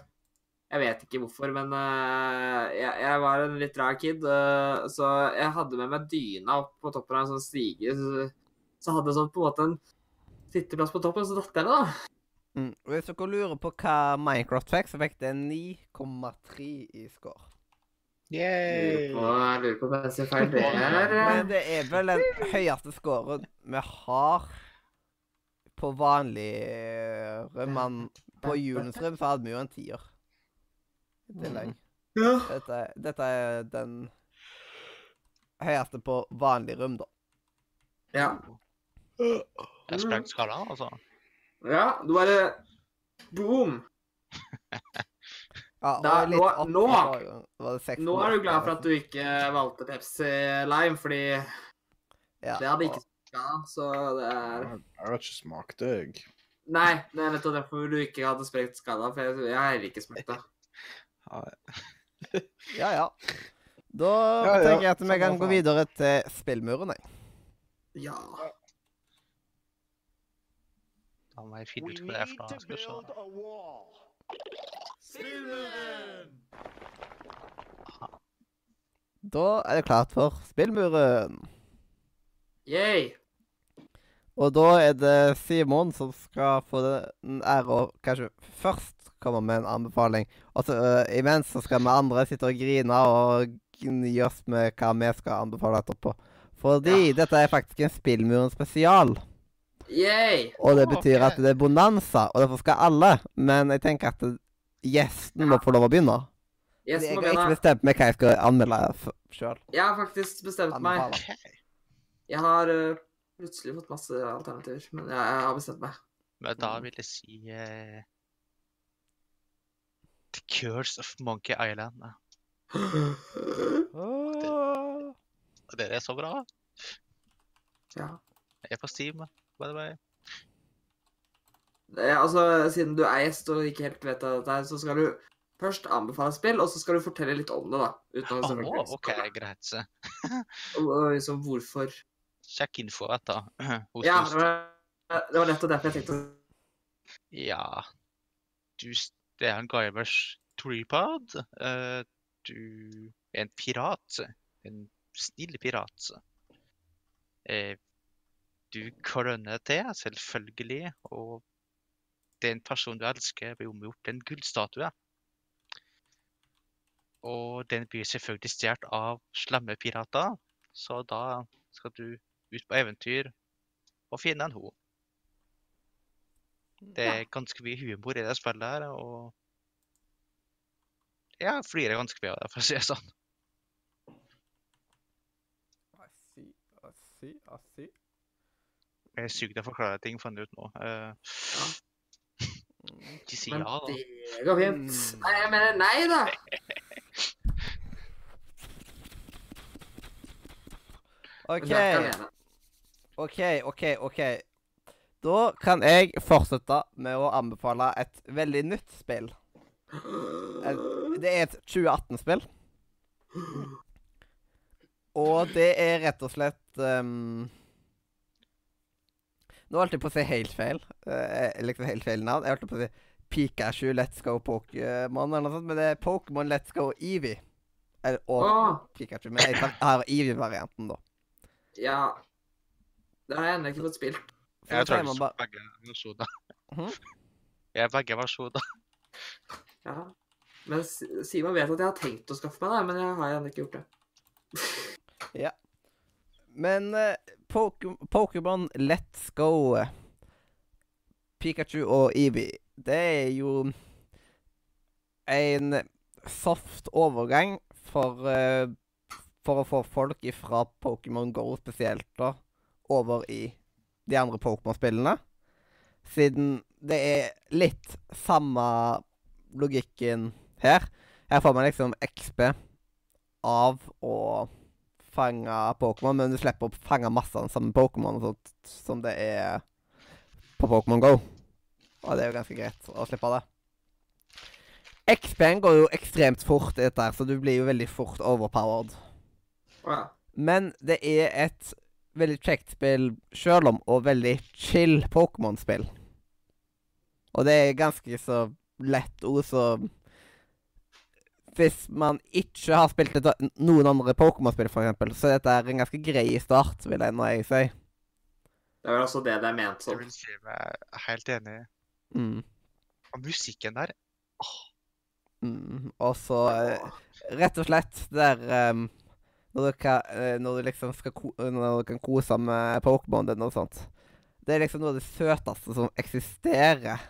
Jeg vet ikke hvorfor, men uh, jeg, jeg var en litt rar kid. Uh, så jeg hadde med meg dyna opp på toppen av en sånn stige. Så, så hadde jeg sånn på en måte en sitteplass på toppen, så datt jeg ned, da. Mm. Og Hvis dere lurer på hva Minecraft fikk, så fikk det 9,3 i score. På, jeg lurer på hva jeg ser feil. Det er eh, Men det er vel den høyeste scoren vi har på vanlig eh. Men på julens rom så hadde vi jo en tier. I tillegg. ja. Dette, dette er den høyeste på vanlig rom, da. Ja. Det er sprengt skala, altså. ja, du bare Boom! Ja, det litt nå- opp nå-. Da det Nå er du glad for at du ikke valgte Pepsi Lime, fordi ja. det hadde ikke smaka, så det er Jeg jeg har ikke smakt det, jeg. Nei, det er nettopp derfor du ikke hadde sprekt skada, for jeg, jeg har ikke smakt det. Ja, ja. Da Ja, ja. tenker jeg at vi kan gå videre til spillmuren, jeg. Ja. La meg finne ut hva det er for noe. Se. Da er det klart for Spillmuren. Yay! Og da er det Simon som skal få den ære å kanskje først komme med en anbefaling. Og så uh, imens så skal vi andre sitte og grine og gni oss med hva vi skal anbefale etterpå. Fordi dette er faktisk en Spillmuren spesial. Yay! Og det betyr at det er bonanza, og derfor skal alle. Men jeg tenker at gjesten må få lov å begynne. Jeg, Jeg har ikke begynne. bestemt meg hva jeg skal anmelde sjøl. jeg har faktisk bestemt meg. Okay. Jeg har uh, plutselig fått masse alternativer, men jeg, jeg har bestemt meg. Men da vil jeg si uh, The Curse of Monkey Island. Det er så bra. Ja. Jeg er på Steam, by the way. Altså, siden du er gjest og ikke helt vet av dette, her, så skal du først anbefale spill, og så skal du fortelle litt om det, da. Uten å oh, OK, greit. og liksom hvorfor. Sjekk info etter. Hos Ja, det var, det var nettopp derfor jeg tenkte Ja du, Det er en Guyvers tripod. Uh, du er en pirat. En snill pirat. Uh, du kløner til, selvfølgelig. Og den personen du elsker, blir omgjort til en gullstatue. Og den blir selvfølgelig stjålet av slemme pirater. Så da skal du ut på eventyr og finne en ho. Det er ganske mye humor i det spillet her, og jeg flirer ganske mye av det, for å si det sånn. Jeg er syk til å forklare ting, fant jeg ut nå. Eh, ikke si ja, da. det går fint. Nei, jeg mener nei, da. OK. OK, OK, OK. Da kan jeg fortsette med å anbefale et veldig nytt spill. Det er et 2018-spill. Og det er rett og slett ehm, Nå holdt jeg på å si helt feil. Eh, liksom helt feil navn. Jeg holdt på å si Pikachu Let's Go Pokémon eller noe sånt, men det er Pokémon Let's Go Eevee. Eller, og Åh, Pikachu. Men jeg har Eevee-varianten, da. ja. Det har jeg ennå ikke fått spilt. Jeg tror jeg så bare begge versjoner. Mhm. Jeg er begge versjoner. Ja. Men Simon vet at jeg har tenkt å skaffe meg det, men jeg har ennå ikke gjort det. ja. Men eh, Pokémon Let's Go Pikachu og Eevee, det er jo en soft overgang for uh, For å få folk ifra Pokémon Go spesielt, da, over i de andre Pokémon-spillene. Siden det er litt samme logikken her. Her får man liksom XP av å fange Pokémon, men du slipper å fange masse av den samme Pokémon sånt som det er på Pokémon Go. Og det er jo ganske greit å slippe det. XP-en går jo ekstremt fort i dette, her, så du blir jo veldig fort overpowered. Ja. Men det er et veldig kjekt spill sjøl om, og veldig chill Pokémon-spill. Og det er ganske så lett ord, så Hvis man ikke har spilt et, noen andre Pokémon-spill, f.eks., så dette er en ganske grei start, vil jeg nå jeg si. Det er vel også det det er ment Jeg som. vil si meg helt enig. Mm. Og musikken der Mm. Og så eh, Rett og slett der um, når, du kan, eh, når du liksom skal Når du kan kose med Pokémon og sånt. Det er liksom noe av det søteste som eksisterer.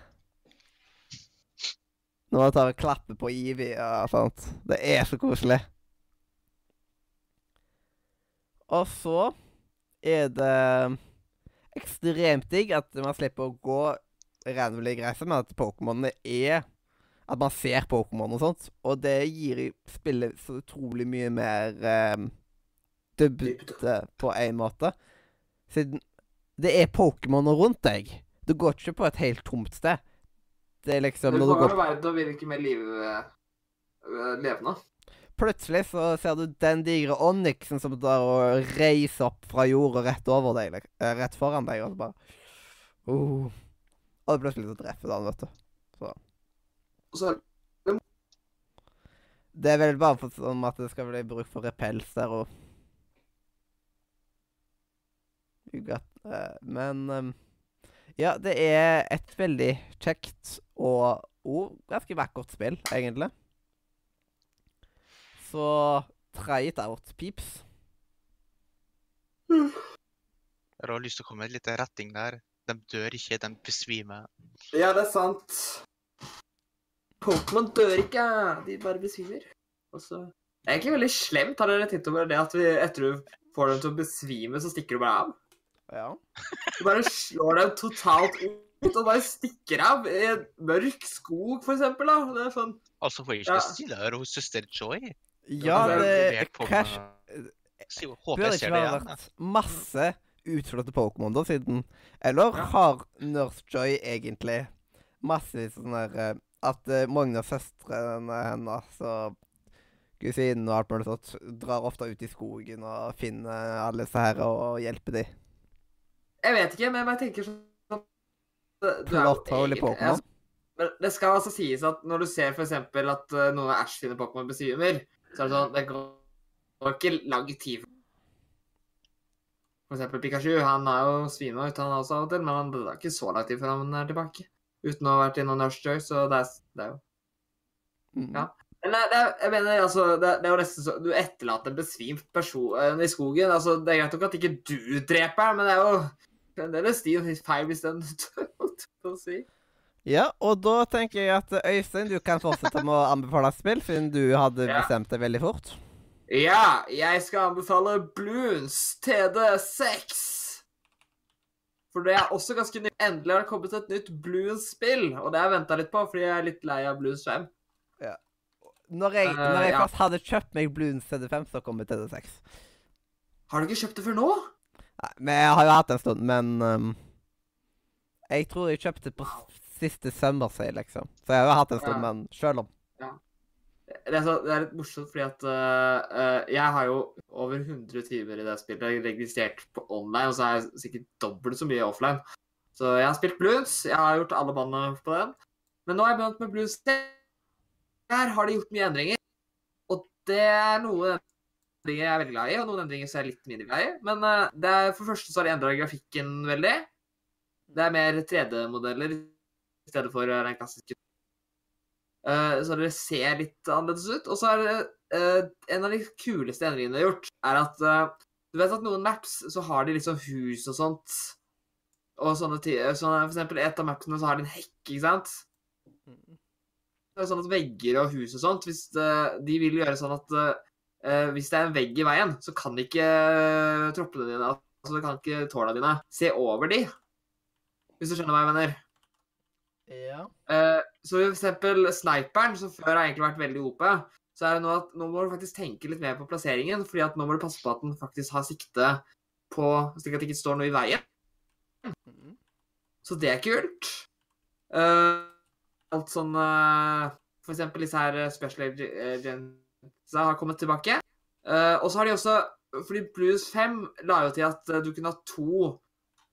Når man tar og klapper på Ivy og sånt. Det er så koselig. Og så er det ekstremt digg at man slipper å gå randomly greiser, men at Pokémonene er At man ser Pokémon og sånt. Og det gir spillet så utrolig mye mer um, dybde på en måte. Siden det er Pokémoner rundt deg. Du går ikke på et helt tomt sted. Det er liksom når du går verden å virke mer liv, øh, levende. Plutselig så ser du den digre Onyxen som der og reiser opp fra jorda rett over deg, eh, rett foran deg, og så bare oh. Og plutselig så treffer den vet du. Så. så Det er vel bare for sånn at det skal bli bruk for repels der og eh, Men um, ja, det er et veldig kjekt og, oh, ganske vakkert spill, egentlig. Så try it out, peeps. Jeg har lyst til å komme med en liten retting der. De dør ikke, de besvimer. Ja, det er sant. Pokémon dør ikke, de bare besvimer. Også... Det er egentlig veldig slemt. Har dere tenkt over det at vi, etter du får dem til å besvime, så stikker du bare av? Ja. Du bare slår dem totalt ut og bare stikker av i en mørk skog, for eksempel. Da. Det er sånn Altså, hun er ikke Ja. snillere hos søster Joy. Ja, det er Crash med- jeg ser det jeg ser ikke igjen. vært masse utslåtte Pokémon da, siden Eller har Nurse Joy egentlig massevis sånn der eh, At eh, mange av søstrene hennes og kusinen og alt mulig sånt drar ofte ut i skogen og finner alle disse her og hjelper dem? Jeg vet ikke, men jeg tenker sånn i Pokémon. det skal altså sies at når du ser eksempel at eh, noen av Ash sine Pokémon besvimer, så er det sånn Det går ikke lang tid. For eksempel Pikachu. Han er jo svima ut, han også av og til, men han- det er ikke så lang tid før han er tilbake. Uten å ha vært innom Nurse Joy, så det er, det er jo Mm. Ja. Men det, det, jeg mener, altså, det, det er jo nesten så Du etterlater en besvimt person eh, i skogen. altså, Det er greit nok at ikke du dreper men det er jo fremdeles din feil hvis den jeg på å si. Ja, og da tenker jeg at eh, Øystein, du kan fortsette med å anbefale spill, siden du hadde Ja. bestemt deg veldig fort. Ja, jeg skal anbefale Bloons TD6. For det er også ganske nytt. Endelig har det kommet et nytt Bloons-spill, og det har jeg venta litt på, fordi jeg er litt lei av Bloons 5. Når jeg, Eh, når jeg ja. først hadde kjøpt meg Bloons TD5, så kom det TD6. Har du ikke kjøpt det før nå? Nei, men jeg har jo hatt det en stund, men ehm, Jeg tror jeg kjøpte på siste summer sale, liksom. Så jeg har hatt en stund, Ja. men sjøl om. Det er, så, det er litt morsomt, fordi at uh, jeg har jo over 100 timer i det spillet Jeg er registrert på online, og så er jeg sikkert dobbelt så mye offline. Så jeg har spilt blues. Jeg har gjort alle bandene på den. Men nå har jeg begynt med blues. Her har de gjort mye endringer. Og det er noe endringer jeg er veldig glad i, og noen endringer som jeg er litt mindre glad i. Men uh, det er, for det første så har de endra grafikken veldig. Det er mer 3D-modeller i stedet for øh, den klassiske Uh, så det ser litt annerledes ut. Og så er det uh, en av de kuleste endringene de har gjort, er at uh, Du vet at noen maps så har de liksom hus og sånt. Og sånne sånn, For eksempel et av mapsene så har de en hekk, ikke sant? Det er sånn at vegger og hus og sånt, hvis eh, de vil gjøre sånn at eh, hvis det er en vegg i veien, så kan ikke troppene dine, altså det kan ikke tårna dine, se over de. Hvis du skjønner hva jeg mener. Ja. Uh, så for eksempel sniperen, som før har egentlig vært veldig OP, så er det nå at nå må du faktisk tenke litt mer på plasseringen, fordi at nå må du passe på at den faktisk har sikte på Slik at det ikke står noe i veien. Så det er kult. Uh, alt sånn uh, For eksempel disse her special agentsa har kommet tilbake. Uh, og så har de også Fordi Blues 5 la jo til at du kunne ha to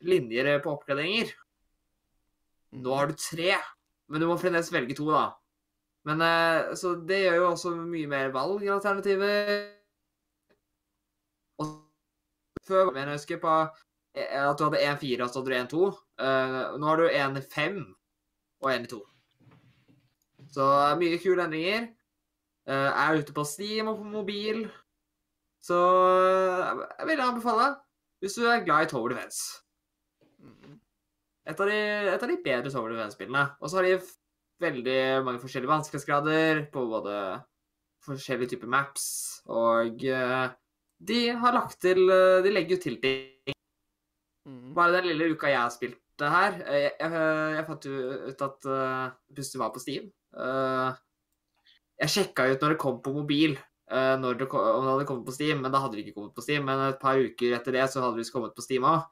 linjer på oppgraderinger. Nå har du tre, men du må fremdeles velge to, da. Men eh, Så det gjør jo også mye mer valgalternativer. Og før men jeg husker på eh, at du hadde 1-4 og så hadde du 1-2. Eh, nå har du 1-5 og 1-2. Så mye kule endringer. Jeg er ute på Steam og på mobil. Så jeg vil anbefale hvis du er glad i Tower Defense. Et av de, et av de bedre Tower Defense-spillene. Og så har de veldig mange forskjellige vanskelighetsgrader på både forskjellige typer maps, og eh, de har lagt til eh, De legger jo til ting. Mm. Bare den lille uka jeg har spilt det her eh, Jeg, jeg, jeg fant jo ut at uh, var på Steam. Uh, jeg sjekka ut når det kom på mobil, uh, det kom, om det hadde kommet på Steam, men da hadde det ikke kommet på Steam. Men et par uker etter det så hadde det kommet på Steam òg,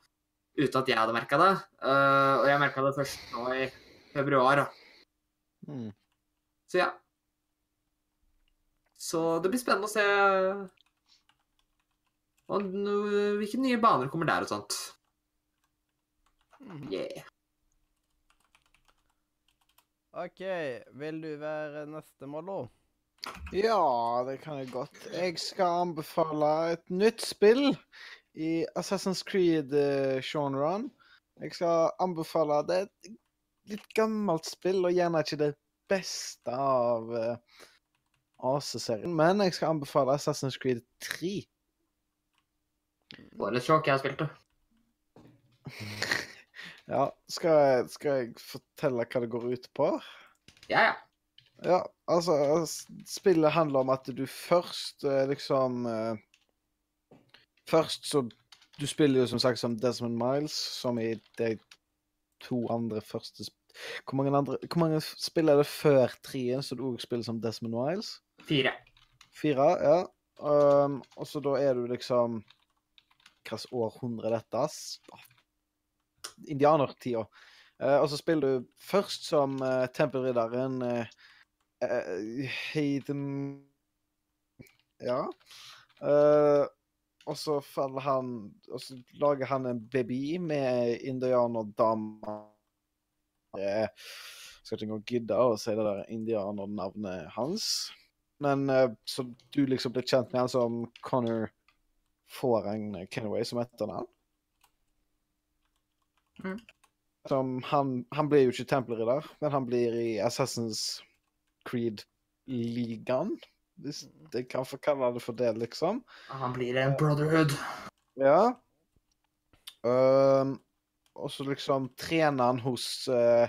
uten at jeg hadde merka det. Uh, og jeg merka det først nå i februar. da. Mm. Så ja. Så det blir spennende å se og, hvilke nye baner kommer der og sånt. Mhm. Yeah. OK, vil du være neste, Mollo? Ja, det kan jeg godt. Jeg skal anbefale et nytt spill i Assassin's Creed-genren. Jeg skal anbefale Det er et litt gammelt spill, og gjerne ikke det beste av uh, AC-serien. Men jeg skal anbefale Assassin's Creed 3. Det var litt sjokk jeg spilte. Ja, skal jeg, skal jeg fortelle hva det går ut på? Ja, ja. Ja, altså Spillet handler om at du først eh, liksom eh, Først så Du spiller jo som sagt som Desmond Miles, som i de to andre første Hvor mange, andre, hvor mange spill er det før treen så du òg spiller som Desmond Miles? Fire. Fire, ja. Um, og så da er du liksom Hvilket århundre er dette? S- Indianertida. Uh, og så spiller du først som uh, tempelridderen uh, Hayden Ja. Eh, og så faller han Og så lager han en baby med indianerdama Jeg skal ikke engang gidde å si det der indianernavnet hans. Men eh, så du liksom blir kjent med han som Connor Forang Kenway, som etternavn. Mm. Som han, han blir jo ikke tempelridder, men han blir i Assassin's Creed-ligaen. Hvis jeg kan få kalle det for det, liksom. Han blir en brotherhood. Ja. Um, og så liksom trener han hos uh,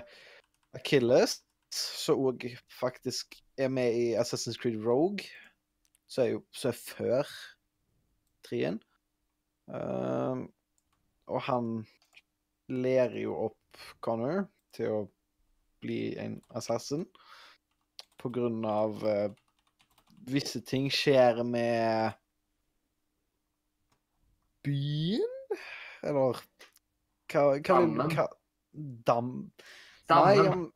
Achilles, som òg faktisk er med i Assassin's Creed Rogue, som er jo er før treen. Um, og han lærer jo opp Connor til å bli en assassin på grunn av eh, visse ting skjer med byen? Eller hva, hva Dammen. hva, Dam? Nei, om,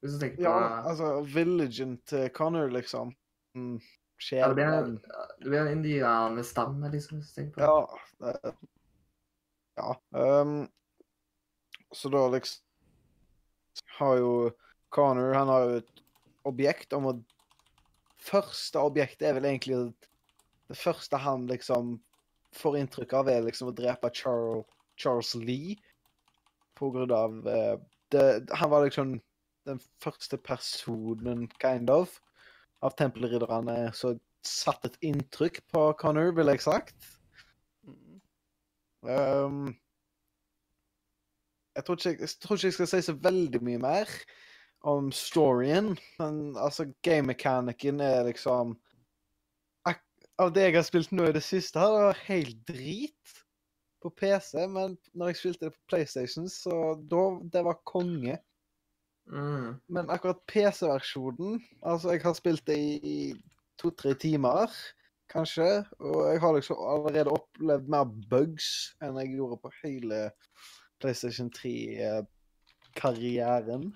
Hvis du tenker på ja, altså villagen til Connor, liksom. Mm, ja, skjer det blir en, det blir en indianerstamme, liksom. Hvis du tenker på det. Ja. det- Ja. Um, så da liksom har jo Connor Han har jo et objekt om å Første objektet er vel egentlig Det første han liksom får inntrykk av, er liksom å drepe Charles, Charles Lee. På grunn av uh, det, Han var liksom den første personen, kind of, av tempelridderne som satte et inntrykk på Connor, ville jeg sagt. Mm. Um, jeg, tror ikke, jeg tror ikke jeg skal si så veldig mye mer om storyen, men altså, game-mekanikken er liksom Av det jeg har spilt nå i det siste, har det vært helt drit på PC, men når jeg spilte det på PlayStation, så da Det var konge. Mm. Men akkurat PC-versjonen Altså, jeg har spilt det i to-tre timer, kanskje. Og jeg har liksom allerede opplevd mer bugs enn jeg gjorde på hele PlayStation 3-karrieren.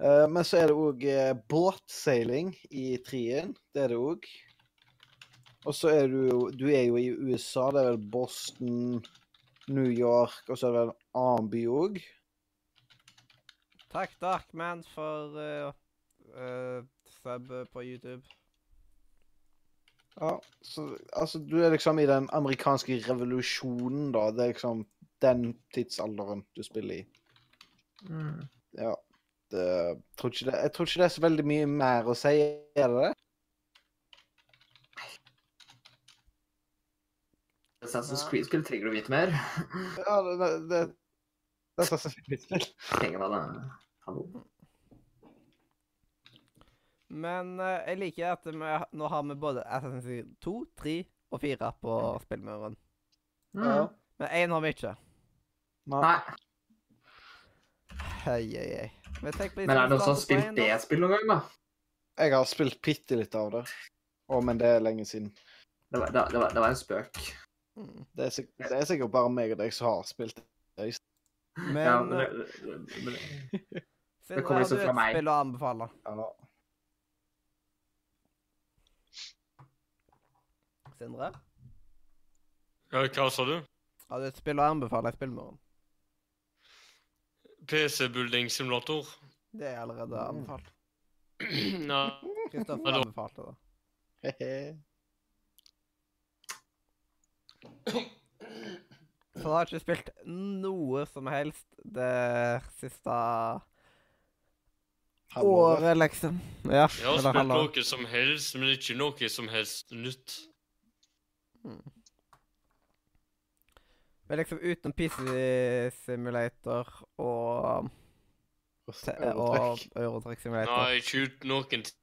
Eh, men så er det òg båtseiling i trien. Det er det òg. Og så er du jo Du er jo i USA. Det er vel Boston, New York, og så er det vel en annen by òg. Takk, Darkman, for uh, uh, sub på YouTube. Ja, så altså, du er liksom i den amerikanske revolusjonen, da. Det er liksom den tidsalderen du spiller i. Mm. Ja. Det, jeg, tror ikke det, jeg tror ikke det er så veldig mye mer å si, er det det? Assassin's Creed skulle trenger du vite mer. Ja, det, det, det, det er sannsynligvis spill. Trenger man det? Hallo. Men uh, jeg liker at vi, nå har vi både Assassin's Creed 2, 3 og 4 på spillmuren. Mm. Ja. Men én har vi ikke. Nei, Hei, hei, hei. Men, er det noen som har spilt det spillet noen gang, da? Jeg har spilt bitte litt av det. Å, men det er lenge siden. Det var, det, var, det var en spøk. Mm. Det er, sikkert, det er sikkert bare meg og deg som har spilt det. Men, ja, men, eh, det, det, men det- kommer liksom du fra meg. spill å anbefale? Ja. Sindre? Ja, hva sa du? Har du et spill å anbefale i spillmuren? PC-building simulator. Det er allerede Mm. anbefalt. Ja. Kristoffer anbefalte det. Så jeg har ikke spilt noe som helst det siste Halvåret. året, liksom. Ja, jeg har spilt noe som helst, men ikke noe som helst nytt. Men liksom utenom PC Simulator og, og. Eurotrekk Simulator Nei, ikke uten noen t-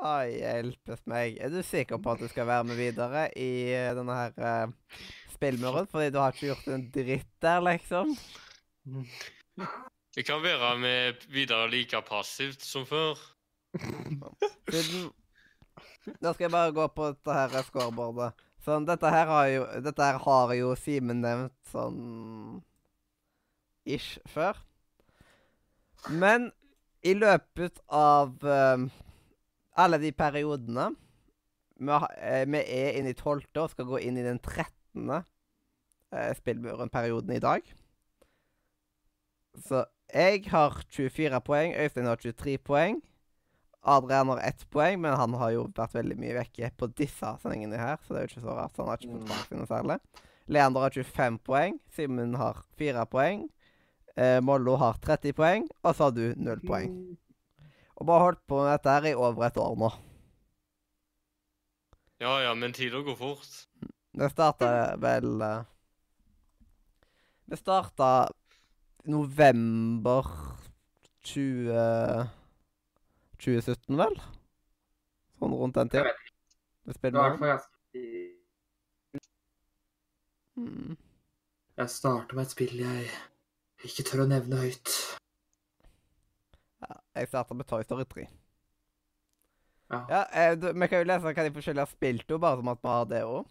Ai, hjelpes meg. Er du sikker på at du skal være med videre i eh, denne her uh, spillmuren? Fordi du har ikke gjort en dritt der, liksom? Det kan være med videre like passivt som før. Siden Da skal jeg bare gå på dette her scoreboardet. Sånn, dette her har jo Dette her har jo Simen nevnt sånn ish før. Men i løpet av um, alle de periodene vi, har, eh, vi er inne i tolvte og skal gå inn i den trettende uh, spillmuren-perioden i dag. Så jeg har 24 poeng, Øystein har 23 poeng. Adrian har ett poeng, men han har jo vært veldig mye vekke på disse sendingene her, så det er jo ikke så rart. så Han har ikke fått tilbake noe særlig. Leander har 25 poeng. Simen har 4 poeng. Eh, Mollo har 30 poeng, og så har du 0 poeng. Og bare holdt på med dette her i over et år nå. Ja ja, men tida går fort. Det starta vel eh, Det starta november 20 2017, vel? Sånn rundt den tida. Det spiller ganske Mm. Jeg starter med et spill jeg ikke tør å nevne høyt. Ja, jeg starter med Toy Story 3. Ja. Ja, eh, du, Vi kan jo lese hva de forskjellige har spilt, jo, bare som at vi har det òg.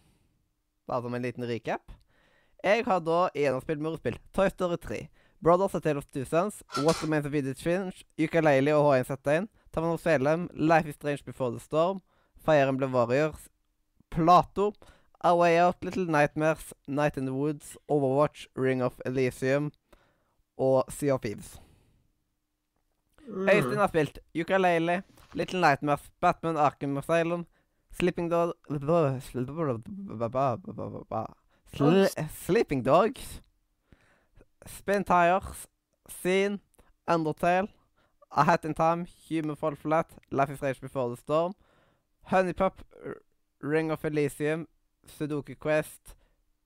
Bare som en liten recap. Jeg har da gjennomspilt murspill. Toy Story 3. Brothers A Tale of Two Sons. What Remains of Edith Finch. Ukulele og H1Z1. Tavan of Salem. Life is Strange Before the Storm. Fire Emblem Warriors. Plato. A Way Out. Little Nightmares. Night in the Woods. Overwatch. Ring of Elysium. Og Sea of Thieves. Øystein har spilt Ukulele, Little Nightmares, Batman Arkham Asylum, Sleeping Dog Sl Sleeping Dogs, Spin Tires, Scene, Undertale, A Hat in Time, Human Fall Flat, Life is Rage Before the Storm, Honeypop, Ring of Elysium, Sudoku Quest,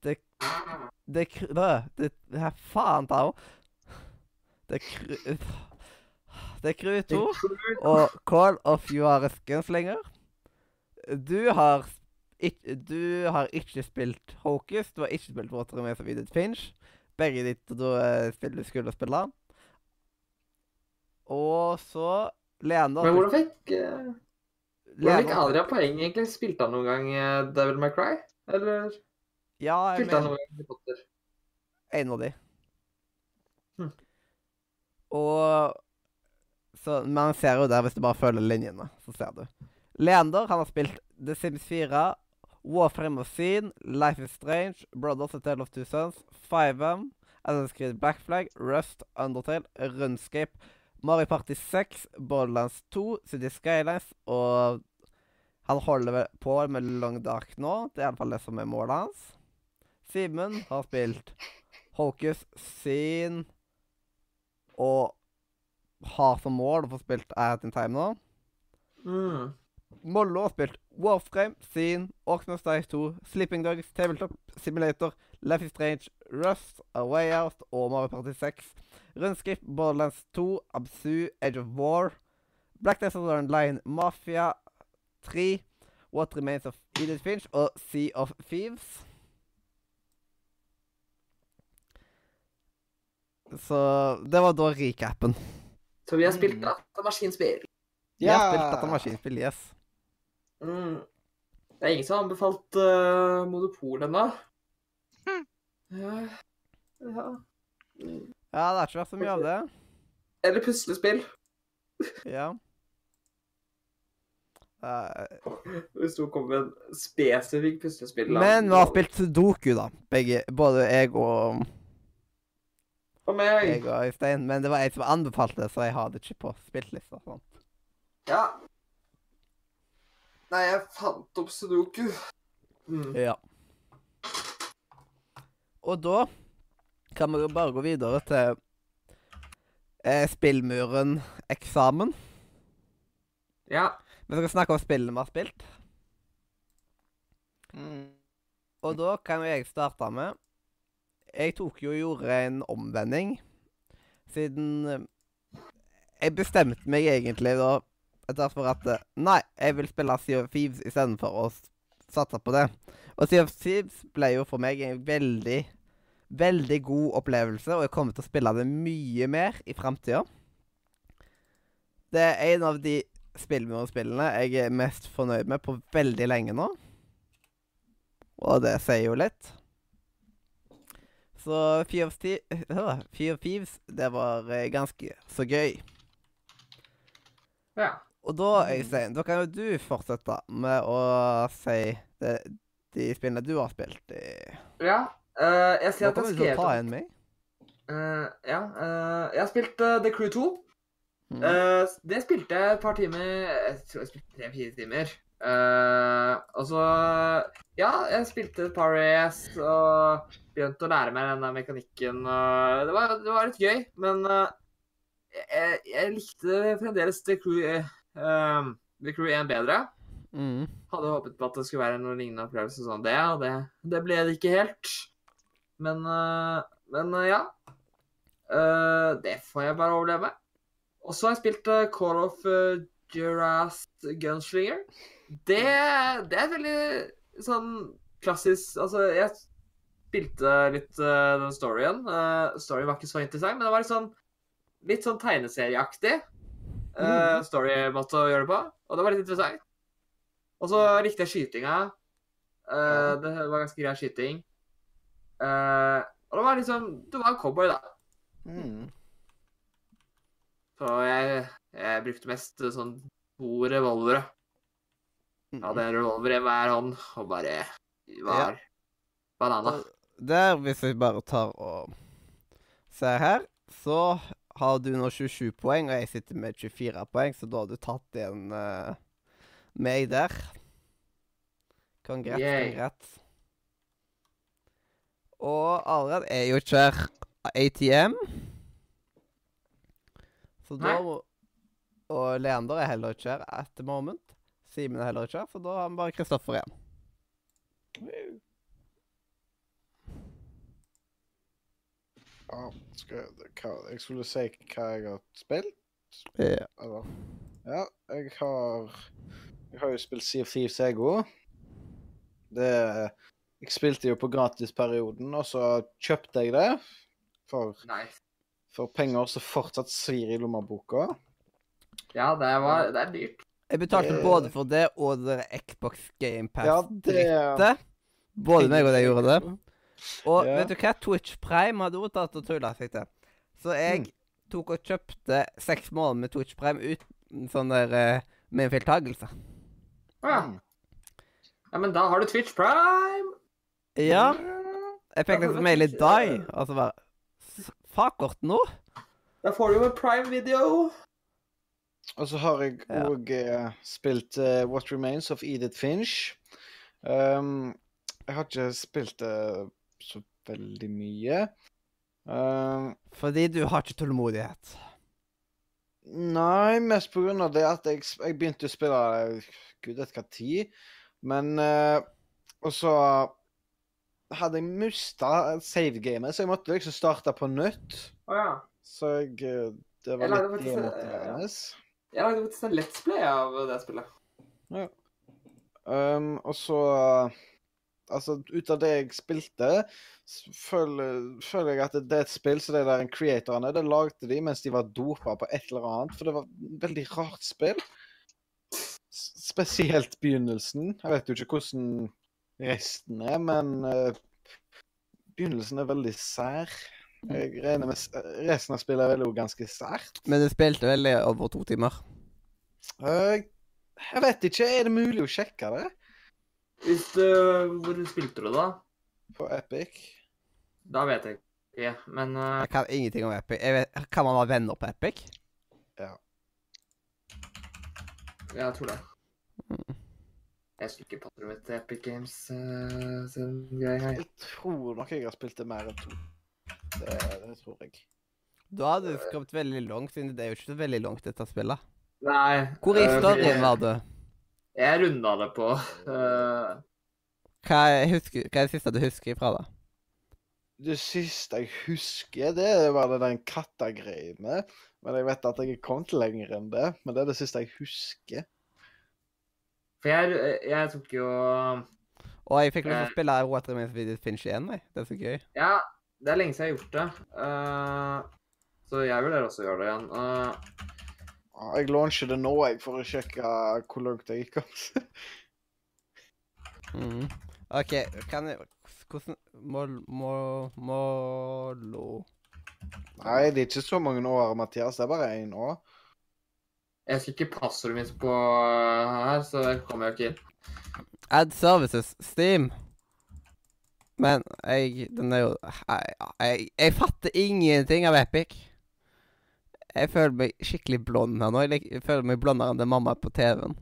Det øh, Det det er faen ta henne! Det. Det er Crew 2 og Call of Juarez Gunslinger. Du har ikke, du har ikke spilt Hocus, du har ikke spilt Water Remains of Edith Finch. Begge ditt to eh, spill du skulle spille. Og så Lene Men hvordan fikk, eh, hvordan fikk Adrian poeng, egentlig? Spilte han noen gang eh, Devil May Cry? Eller Ja, jeg spilte han noen gang Harry Potter? en av de. Hm. Og så Man ser jo der hvis du bare følger linjene. Så ser du. Leander han har spilt The Sims 4, Warframe of Scene, Life is Strange, Brothers A Tale of Two Sons, 5M, Assassin's Creed Black Flag, Rust, Undertale, Runscape, Mario Party 6, Borderlands 2, City Skylines og Han holder på med Long Dark nå. Det er iallfall det som er målet hans. Simen har spilt Hocus, Scene og har som mål å få spilt At in Time nå. Mm. Mollo har spilt Warframe, Scene, Orknos Dice 2, Sleeping Dogs, Tabletop Simulator, Life is Strange, Rust, A Way Out og Mario Party 6. Rundskip, Borderlands 2, Absu, Edge of War, Black Desert Online, Mafia 3, What Remains of Edith Finch og Sea of Thieves. Så det var da recapen. Så vi har spilt datamaskinspill. Vi har spilt datamaskinspill, yes. Mm. Det er ingen som har anbefalt uh, Monopol ennå. Ja. ja. Mm. Ja, det har ikke vært så mye av det. Eller puslespill. Ja. Uh, Hvis du kommer med en spesifikk puslespill. da. men vi har spilt Sudoku, da. Begge, både jeg og Og meg. jeg og Øystein. Men det var jeg som anbefalte det, så jeg har det ikke på spillelista. Sånn. Ja. Nei, jeg fant opp Sudoku. Mm. Ja. Og da kan vi jo bare gå videre til eh, Spillmuren eksamen. Ja. Vi skal snakke om spillene vi har spilt. Mm. Og da kan jo jeg starte med Jeg tok jo og gjorde en omvending, siden eh, Jeg bestemte meg egentlig da etter at eh, Nei, jeg vil spille Sea of Thieves istedenfor å s- satse på det. Og Sea of Thieves ble jo for meg en veldig, veldig god opplevelse, og jeg kommer til å spille det mye mer i framtida. Det er en av de spillmurspillene jeg er mest fornøyd med på veldig lenge nå. Og det sier jo litt. Så Fear of Thieves, det var eh, ganske så gøy. ja. Og da, Øystein, da kan jo du fortsette med å si det, de spillene du har spilt i Ja. Uh, jeg ser at jeg skrev ta en meg. Uh, ja. Uh, jeg har spilt The Crew 2. Mm. Det spilte jeg et par timer Jeg tror jeg spilte tre-fire timer. Og så Ja, jeg spilte et par race og begynte å lære meg den der mekanikken. og det, var, det var litt gøy, men jeg, jeg likte fremdeles The Crew, eh, The Crew 1 bedre. Mm. Hadde håpet på at det skulle være noen lignende opplevelse som det, og det, det ble det ikke helt. Men, uh, men uh, ja. Uh, det får jeg bare overleve. Og så har jeg spilt Call of uh, Gunslinger. Det, det er veldig sånn klassisk Altså, jeg spilte litt den storyen. Storyen var ikke så interessant, men det var litt sånn, litt sånn tegneserieaktig uh, storymåte å gjøre det på. Og det var litt interessant. Og så likte jeg skytinga. Uh, det var ganske grei skyting. Uh, og det var liksom Du var en cowboy, da. Mm. Så jeg, jeg brukte mest sånn to revolvere. Hadde en revolver i hver hånd og bare var banana. Der, hvis jeg bare tar og ser her, så har du nå 27 poeng, og jeg sitter med 24 poeng, så da har du tatt igjen uh, meg der. Kongrett, Yay. kongrats. Og Alred er jo ikke her ATM. Så da må Og Leander er heller ikke her at the moment. Simen er heller ikke her, for da har vi bare Kristoffer igjen. Ja, skal jeg, hva, jeg skulle si hva jeg har spilt. Ja. Eller? Ja, jeg har Jeg har jo spilt Sea of Thieves, jeg òg. Det Jeg spilte jo på gratisperioden, og så kjøpte jeg det for, Nice. for penger som fortsatt svir i lommeboka. Ja, det, var, det er dyrt. Jeg betalte Eh. både for det og det der Xbox Game Ja, det Pass-drittet. Både meg og deg gjorde det. Og Ja. vet du hva? Twitch Prime hadde også tatt og tulla seg til. Så jeg Mm. tok og kjøpte seks måneder med Twitch Prime uten sånn der eh, med en feiltagelse. Ja. Ja, men da har du Twitch Prime. Ja. Jeg fikk liksom mail i dag, eh, og så bare "S- Fakort nå? Da får du jo en Prime-video. Og så har jeg Ja. òg spilt uh, What Remains of Edith Finch. Um, jeg har ikke spilt det så veldig mye. Uh, Fordi du har ikke tålmodighet. Nei, mest på grunn av det at jeg, jeg begynte å spille gud vet hva tid. Men uh, Og så hadde jeg mista savegamet, så jeg måtte liksom starte på nytt. Oh, ja. Så jeg eh, Det var jeg litt demotiverende. Jeg lagde faktisk en Let's Play av det spillet. Um, og så Altså, ut av det jeg spilte, føler, føler jeg at det er et spill så de der creatorene det lagde de mens de var dopa på et eller annet. For det var et veldig rart spill. Spesielt begynnelsen. Jeg vet jo ikke hvordan resten er, men uh, begynnelsen er veldig sær. Jeg regner med resten av spillet er vel også ganske sært. Men du spilte vel over to timer? Uh, jeg vet ikke. Er det mulig å sjekke det Hvis du, hvor spilte du da? på Epic? Da vet jeg ikke. men uh... Jeg kan ingenting om Epic. Jeg vet, kan man ha venner på Epic? Ja. Ja, jeg tror det. Mm. Jeg skulle ikke passordet mitt til Epic Games uh, sin greie her. Jeg tror nok jeg har spilt det mer enn to. Det, det tror jeg. Da hadde du kommet veldig langt, siden det er jo ikke så veldig langt dette spillet. Nei. Hvor i eh, storyen var du? Jeg runda det på eh, Hva er, husker, hva er det siste du husker ifra da? Det siste jeg husker, det var den den kattagreiene. Men jeg vet at jeg er kommet lenger enn det. Men det er det siste jeg husker. For jeg, jeg tok jo Og jeg fikk lyst til Eh. å spille What Remains Edith Finch igjen. Jeg. Det er så gøy. Ja, det er lenge siden jeg har gjort det. Uh, så jeg vurderer også å gjøre det igjen. Eh, Ja, Jeg launcher det nå jeg, for å sjekke hvor langt jeg gikk. altså. Mm. OK, kan jeg Hvordan må, må, må lo. Nei, det er ikke så mange år, Mathias. Det er bare én år. jeg husker ikke passordet mitt på eh, her, så jeg kommer jo ikke inn. Add Services, Steam. Men jeg Den er jo Jeg, jeg, jeg fatter ingenting av Epic. Jeg føler meg skikkelig blond her nå. Jeg, føler meg blondere enn det mamma er på TV-en.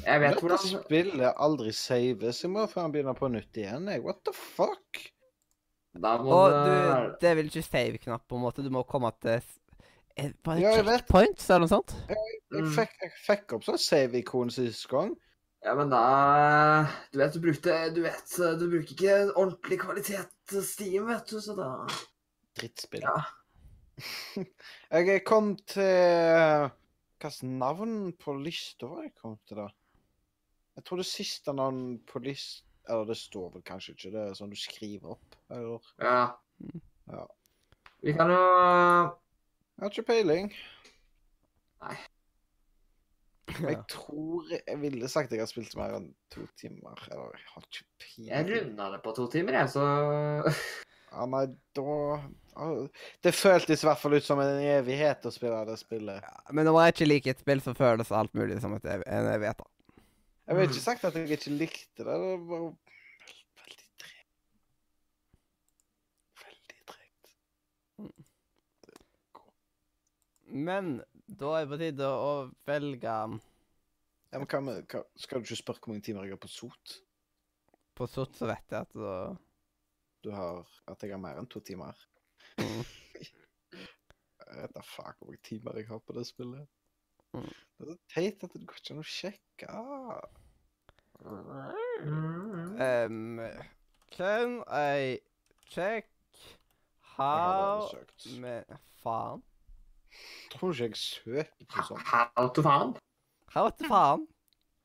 Jeg vet Dette hvordan spillet aldri saves. Jeg må faen begynne på nytt igjen. jeg. What the fuck? Da må Og det du, det er vel ikke save-knapp, på en måte. Du må komme til Bare Ja, checkpoints eller noe sånt? Jeg jeg, fikk, jeg fikk opp sånn save-ikon sist gang. Ja, men da Du vet, du brukte Du vet, du bruker ikke ordentlig kvalitet Steam, vet du, så da Drittspill. Ja. Jeg kom til Hvilket navn på lista var jeg kom til, da? Jeg tror det siste navn på list... Eller det står vel kanskje ikke, det er sånn du skriver opp. Eller Ja. Ja. Vi kan jo Jeg har ikke peiling. Nei. Jeg tror Jeg ville sagt jeg har spilt mer enn to timer. Eller jeg har ikke Jeg runda det på to timer, jeg, så Ja, nei, da Det føltes i hvert fall ut som en evighet å spille det spillet. Men når jeg ikke liker et spill, så føles alt mulig som et ev en evighet. da. Jeg vil ikke sagt at jeg ikke likte det. Det var veldig tregt. Veldig tregt. Men da er det på tide å velge Ja, men hva med, hva, skal du ikke spørre hvor mange timer jeg har på sot? På sot så vet jeg at da Du har at jeg har mer enn to timer? Jeg vet da faen hvor mange timer jeg har på det spillet. Mm. Det er så teit at det går ikke an å sjekke. um, Can I check how me Faen. Tror ikke jeg søker på sånt. How to faen? How to faen?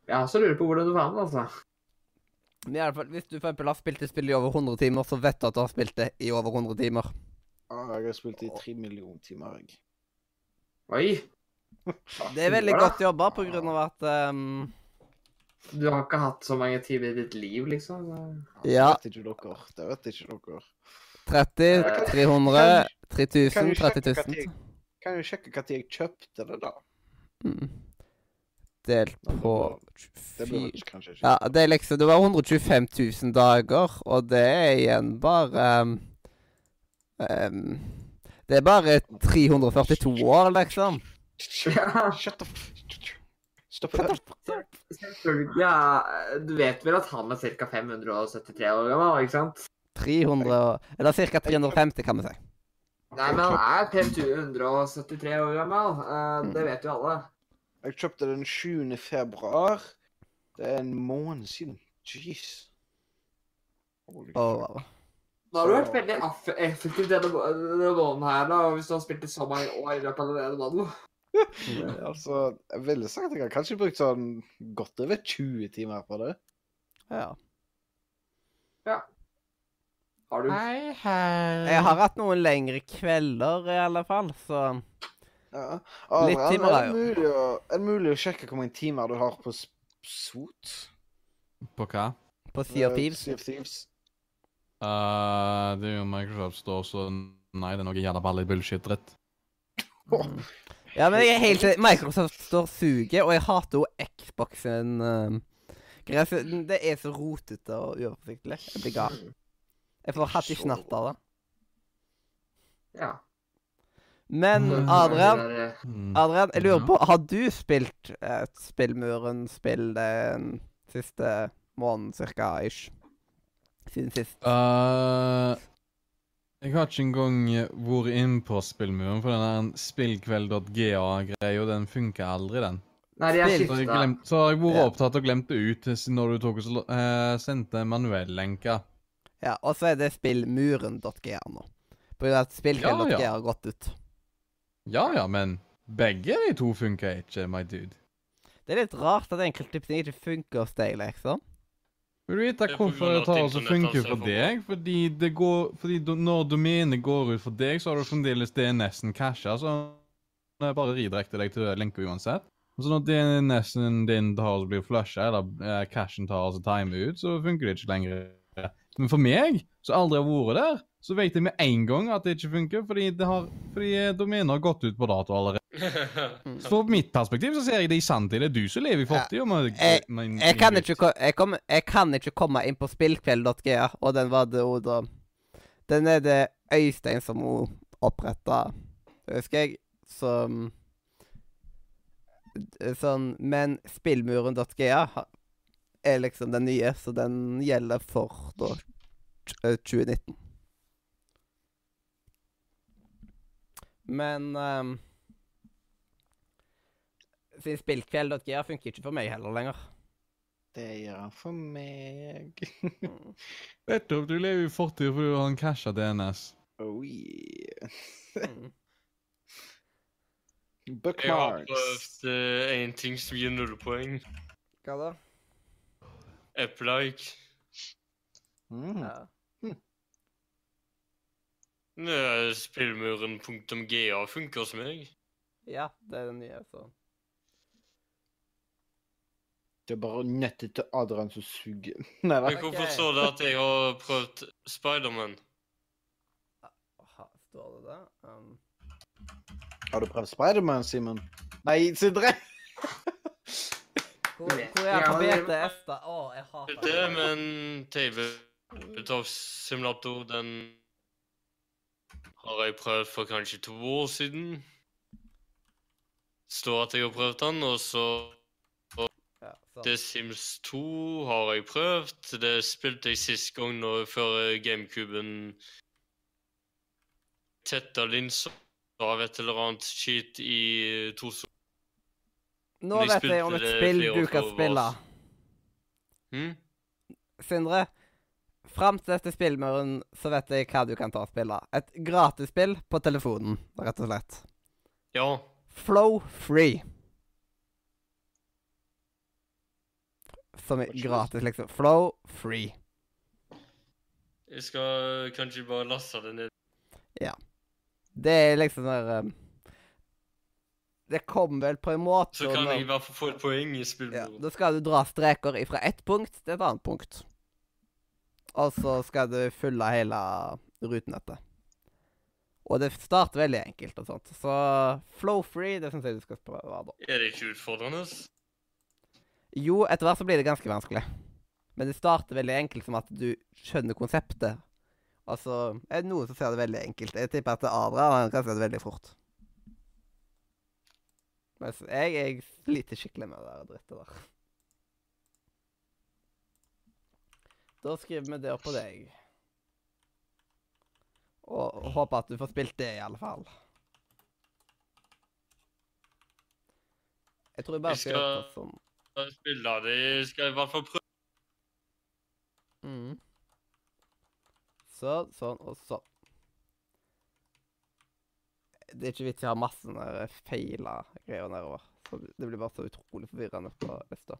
Jeg også lurer på hvordan du faen, altså. Men i alle fall, hvis du for eksempel har spilt et spill i over 100 timer, så vet du at du har spilt det i over 100 timer. Ah, jeg har spilt i tre millioner timer, jeg. Oi. Det er veldig godt jobba på grunn av at um, Du har ikke hatt så mange timer i ditt liv, liksom? Ja. Det vet ikke dere. Det vet ikke dere. 30, 300, 3000, Kan du sjekke 30 000. Kan jo sjekke når jeg kjøpte det, da. Mm. Delt på blir- 24. Ja, det er liksom Det var 125 000 dager, og det er igjen bare um, um, Det er bare 342 år, liksom. Ja. Shut f... Stopp det. Ja, du vet vel at han er ca. 573 år gammel, ikke sant? 300 og- Eller ca. 350, kan vi si. Nei, men han er 573 år gammel. eh, det vet jo alle. Jeg kjøpte den 7. februar. Det er en måned siden. Jeez. Holy oh, fuck. Nå har du vært veldig effektiv denne, må- måneden her, da, hvis du har spilt i så mange år i løpet av denne måneden. Altså, jeg ville sagt at jeg har kanskje brukt sånn godt over 20 timer på det. ja. Ja. Har du? Jeg har hatt noen lengre kvelder, i alle fall, så Ja. Litt timer er jo. det, mulig å, er det mulig å sjekke hvor mange timer du har på SOT? På hva? På Sea of Eh, Thieves. Sea of Thieves. Eh, det er jo Microsoft Store, så nei, det er noe jævla ballig bullshit-dritt. Ja, men jeg er helt enig. Microsoft står suger, og jeg hater jo Xboxen uh, Det er så rotete og uoversiktlig. Jeg blir gal. Jeg får hatt i natt av det. Ja. Men Adrian, det der, eh, Mm. Adrian, jeg lurer på, har du spilt uh, Spillmuren-spill den siste måneden cirka, ish? Siden sist? Uh, jeg har ikke engang vært inn på spillmuren, for den spillkveld.ga-greia, den funker aldri, den. Nei, de har skifta. så har jeg vært Ja. opptatt og glemt det ut når du tok og uh, sendte manuellenka. Ja, og så er det spillmuren.ga nå. På grunn av at spillkveld.ga Ja, ja. har gått ut. Ja ja, men begge de to funker ikke, my dude. Det er litt rart at enkelte ting ikke funker hos deg, liksom. Vil du vite hvorfor grunn det av tar at så funker altså for deg? Fordi det går Fordi do, når domenet går ut for deg, så har du fremdeles DNS-en casha, så det bare redirekter deg til lenka uansett. Og så når DNS-en din tar blir flusha, eller eh, cashen tar altså time ut, så funker det ikke lenger. Men for meg, som aldri har vært der, så vet jeg med en gang at det ikke funker, fordi, det har, fordi eh, domenet har gått ut på dato allerede. Så fra mitt perspektiv så ser jeg det i sanntid. Det er du som lever i fortida. Ja. Jeg- med- Jeg kan ikke, jeg, kom, jeg kan ikke komme inn på spillkveld.ga, og den var det da Den er det Øystein som hun oppretta, husker jeg, som Sånn Men spillmuren.ga er liksom den nye, så den gjelder for da eh, 2019. Men um, Siden spillkveld.ga funker ikke for meg heller lenger. Det gjør han for meg. Mm. Vet du, du lever i fortida fordi du har en casha DNS. oh yeah. Mm. Jeg har prøvd eh, en ting som gir null poeng. Hva da? Apple-like. Mm. Ja. Spillmuren.ga funker hos meg. ja, det er den nye, så Det er bare nettet til Adrian som suger. Nei da. Men hvorfor står det at jeg har prøvd Spiderman? Aha, Står det det? Um, Har du prøvd Spiderman, Simen? Nei, Sindre! hvor, hvor er på BTS, da? Å, jeg hater Det er med en tabletop-simulator. Den har jeg prøvd for kanskje to år siden. Står at jeg har prøvd den, og så Ja. The Sims 2 har jeg prøvd. Det spilte jeg sist gang nå før GameCuben tetta linser av et eller annet skit i to so- Nå vet jeg om et spill du kan spille. Hm? Sindre, fram til dette spillmuren så vet jeg hva du kan ta og spille. Et gratisspill på telefonen, rett og slett. Ja. Flow Free. Som er gratis, liksom. Flow Free. Jeg skal kanskje bare laste det ned. Ja. Det er liksom der um, Det kommer vel på en måte Så kan jeg i hvert fall få et poeng i Ja, da skal du dra streker fra ett punkt til et annet punkt. Og så skal du fylle hele rutenettet. Og det starter veldig enkelt og sånt. Så flow free, det syns jeg du skal prøve. da. Er det ikke utfordrende? Jo, etter hvert så blir det ganske vanskelig. Men det starter veldig enkelt som at du skjønner konseptet. Altså, er det noen som ser det veldig enkelt? Jeg tipper at Adrian kan se det veldig fort. Mens jeg, jeg sliter skikkelig med det der drittet der. Da skriver vi det opp på deg. Og håper at du får spilt det, i alle fall. Jeg tror jeg bare Jeg skal skal- sånn. Jeg av det. Jeg skal i hvert fall prøve. Mm. Sånn, sånn og sånn. Det er ikke vits i å ha masse sånne feila greier nedover. Så det blir bare så utrolig forvirrende på lista.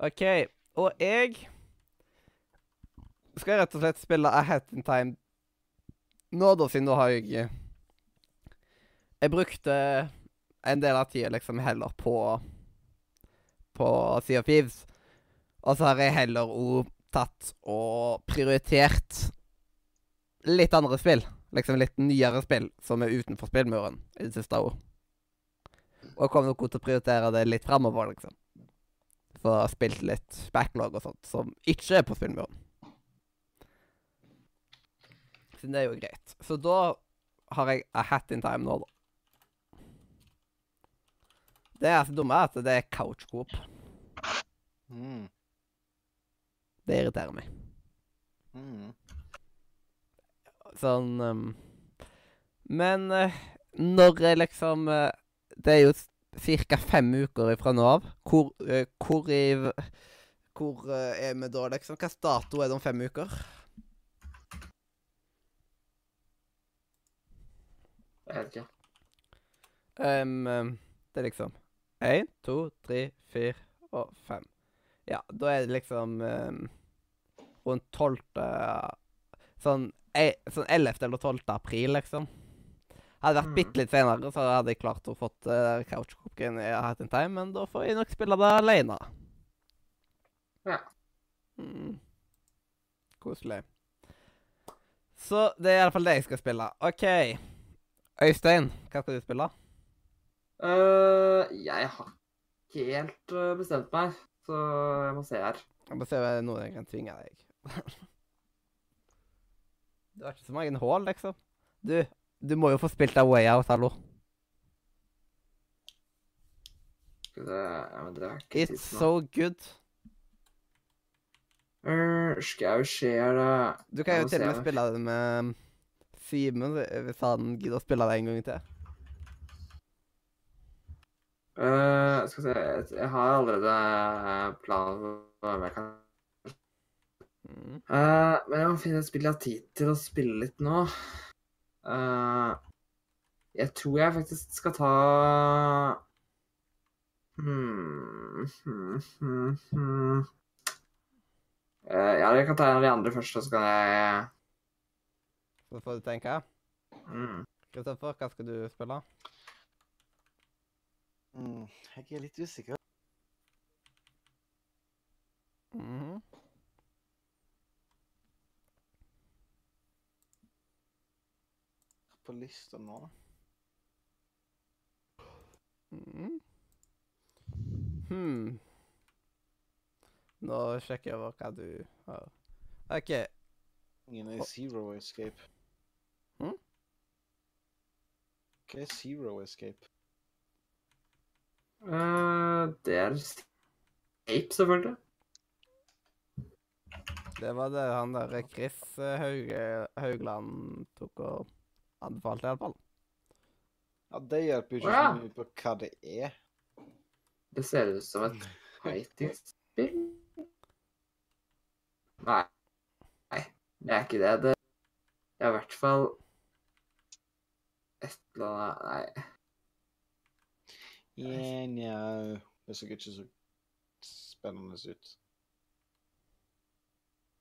OK. Og jeg skal jeg rett og slett spille A Hat in Time nå, da, siden nå har jeg eh, Jeg brukte en del av tida liksom heller på på Sea of Thieves. Og så har jeg heller òg tatt og prioritert litt andre spill. Liksom litt nyere spill som er utenfor spillmuren i det siste òg. Og jeg kommer nok til å prioritere det litt framover, liksom. For å ha spilt litt backlog og sånt som ikke er på spillmuren. Det er jo greit. Så da har jeg A Hat in Time nå, da. Det er så dumme at det er couch coop. Mm. Det irriterer meg. Mm. Sånn um, Men uh, når jeg liksom uh, Det er jo ca. fem uker ifra nå av. Hvor, uh, hvor i Hvor er vi da, liksom? Hvilken dato er det om fem uker? Jeg vet ikke. Um, det er liksom én, to, tre, fire og fem. Ja, da er det liksom um, rundt tolvte Sånn, e- sånn 11. eller 12. april, liksom. Hadde det vært Mm. bitte litt senere, så hadde jeg klart å fått uh, couchcooken coop-greien i Hat in Time, men da får jeg nok spille det alene. Ja. Mm. Koselig. Så det er iallfall det jeg skal spille. OK. Øystein, hva skal du spille? Uh, jeg har ikke helt eh, bestemt meg, så jeg må se her. Jeg må se om det er noe jeg kan tvinge deg. Du har ikke så mange hull, liksom. Du, du må jo få spilt deg Way Out, hallo. Skal det, ja, men det er ikke It's sist so good. Uh, skal jeg jo se da. Du kan jo til og med spille det med Simen, hvis han gidder å spille det en gang til. Uh, skal vi se jeg- har allerede planer for hva jeg kan Mm. uh, Men jeg må finne et spill jeg har tid til å spille litt nå. Uh, jeg tror jeg faktisk skal ta hmm, hmm, hmm, hmm. Uh, ja, jeg kan ta en av de andre først, og så kan jeg Så får du tenke. mm. Kristoffer, hva skal du spille? Mm. Jeg er litt usikker. Mhm. På lista nå. mm. Hmm. Nå sjekker jeg over hva du har. OK. Ingen er Zero Escape. Hm? Hva er Zero Escape? Uh, det er Ape, selvfølgelig. Det var det han der Chris eh, Hauge, Haugland tok og anbefalte, iallfall. Ja, Det hjelper jo ikke så mye på hva det er. Det ser ut som et fighting-spill. Nei. Nei, det er ikke det. Det det er i hvert fall et eller annet Nei. Yeah, no. Det så ikke så spennende ut.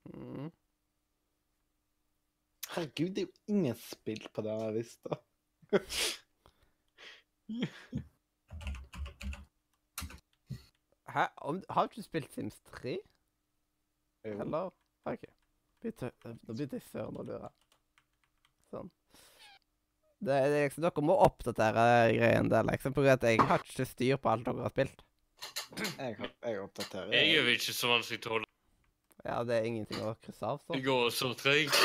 Mm. Herregud, det er jo ingen spill på denne lista. Hæ? Om, har du ikke spilt Sims 3? Jo. Eller? OK. Nå begynte jeg søren å lure. Sånn. Det, det, er liksom, dere må oppdatere greien der, liksom, for at jeg har ikke styr på alt dere har spilt. Jeg, har- jeg oppdaterer. Jeg er jo ikke så vanskelig til å holde. Ja, det er ingenting å krysse av, så. Det går så tregt.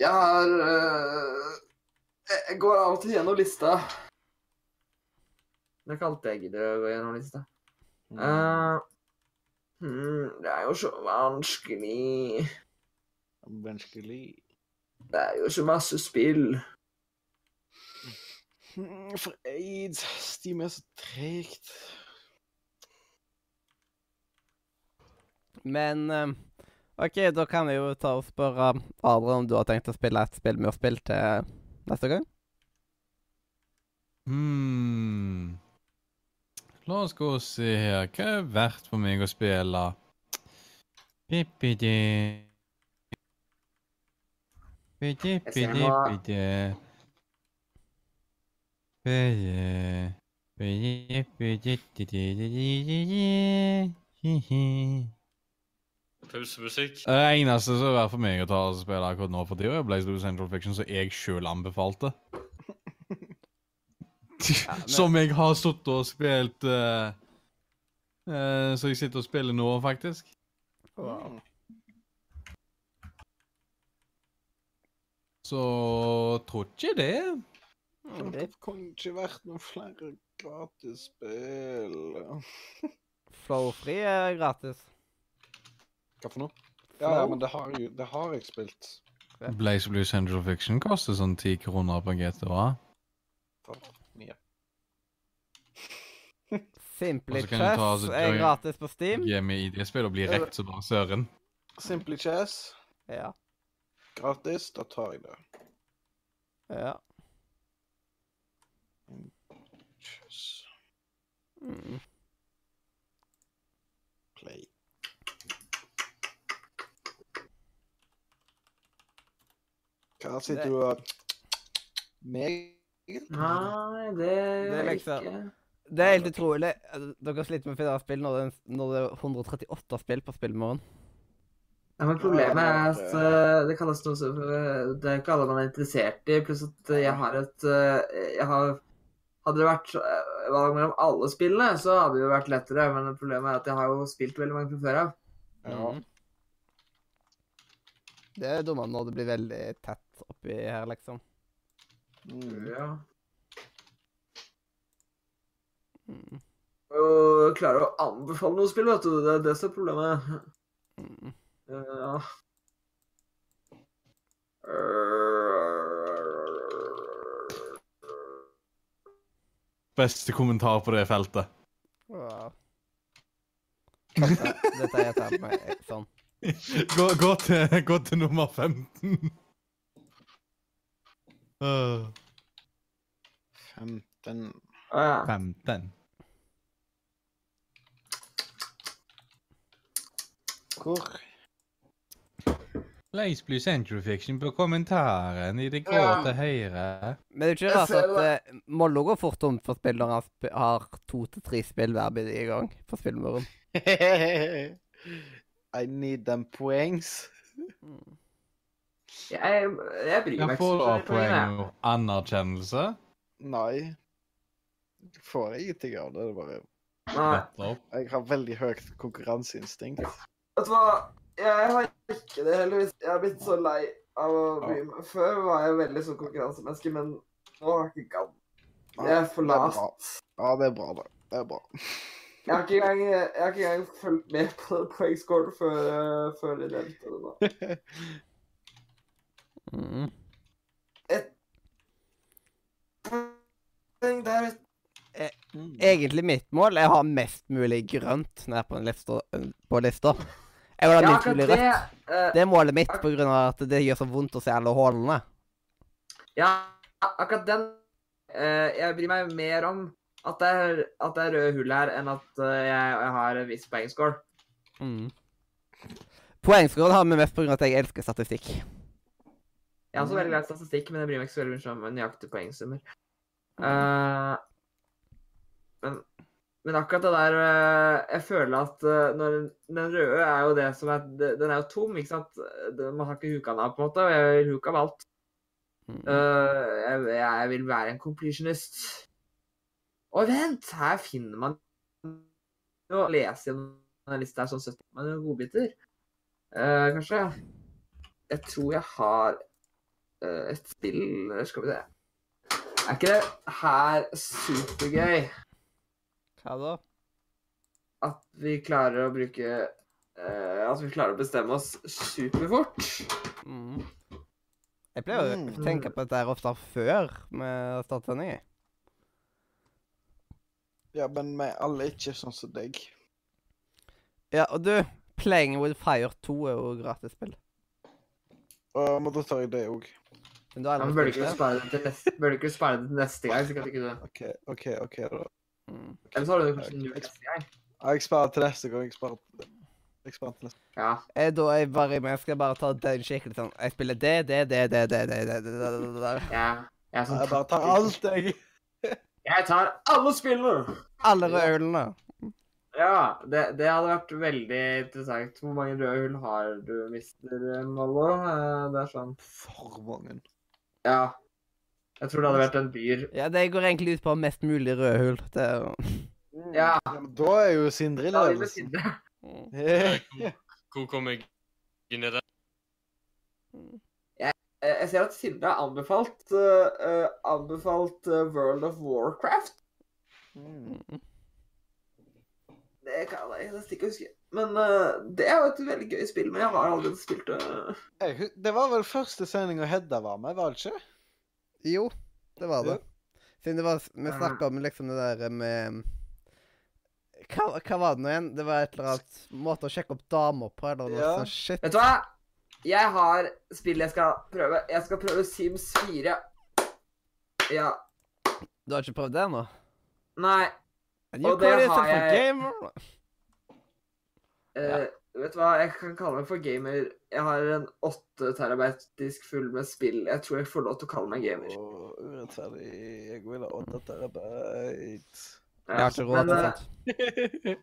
Jeg har øh, Jeg går til gjennom lista. Det er ikke alltid jeg gidder å gå gjennom lista. Eh, hmm, det er jo så vanskelig. Vanskelig. Det er jo ikke masse spill. Hmm, For aids. Steam er så tregt. Men eh, OK, da kan jeg jo ta og spørre Adrian om du har tenkt å spille et spill vi har spilt til neste gang? Hmm. La oss gå og se her. Hva er verdt for meg å spille? Bippidi. Jeg ser Pidi. Pidi, pidi, pidi, Pausemusikk. Det eneste som er verdt for meg å ta og spille akkurat nå for tida, er Blaze Blue Central Fiction, som jeg sjøl anbefalte. men- Som jeg har sittet og spilt uh, uh, Så jeg sitter og spiller nå, faktisk. Wow. Så tror ikke det. Det kunne ikke vært noen flere gratisspill. Flowfree er gratis. Hva for noe? Ja, ja, men det har, jo, det har jeg spilt. Blaze Blue Central Fiction koster sånn ti kroner på GTA. For mye. Simply Chess altså, er gratis på Steam. Gi meg ID-spill og bli rekt som bare søren. Simply Chess, Ja. Gratis, da tar jeg det. ja. Mm. play. Hva sitter du og Meg? Nei, det gjør liksom- ikke Det er helt utrolig. Dere sliter med å finne spill når det, når det er 138 spill på Spillmorgen. Ja, men Problemet er at eh, det kalles noe som eh, Det er ikke alle man er interessert i. Pluss at eh, jeg har et eh, jeg har, Hadde det vært eh, valg mellom alle spillene, så hadde det jo vært lettere. Men problemet er at jeg har jo spilt veldig mange fra før av. Ja. Mhm. Det er dummere når det blir veldig tett oppi her, liksom. Mm. Ja. Mm. Og klare å anbefale noe spill, vet du. Det er det som er problemet. Mm. Ja. Beste kommentar på det feltet. Wow. Dette, er jeg meg sånn. Gå, gå, til, gå til nummer 15. Uh, 15 uh. ja. 15. Hvor? Blaze blir Central Fiction på kommentaren i det grå Ja. til høyre. Men det er ikke Jeg rart at uh, Mollo går fort om for spill når han sp har to til tre spill hver i gang for Spillmuren. I need them poengs. Mm. Jeg, jeg bryr meg ikke får det. poeng og anerkjennelse. Nei. Får jeg ingenting av det. det er bare... Nei. Nettopp. Jeg har veldig høyt konkurranseinstinkt. Vet du hva? Jeg har ikke det, heldigvis. Jeg har blitt så lei av å bry meg. Før var jeg veldig sånn konkurransemenneske, men nå har jeg ikke gadd. Jeg er for lat. Ja, det er bra, det. Det er bra. Jeg har ikke engang, jeg har ikke engang fulgt med på poengscoren før, eh, før de nevnte det nå. Mm. Poeng der, vet Mm. Egentlig mitt mål er å ha mest mulig grønt nede på, lista, på lista. Jeg vil ha Ja, minst mulig det, rødt. eh, Det er målet mitt av at det gjør så vondt å se alle hullene. Ja, akkurat den uh, Jeg bryr meg mer om at det er, at det er røde hull her, enn at uh, jeg, jeg har en viss poengscore. Mm. Poengskåren har vi mest av at jeg elsker statistikk. Jeg er også veldig glad i statistikk, men jeg bryr meg ikke så veldig mye om nøyaktige poengsummer. Uh, men, men akkurat det der eh, Jeg føler at eh, når den røde er jo det som er Den er jo tom, ikke sant? Man har ikke huka den av, på en måte, og jeg vil huke av alt. Mm. Eh, jeg, jeg vil være en completionist. Og vent, her finner man jo Lese gjennom denne lista her sånn 70 man godbiter. Uh, kanskje. Jeg tror jeg har uh, et spill Skal vi se. Er ikke det her supergøy Hva da? at vi klarer å bruke eh, At vi klarer å bestemme oss superfort? Mm. Jeg pleier å Mm. tenke på dette her ofte før vi starter sending. Ja, men vi er alle ikke sånn som deg. Ja, og du, Playing with Fire 2 er jo gratisspill. Uh, men da tar jeg det òg. Men Ja, men bør du ikke spare det til neste, ikke spare det til neste gang? så kan du ikke det. OK, OK, ok da. Mm. Eller så har du kanskje neste gang. Jeg sparer til neste gang. Jeg sparer, jeg sparer til neste Ja. Jeg, Da er jeg bare jeg skal jeg bare ta den skikkelig sånn Jeg spiller det, det, det, det, det, det, det, det, det, det, det. ja. Jeg er sånn Jeg bare tar alt, jeg. Jeg tar alle spillene! Alle røde hullene. Ja, det, det hadde vært veldig interessant. Hvor mange røde hull har du, mister Mollo? Eh, Det er sånn For mange. Ja. Jeg tror det hadde vært en byr. Ja, det går egentlig ut på mest mulig røde hull. Det er jo Ja. da er jo Sindre i ledelsen. Sindre. Mm. Hvor kommer jeg inn i det? eh, Jeg ser at Sindre har anbefalt, eh, anbefalt World of Warcraft. Mm. Det kan jeg nesten ikke huske. Men uh, det er jo et veldig gøy spill, men jeg har aldri spilt det. Uh... Det var vel første sendinga Hedda var med, var det ikke? Jo, det var det. Siden det var Vi snakka om liksom det der med hva, hva var det nå igjen? Det var et eller annet måte å sjekke opp damer på, eller noe Ja. sånt shit. Vet du hva? Jeg har spill jeg skal prøve. Jeg skal prøve Sims 4. Ja. Du har ikke prøvd det ennå? Nei. Og det har jeg- gamer? eh, vet du hva? Jeg kan kalle meg for gamer. Jeg har en 8 terabaitisk full med spill. Jeg tror jeg får lov til å kalle meg gamer. Å, urettferdig. Jeg vil ha åtte terabyte. Jeg har ikke råd til det. sånt.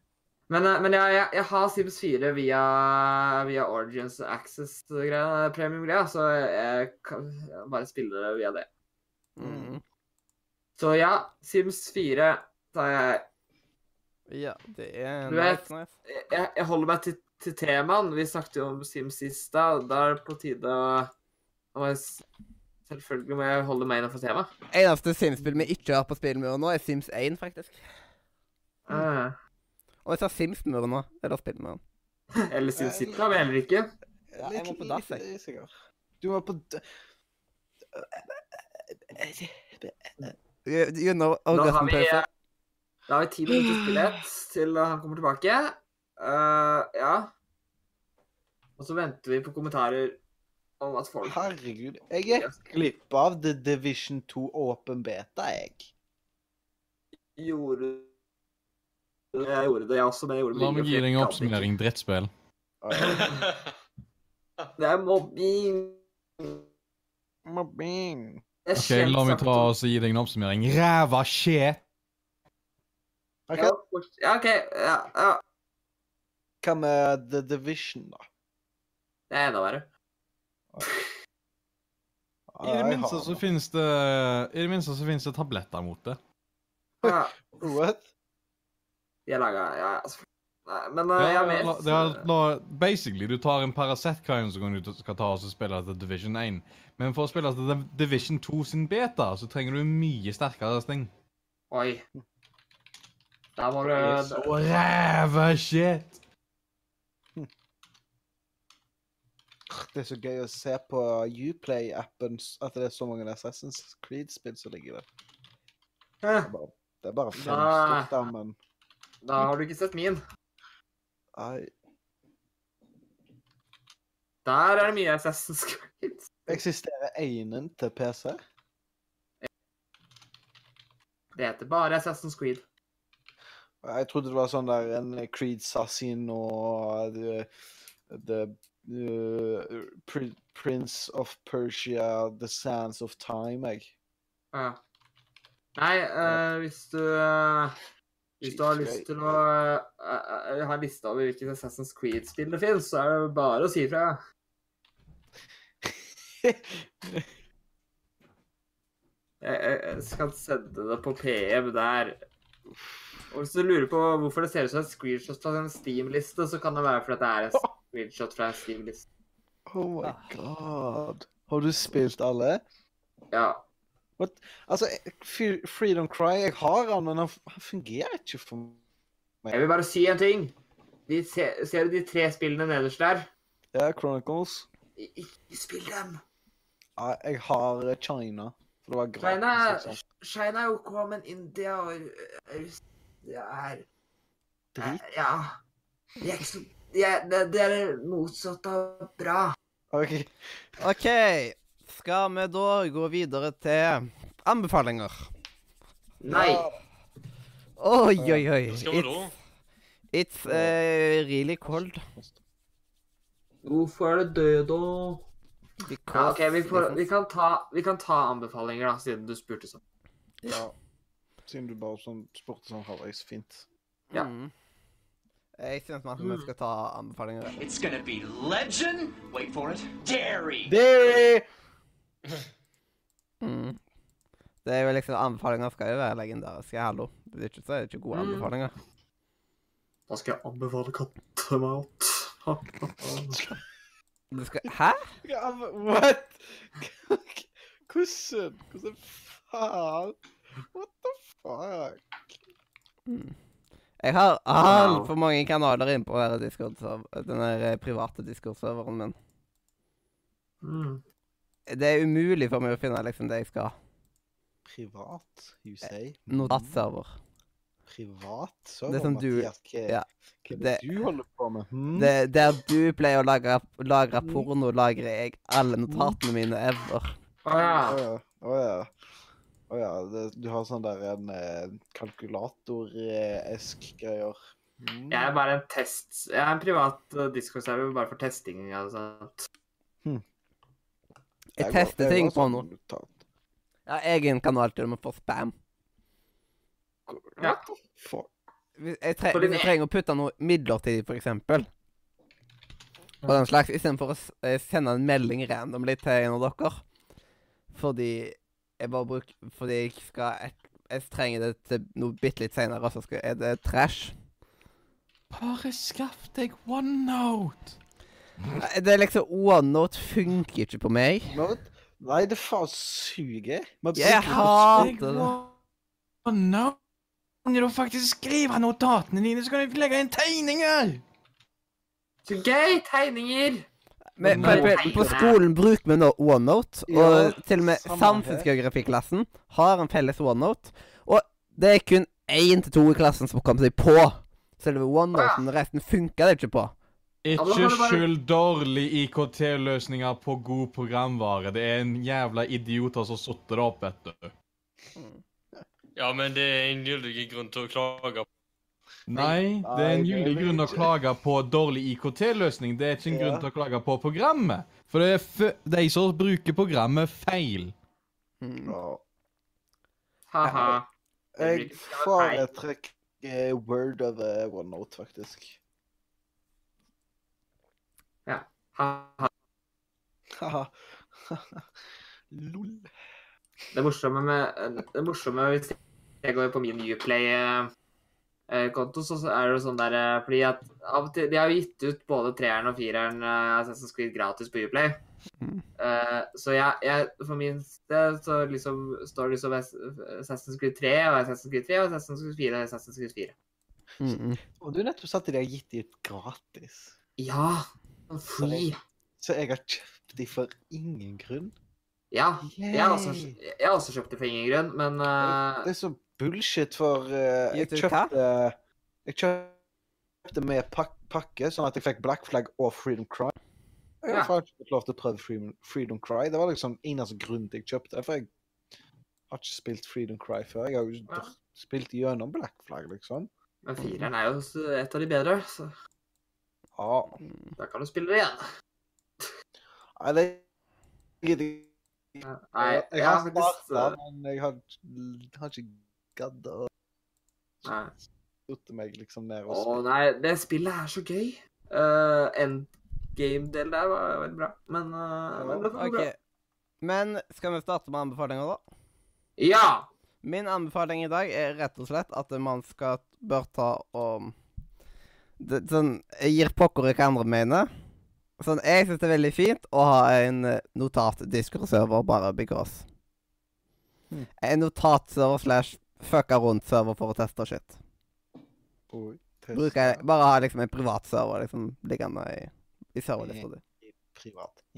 Men, eh, men jeg, jeg, jeg har Sims 4 via, via Origins Access-greia, premium-greia, så jeg kan bare spille det via det. Mm. Så ja, Sims 4 tar jeg Ja, det er Du vet- nice, nice. Jeg, jeg holder meg til, til temaen. Vi snakket jo om Sims sist, da. Da er det på tide å Selvfølgelig må jeg holde meg innenfor temaet. Eneste Sims-spill vi ikke har på spillmuren nå, er Sims 1, faktisk. Mm. Og jeg sa Sims-muren nå, eller spillmuren. Eller Sims City har vi heller ikke. Ja, jeg må på dass, jeg. Du må på d- You, know, Da har vi, orgasmepause. da har vi ti minutter stillhet til han kommer tilbake. Eh, ja. Og så venter vi på kommentarer om at folk Herregud. Jeg gikk glipp av The Division 2 Open Beta, jeg. gjorde Jeg gjorde det, jeg også, men jeg gjorde det La meg gi deg en oppsummering. Drittspill. Det er mobbing. Mobbing. Er Ok, La meg ta og gi deg en oppsummering. Ræva skje! Ok, ja, OK. Ja, ja. Hva med The Division, da? Det er enda verre. I det minste så finnes det I det minste så finnes det tabletter mot det. Ja, What? de er laga Ja, altså. Nei, men uh, Ja, jeg er la, det er, la, basically, du tar en Paracet hver som du skal ta og spille til Division 1. Men for å spille til Division 2 sin beta, så trenger du mye sterkere sting. Oi. Der var du Så ræva shit! Det er så gøy å se på Uplay-appen at det er så mange Assassin's Creed-spill som ligger der. Det Hæ, er bare, det er bare fem Nei. der, men Da har du ikke sett min. Nei. Der er det mye Assassin's Creed. Eksisterer einen til PC? Det heter bare Assassin's Creed. Jeg trodde det var sånn der en Creed Sassin og The, the uh, Prince of Persia, The Sands of Time, jeg. Ja. Nei, uh, hvis du uh, Hvis du har lyst til å uh, eh, ha en liste over hvilke Assassin's Creed-spill det finnes, så er det bare å si ifra. Jeg, skal sende det på PM der. Og hvis du lurer på hvorfor det ser ut som et screenshot fra en Steam-liste, så kan det være fordi det er en screenshot fra en Steam-liste. Oh my god. Har du spilt alle? Ja. Altså, Freedom Cry, jeg har han, men han fungerer ikke for meg. Jeg vil bare si en ting. De, se- ser du de tre spillene nederst der? Ja, Chronicles. Ikke spill dem! Ja, jeg har eh, China. For det var gratis. China. China er OK, men India og Russland Russ- Det er Drit. Ja. De er ikke så de er, det, det er det motsatte av bra. OK. OK. Skal vi da gå videre til anbefalinger? Nei. Oi, oi, oi. Skal vi da? It's, it's eh, really cold. Hvorfor er det død, da? Ja, OK, vi, får, vi, kan ta, vi kan ta anbefalinger, da, siden du spurte sånn. Ja. Siden du bare sånn spurte sånn halvveis fint. Ja. Mm. Jeg syns at vi skal ta anbefalinger. It's gonna be legend. Wait for it. Dairy. Dairy! Mm. Det er jo liksom Anbefalinger skal jo være legendariske. Hallo. Det er ikke så er det ikke gode Mm. anbefalinger. Da skal jeg anbefale kattemat. Du skal Hæ? What? Hvordan? Hvordan faen? What the fuck? Mm. Jeg har altfor mange kanaler inne på denne Discord-server- den eh, private Discord-serveren min. Mm. Det er umulig for meg å finne liksom det jeg skal. Privat, you say? Notatserver. Privat server, Det er som du- Mathias, hva, ja. hva det, Det- du holder på med? Hmm? Det, der du pleier å lagre, lagre porno, lagrer jeg alle notatene mine ever. Å ja. Oh, ja. Oh, ja. Å ja. Det, du har sånn der en eh, kalkulator-esk greier. Mm. Jeg er bare en test... Jeg er en privat uh, Discord-server bare for testing og sånt. Jeg jeg tester går ting på sånn nå. notat. Jeg har egen kanal til og med for spam. Ja. Hvis jeg, tre hvis jeg trenger å putte noe midlertidig, for eksempel. Og den slags, istedenfor å eh, sende en melding randomly til en av dere. Fordi jeg bare bruker Fordi jeg skal Jeg, Jeg trenger det til noe bitte litt seinere, så skal, er det trash. Bare skaff deg OneNote! Det er liksom OneNote funker ikke på meg. Note? Nei, det faen suger. Man Jeg hater det. OneNote! Når du faktisk skriver notatene dine, så kan du legge inn tegninger! Så gøy! Tegninger! Men, men, på, på, nei, på skolen bruker vi nå OneNote, Ja, og til og med samfunnsgeografiklassen har en felles OneNote. Og det er kun én til to i klassen som kom seg på selve OneNoten. Resten funker det ikke på. Ikke skyld dårlige IKT-løsninger på god programvare. Det er en jævla idioter som satte det opp, vet du. Ja, men det er en gyldig grunn til å klage. Nei, det er en gyldig grunn grunn å klage på dårlig IKT-løsning. Det er ikke en grunn til å klage på programmet. For det er f de som bruker programmet feil. Mm. Ja. Ha-ha. Jeg foretrekker Word over OneNote, faktisk. Ha-ha. Haha. Lol. Det morsomme med Det morsomme hvis jeg går på min Uplay-konto, så så er det jo sånn der eh, Fordi at av og til De har jo gitt ut både treeren og fireren uh, Assassin's Creed gratis på Uplay. Mm. Uh, så jeg, jeg For min del så liksom står det liksom Assassin's Creed 3 og Assassin's Creed 3 og Assassin's Creed 4 og Assassin's Creed 4. Mm. Og du nettopp sa at de har gitt de ut gratis. Ja! Free. Så jeg har kjøpt de for ingen grunn. Ja. Jeg har også, jeg har også kjøpt de for ingen grunn, men eh, Det er så bullshit, for uh, jeg kjøpte Jeg kjøpte med pak pakke, sånn at jeg fikk Black Flag og Freedom Cry. Jeg Ja. har faktisk ikke lov til å prøve Freedom, Freedom Cry. Det var liksom eneste grunn til jeg kjøpte det, for jeg har ikke spilt Freedom Cry før. Jeg har jo Ja. spilt gjennom Black Flag, liksom. men fireren er jo et av de bedre, så Ja. da kan du spille det igjen. Nei, det gidder jeg ikke. Nei, Jeg har starta, men jeg har, har ikke gadd å Nei. putte meg liksom ned og Å spille. nei, det spillet er så gøy. Uh, Endgame-del der var veldig bra, men, uh, men det var bra. Men skal vi starte med anbefalinger, da? Ja! Min anbefaling i dag er rett og slett at man skal bør ta og det, sånn, Jeg gir pokker i hva andre mener. Sånn, Jeg syns det er veldig fint å ha en notat-discord-server bare because. Hmm. En notatserver slash fucka rundt-server for å teste shit. Oi, testa Bruker jeg, bare ha liksom en privat server liksom liggende i, i serverlista di. privat.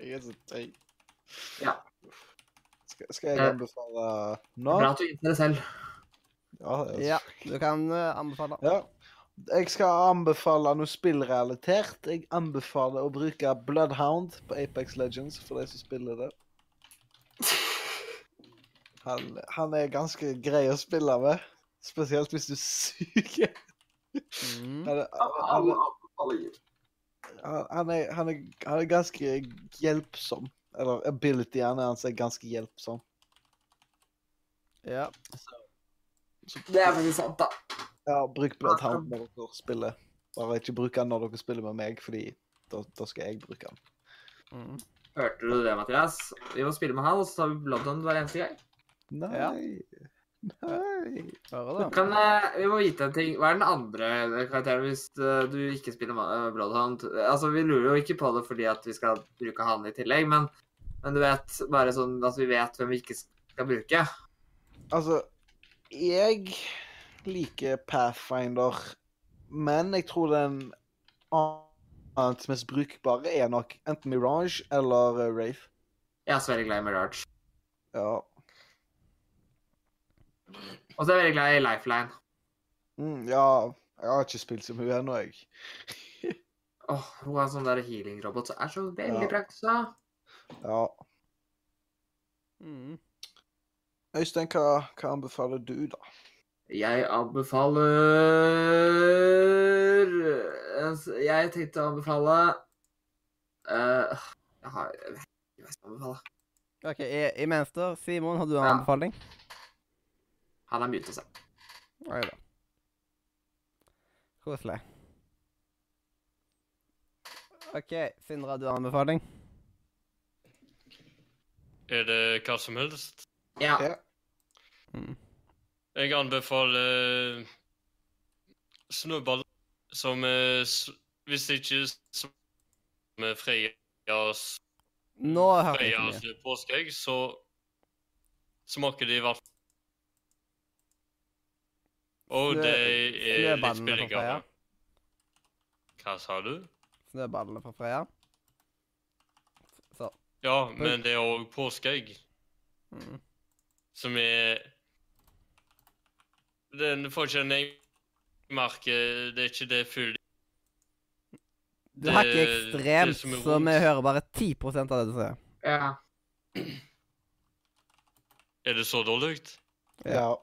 jeg er så teit. Ja. Skal, skal jeg anbefale nå? Bra at du innser det selv. Ja, det Ja, du kan eh, anbefale. Ja. Jeg skal anbefale noe spillrealitert. Jeg anbefaler å bruke Bloodhound på Apex Legends for de som spiller det. Han, han er ganske grei å spille med, spesielt hvis du suger. Mm. Han, han, han, han, er, han, er, han er ganske hjelpsom. Eller abilityen hans er ganske hjelpsom. Ja. Det er faktisk sant, da. Ja, bruk blant han når dere spiller. Bare ikke bruk han når dere spiller med meg, fordi da, da skal jeg bruke han. Mm. Hørte du det, Mathias? Vi må spille med han, og så tar vi blant Bloodhound hver eneste gang. Nei. Ja. Nei. Da. Kan, uh, vi må vite en ting. Hva er den andre karakteren hvis uh, du ikke spiller eh, Bloodhound? Altså, Vi lurer jo ikke på det fordi at vi skal bruke han i tillegg, men, men du vet bare sånn at vi vet hvem vi ikke skal bruke. Altså, jeg liker Pathfinder, men jeg tror den annet mest brukbare er nok enten Mirage eller Rafe. Jeg er så veldig glad i Mirage. Ja. Og så er jeg veldig glad i Lifeline. Mm, ja, jeg har ikke spilt så mye ennå, jeg. Åh, Hun er en sånn der healing-robot som er så veldig Ja. praktisk. da. Ja. Mm. Øystein, hva, hva anbefaler du, da? Jeg anbefaler Altså, Jeg tenkte å anbefale uh, Jeg har jeg vet ikke hva jeg skal anbefale. OK, i- imens da, Simon, har du en Ja. anbefaling? Han har mye seg. Oi da. Koselig. OK, Sindre, har du en anbefaling? Er det hva som helst? Ja. Ja. Mm. Jeg anbefaler snøball som er Hvis ikke som er Freias Nå hører jeg Freias ikke påskeegg, så smaker de i hvert fall Og Snø- det er litt billigere. Hva sa du? Snøballene fra Freia? Så. Ja, men det er òg påskeegg, Mm. som er Den får ikke en egenmerke, det er ikke det full Du hakker det ekstremt, så vi hører bare 10 av det du sier. ja. Er det så dårlig? Ja.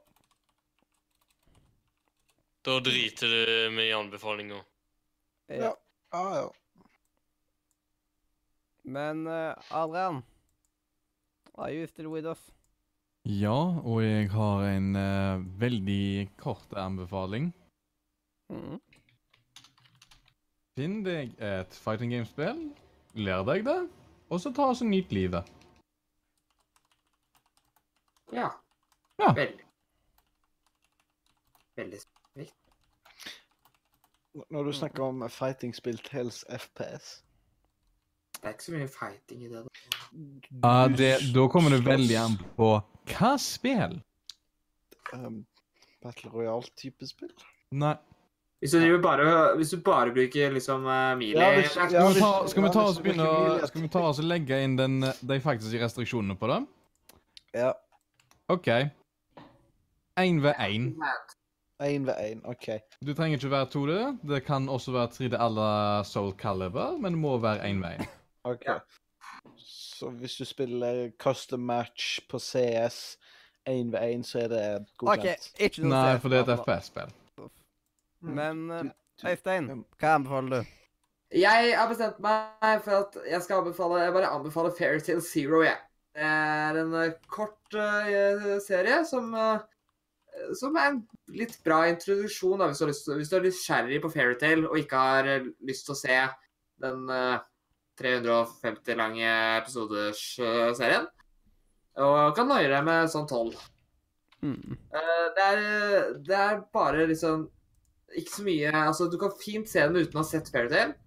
Da driter det med i anbefalinga. Ja. Ja, ja. Men eh, Adrian Are you still with us? Ja, og jeg har en uh, veldig kort anbefaling. Mm. Finn deg et fighting game-spill, lær deg det, og så ta og så nyt livet. ja. Ja. Veldig. Veldig Når du snakker om fighting-spill tales FPS Det er ikke så mye fighting i det. da. Ja, det, da kommer det veldig an på hva spill. um, Battle Royale-type spill? Nei. Hvis du, bare, hvis du bare bruker liksom uh, mili Ja, hvis- ja, Skal vi ta, skal vi ta oss og begynne Skal vi ta oss og legge inn den, eh, de faktiske restriksjonene på det? Ja. OK. Én ved én. Én ved én, OK. Du trenger ikke være 2D. Det kan også være 3D à la Soul Caliber, men det må være én ved én. ok. Ja. Så hvis du spiller custom match på CS én ved én, så er det godkjent? Okay, ikke noe Nei, for det er et. FPS-spill. Men eh, Øystein, hva anbefaler du? Jeg har bestemt meg for at jeg skal anbefale Jeg bare anbefaler Fairytale Zero, jeg. Det er en eh, kort uh, serie som eh, som er en litt bra introduksjon da, hvis du har lyst hvis du er nysgjerrig på Fairytale og ikke har eh, lyst til å se den eh, 350 lange episoders-serien. Og kan nøye deg med sånn 12. Mm. Eh, det, det er bare liksom ikke så mye Altså, du kan fint se den uten å ha sett Fairytale.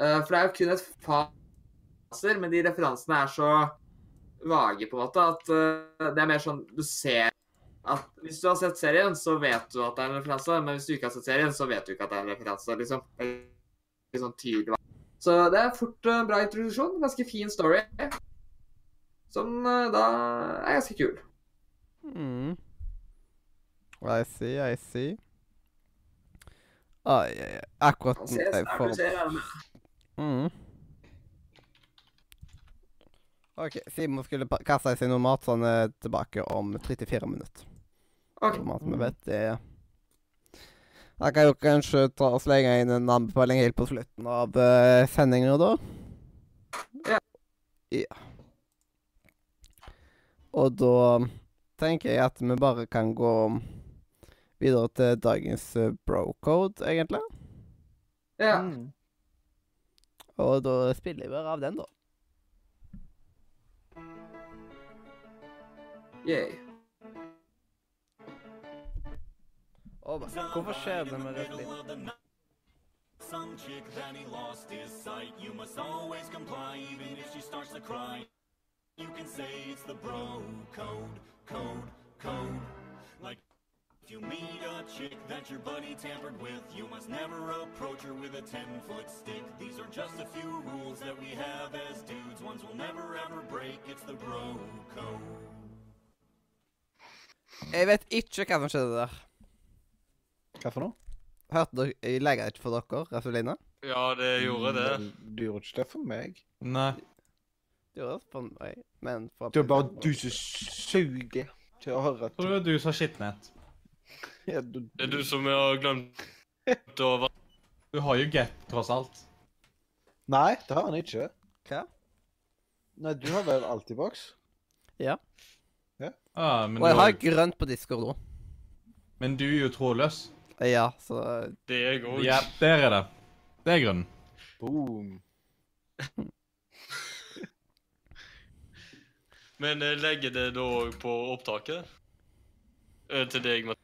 For det er jo kun et faser, men de referansene er så vage, på en måte, at eh, det er mer sånn Du ser at Hvis du har sett serien, så vet du at det er en referanse, men hvis du ikke har sett serien, så vet du ikke at det er en referanse, liksom. Sånn tydelig. Så det er fort en bra introduksjon. Ganske fin story. Som eh, da er ganske kul. Mm. I see, I see. Ai, ai, ai. Akkurat Han ser snart du ser her. mm. OK, Simon skulle kaste i seg noe mat, så han er tilbake om 34 minutter. Ok. Hvor at vi vet det ja. Jeg kan jo kanskje ta og slenge inn en anbefaling helt på slutten av uh, sendinga, da. Ja. Ja. Og da tenker jeg at vi bare kan gå videre til dagens uh, bro-code, egentlig. Ja. Mm. Og da spiller vi av den, da. Yay. Å, hvorfor skjer det med rødt lyd? Some chick that he lost his sight. You must always comply, even if she starts to cry. You can say it's the bro code, code, code. Like if you meet a chick that your buddy tampered with, you must never approach her with a 10 foot stick. These are just a few rules that we have as dudes. Ones we'll never ever break. It's the bro code. Jeg vet ikke hva som skjedde der. Hva for noe? Hørte dere Jeg legger ikke for dere, Raffelina? Ja, det gjorde det. Mm, Du gjorde ikke det for meg. Nei. Du gjorde det for meg, men for Det er bare du som suger til å høre. Tror du det er du som har skitnet? Ja, du, Det er du som har glemt å være Du har jo gap, tross alt. Nei, det har han ikke. Hva? Nei, du har vel Altibox? Ja. Ah, men, Og jeg du, har grønt på Discord òg. men du er jo trådløs. Ja, så Det er jeg òg. Ja, der er det. Det er grunnen. Boom. Men eh, legger det da òg på opptaket? Eh, Til deg, Matt.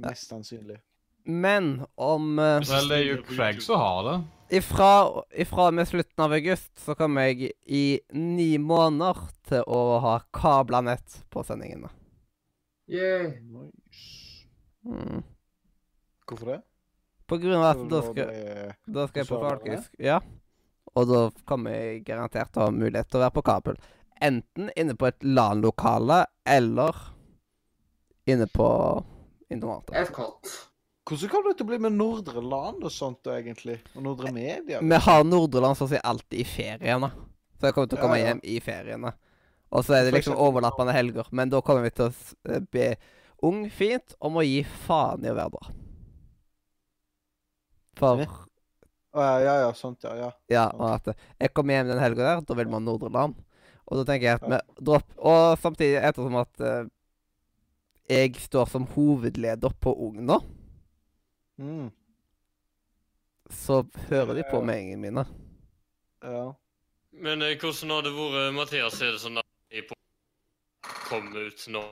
Mest sannsynlig. Men om uh, Vel, det er jo Craig som har det. ifra, ifra og med slutten av august så kommer jeg i ni måneder til å ha kabla nett på sendingene. Yeah. Nice. Mm. Hvorfor det? På grunn av at da skal, da skal jeg på Falkisk. Ja. Og da kommer jeg garantert til å ha mulighet til å være på kabel. Enten inne på et LAN-lokale eller inne på internatet. Hvordan kommer det til å bli med Nordre Land og sånt egentlig? Og Nordre Media? Vi har Nordre Land så å si alltid i feriene. Så jeg kommer til å komme Ja, ja. hjem i feriene. Og så er det liksom overlappende helger. Men da kommer vi til å eh, be Ung fint om å gi faen i å være der. For Å, ja, ja, ja, sånt, ja. ja. Ja, og at jeg kommer hjem den helga der, da vil man Nordre Land. Og da tenker jeg at vi dropper Og samtidig, ettersom at eh, jeg står som hovedleder på Ung nå, Mm, så hører de på meldingene mine. ja. Men eh, hvordan har det vært, Mathias? Er det sånn at de på kom ut nå?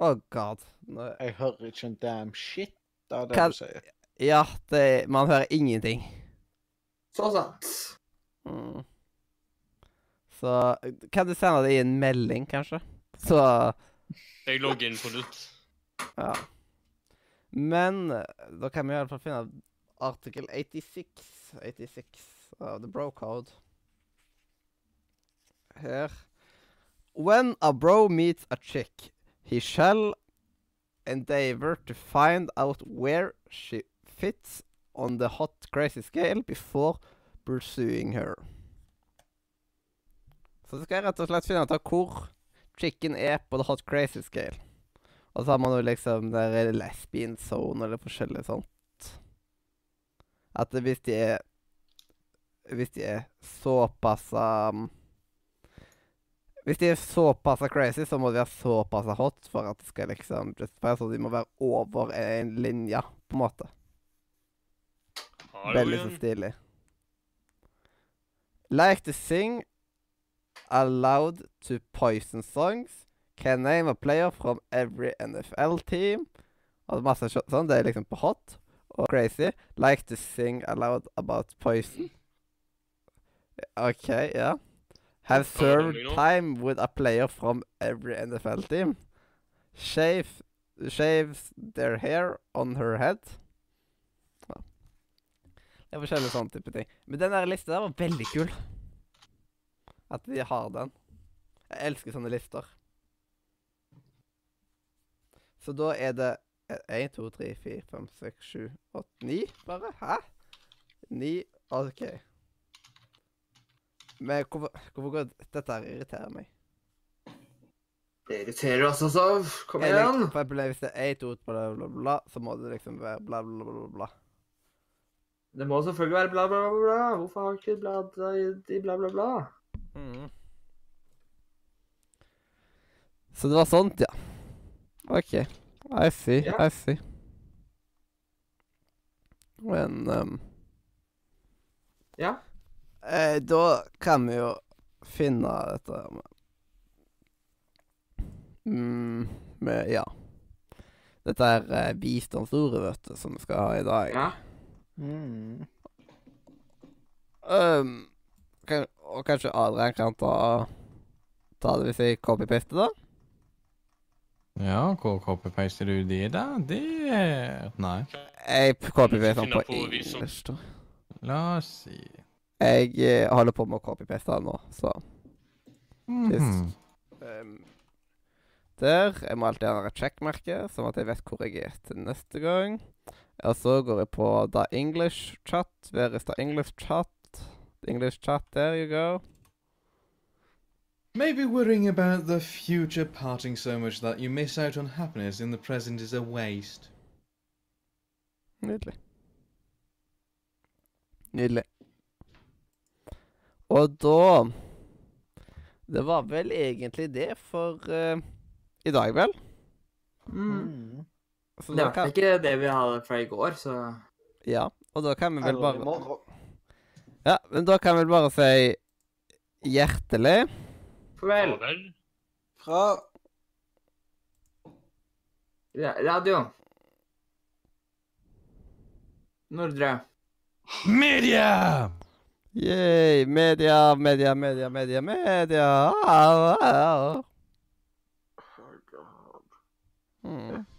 Å, god. Nå, Jeg hører ikke en damn shit av det Kan- du sier. Ja, det Man hører ingenting. Så sant. Mm. Så kan du sende det i en melding, kanskje? Så Jeg logger inn på nytt. Ja. Men da kan vi i hvert fall finne artikkel 86 86 av The Bro Code. Her. When a bro meets a chick, he shall endeavor to find out where she fits on the hot crazy scale before pursuing her. Så skal jeg rett og slett finne ut av hvor chicken er på the hot crazy scale. Og så har man jo liksom der er lesbian zone eller forskjellig sånt. At hvis de er Hvis de er såpass um, Hvis de er såpass crazy, så må de være såpass hot for at det skal liksom justify, Så de må være over en linje, på en måte. Hallo Veldig så stilig. Like to sing aloud to Poison songs. Can name a player from every NFL team. Og masse sånn. Det er liksom på hot og crazy. Like to sing aloud about Poison. OK, ja. Have served time with a player from every NFL team. Shave, shaves their hair on her head. Det er forskjellige sånne type ting. Men den der lista der var veldig kul. At de har den. Jeg elsker sånne lister. Så da er det 1, 2, 3, 4, 5, 6, 7, 8, 9 bare. Hæ? 9 OK. Men hvorfor, hvorfor går Dette her irriterer meg. Det irriterer oss altså. Kom Jeg igjen. Hvis det er 1, 2, bla, bla, bla, så må det liksom være bla, bla, bla, bla. Det må selvfølgelig være bla, bla, bla, bla. Hvorfor har ikke bladet i bla, bla, bla? Mhm. Så det var sånt, ja. OK. I see, Ja. I see. Men um, Ja. eh, Da kan vi jo finne dette med mm, med Ja. dette er eh, visdomsordet, vet du, som vi skal ha i dag. Ja. Mm. Um, kan, og kanskje Adrian kan ta, ta det hvis jeg copy-paster, da? Ja, hvor copy-paster du det, da? Det er Nei. Jeg copy-paster den på på engelsk. da. La oss si Jeg eh, holder på med å copy-paste den nå, så Hmm... um, Der. Jeg må alltid ha et sjekkmerke, sånn at jeg vet hvor jeg er til neste gang. Og så går jeg på The English Chat. Where is the English Chat? The English Chat, there you go. Maybe worrying about the future parting so much that you miss out on happiness in the present is a waste. Nydelig. Nydelig. Og da Det var vel egentlig det for uh, i dag, vel? Mm. Så Det var fall ikke det vi hadde fra i går, så Ja, og da kan vi vel bare. Ja, men da kan vi vel bare si hjertelig farvel. Fra radio. Nordre. Media! Yay! Media, media, media, media, media. Au, oh, Mm. Wow,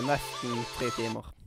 nesten tre timer.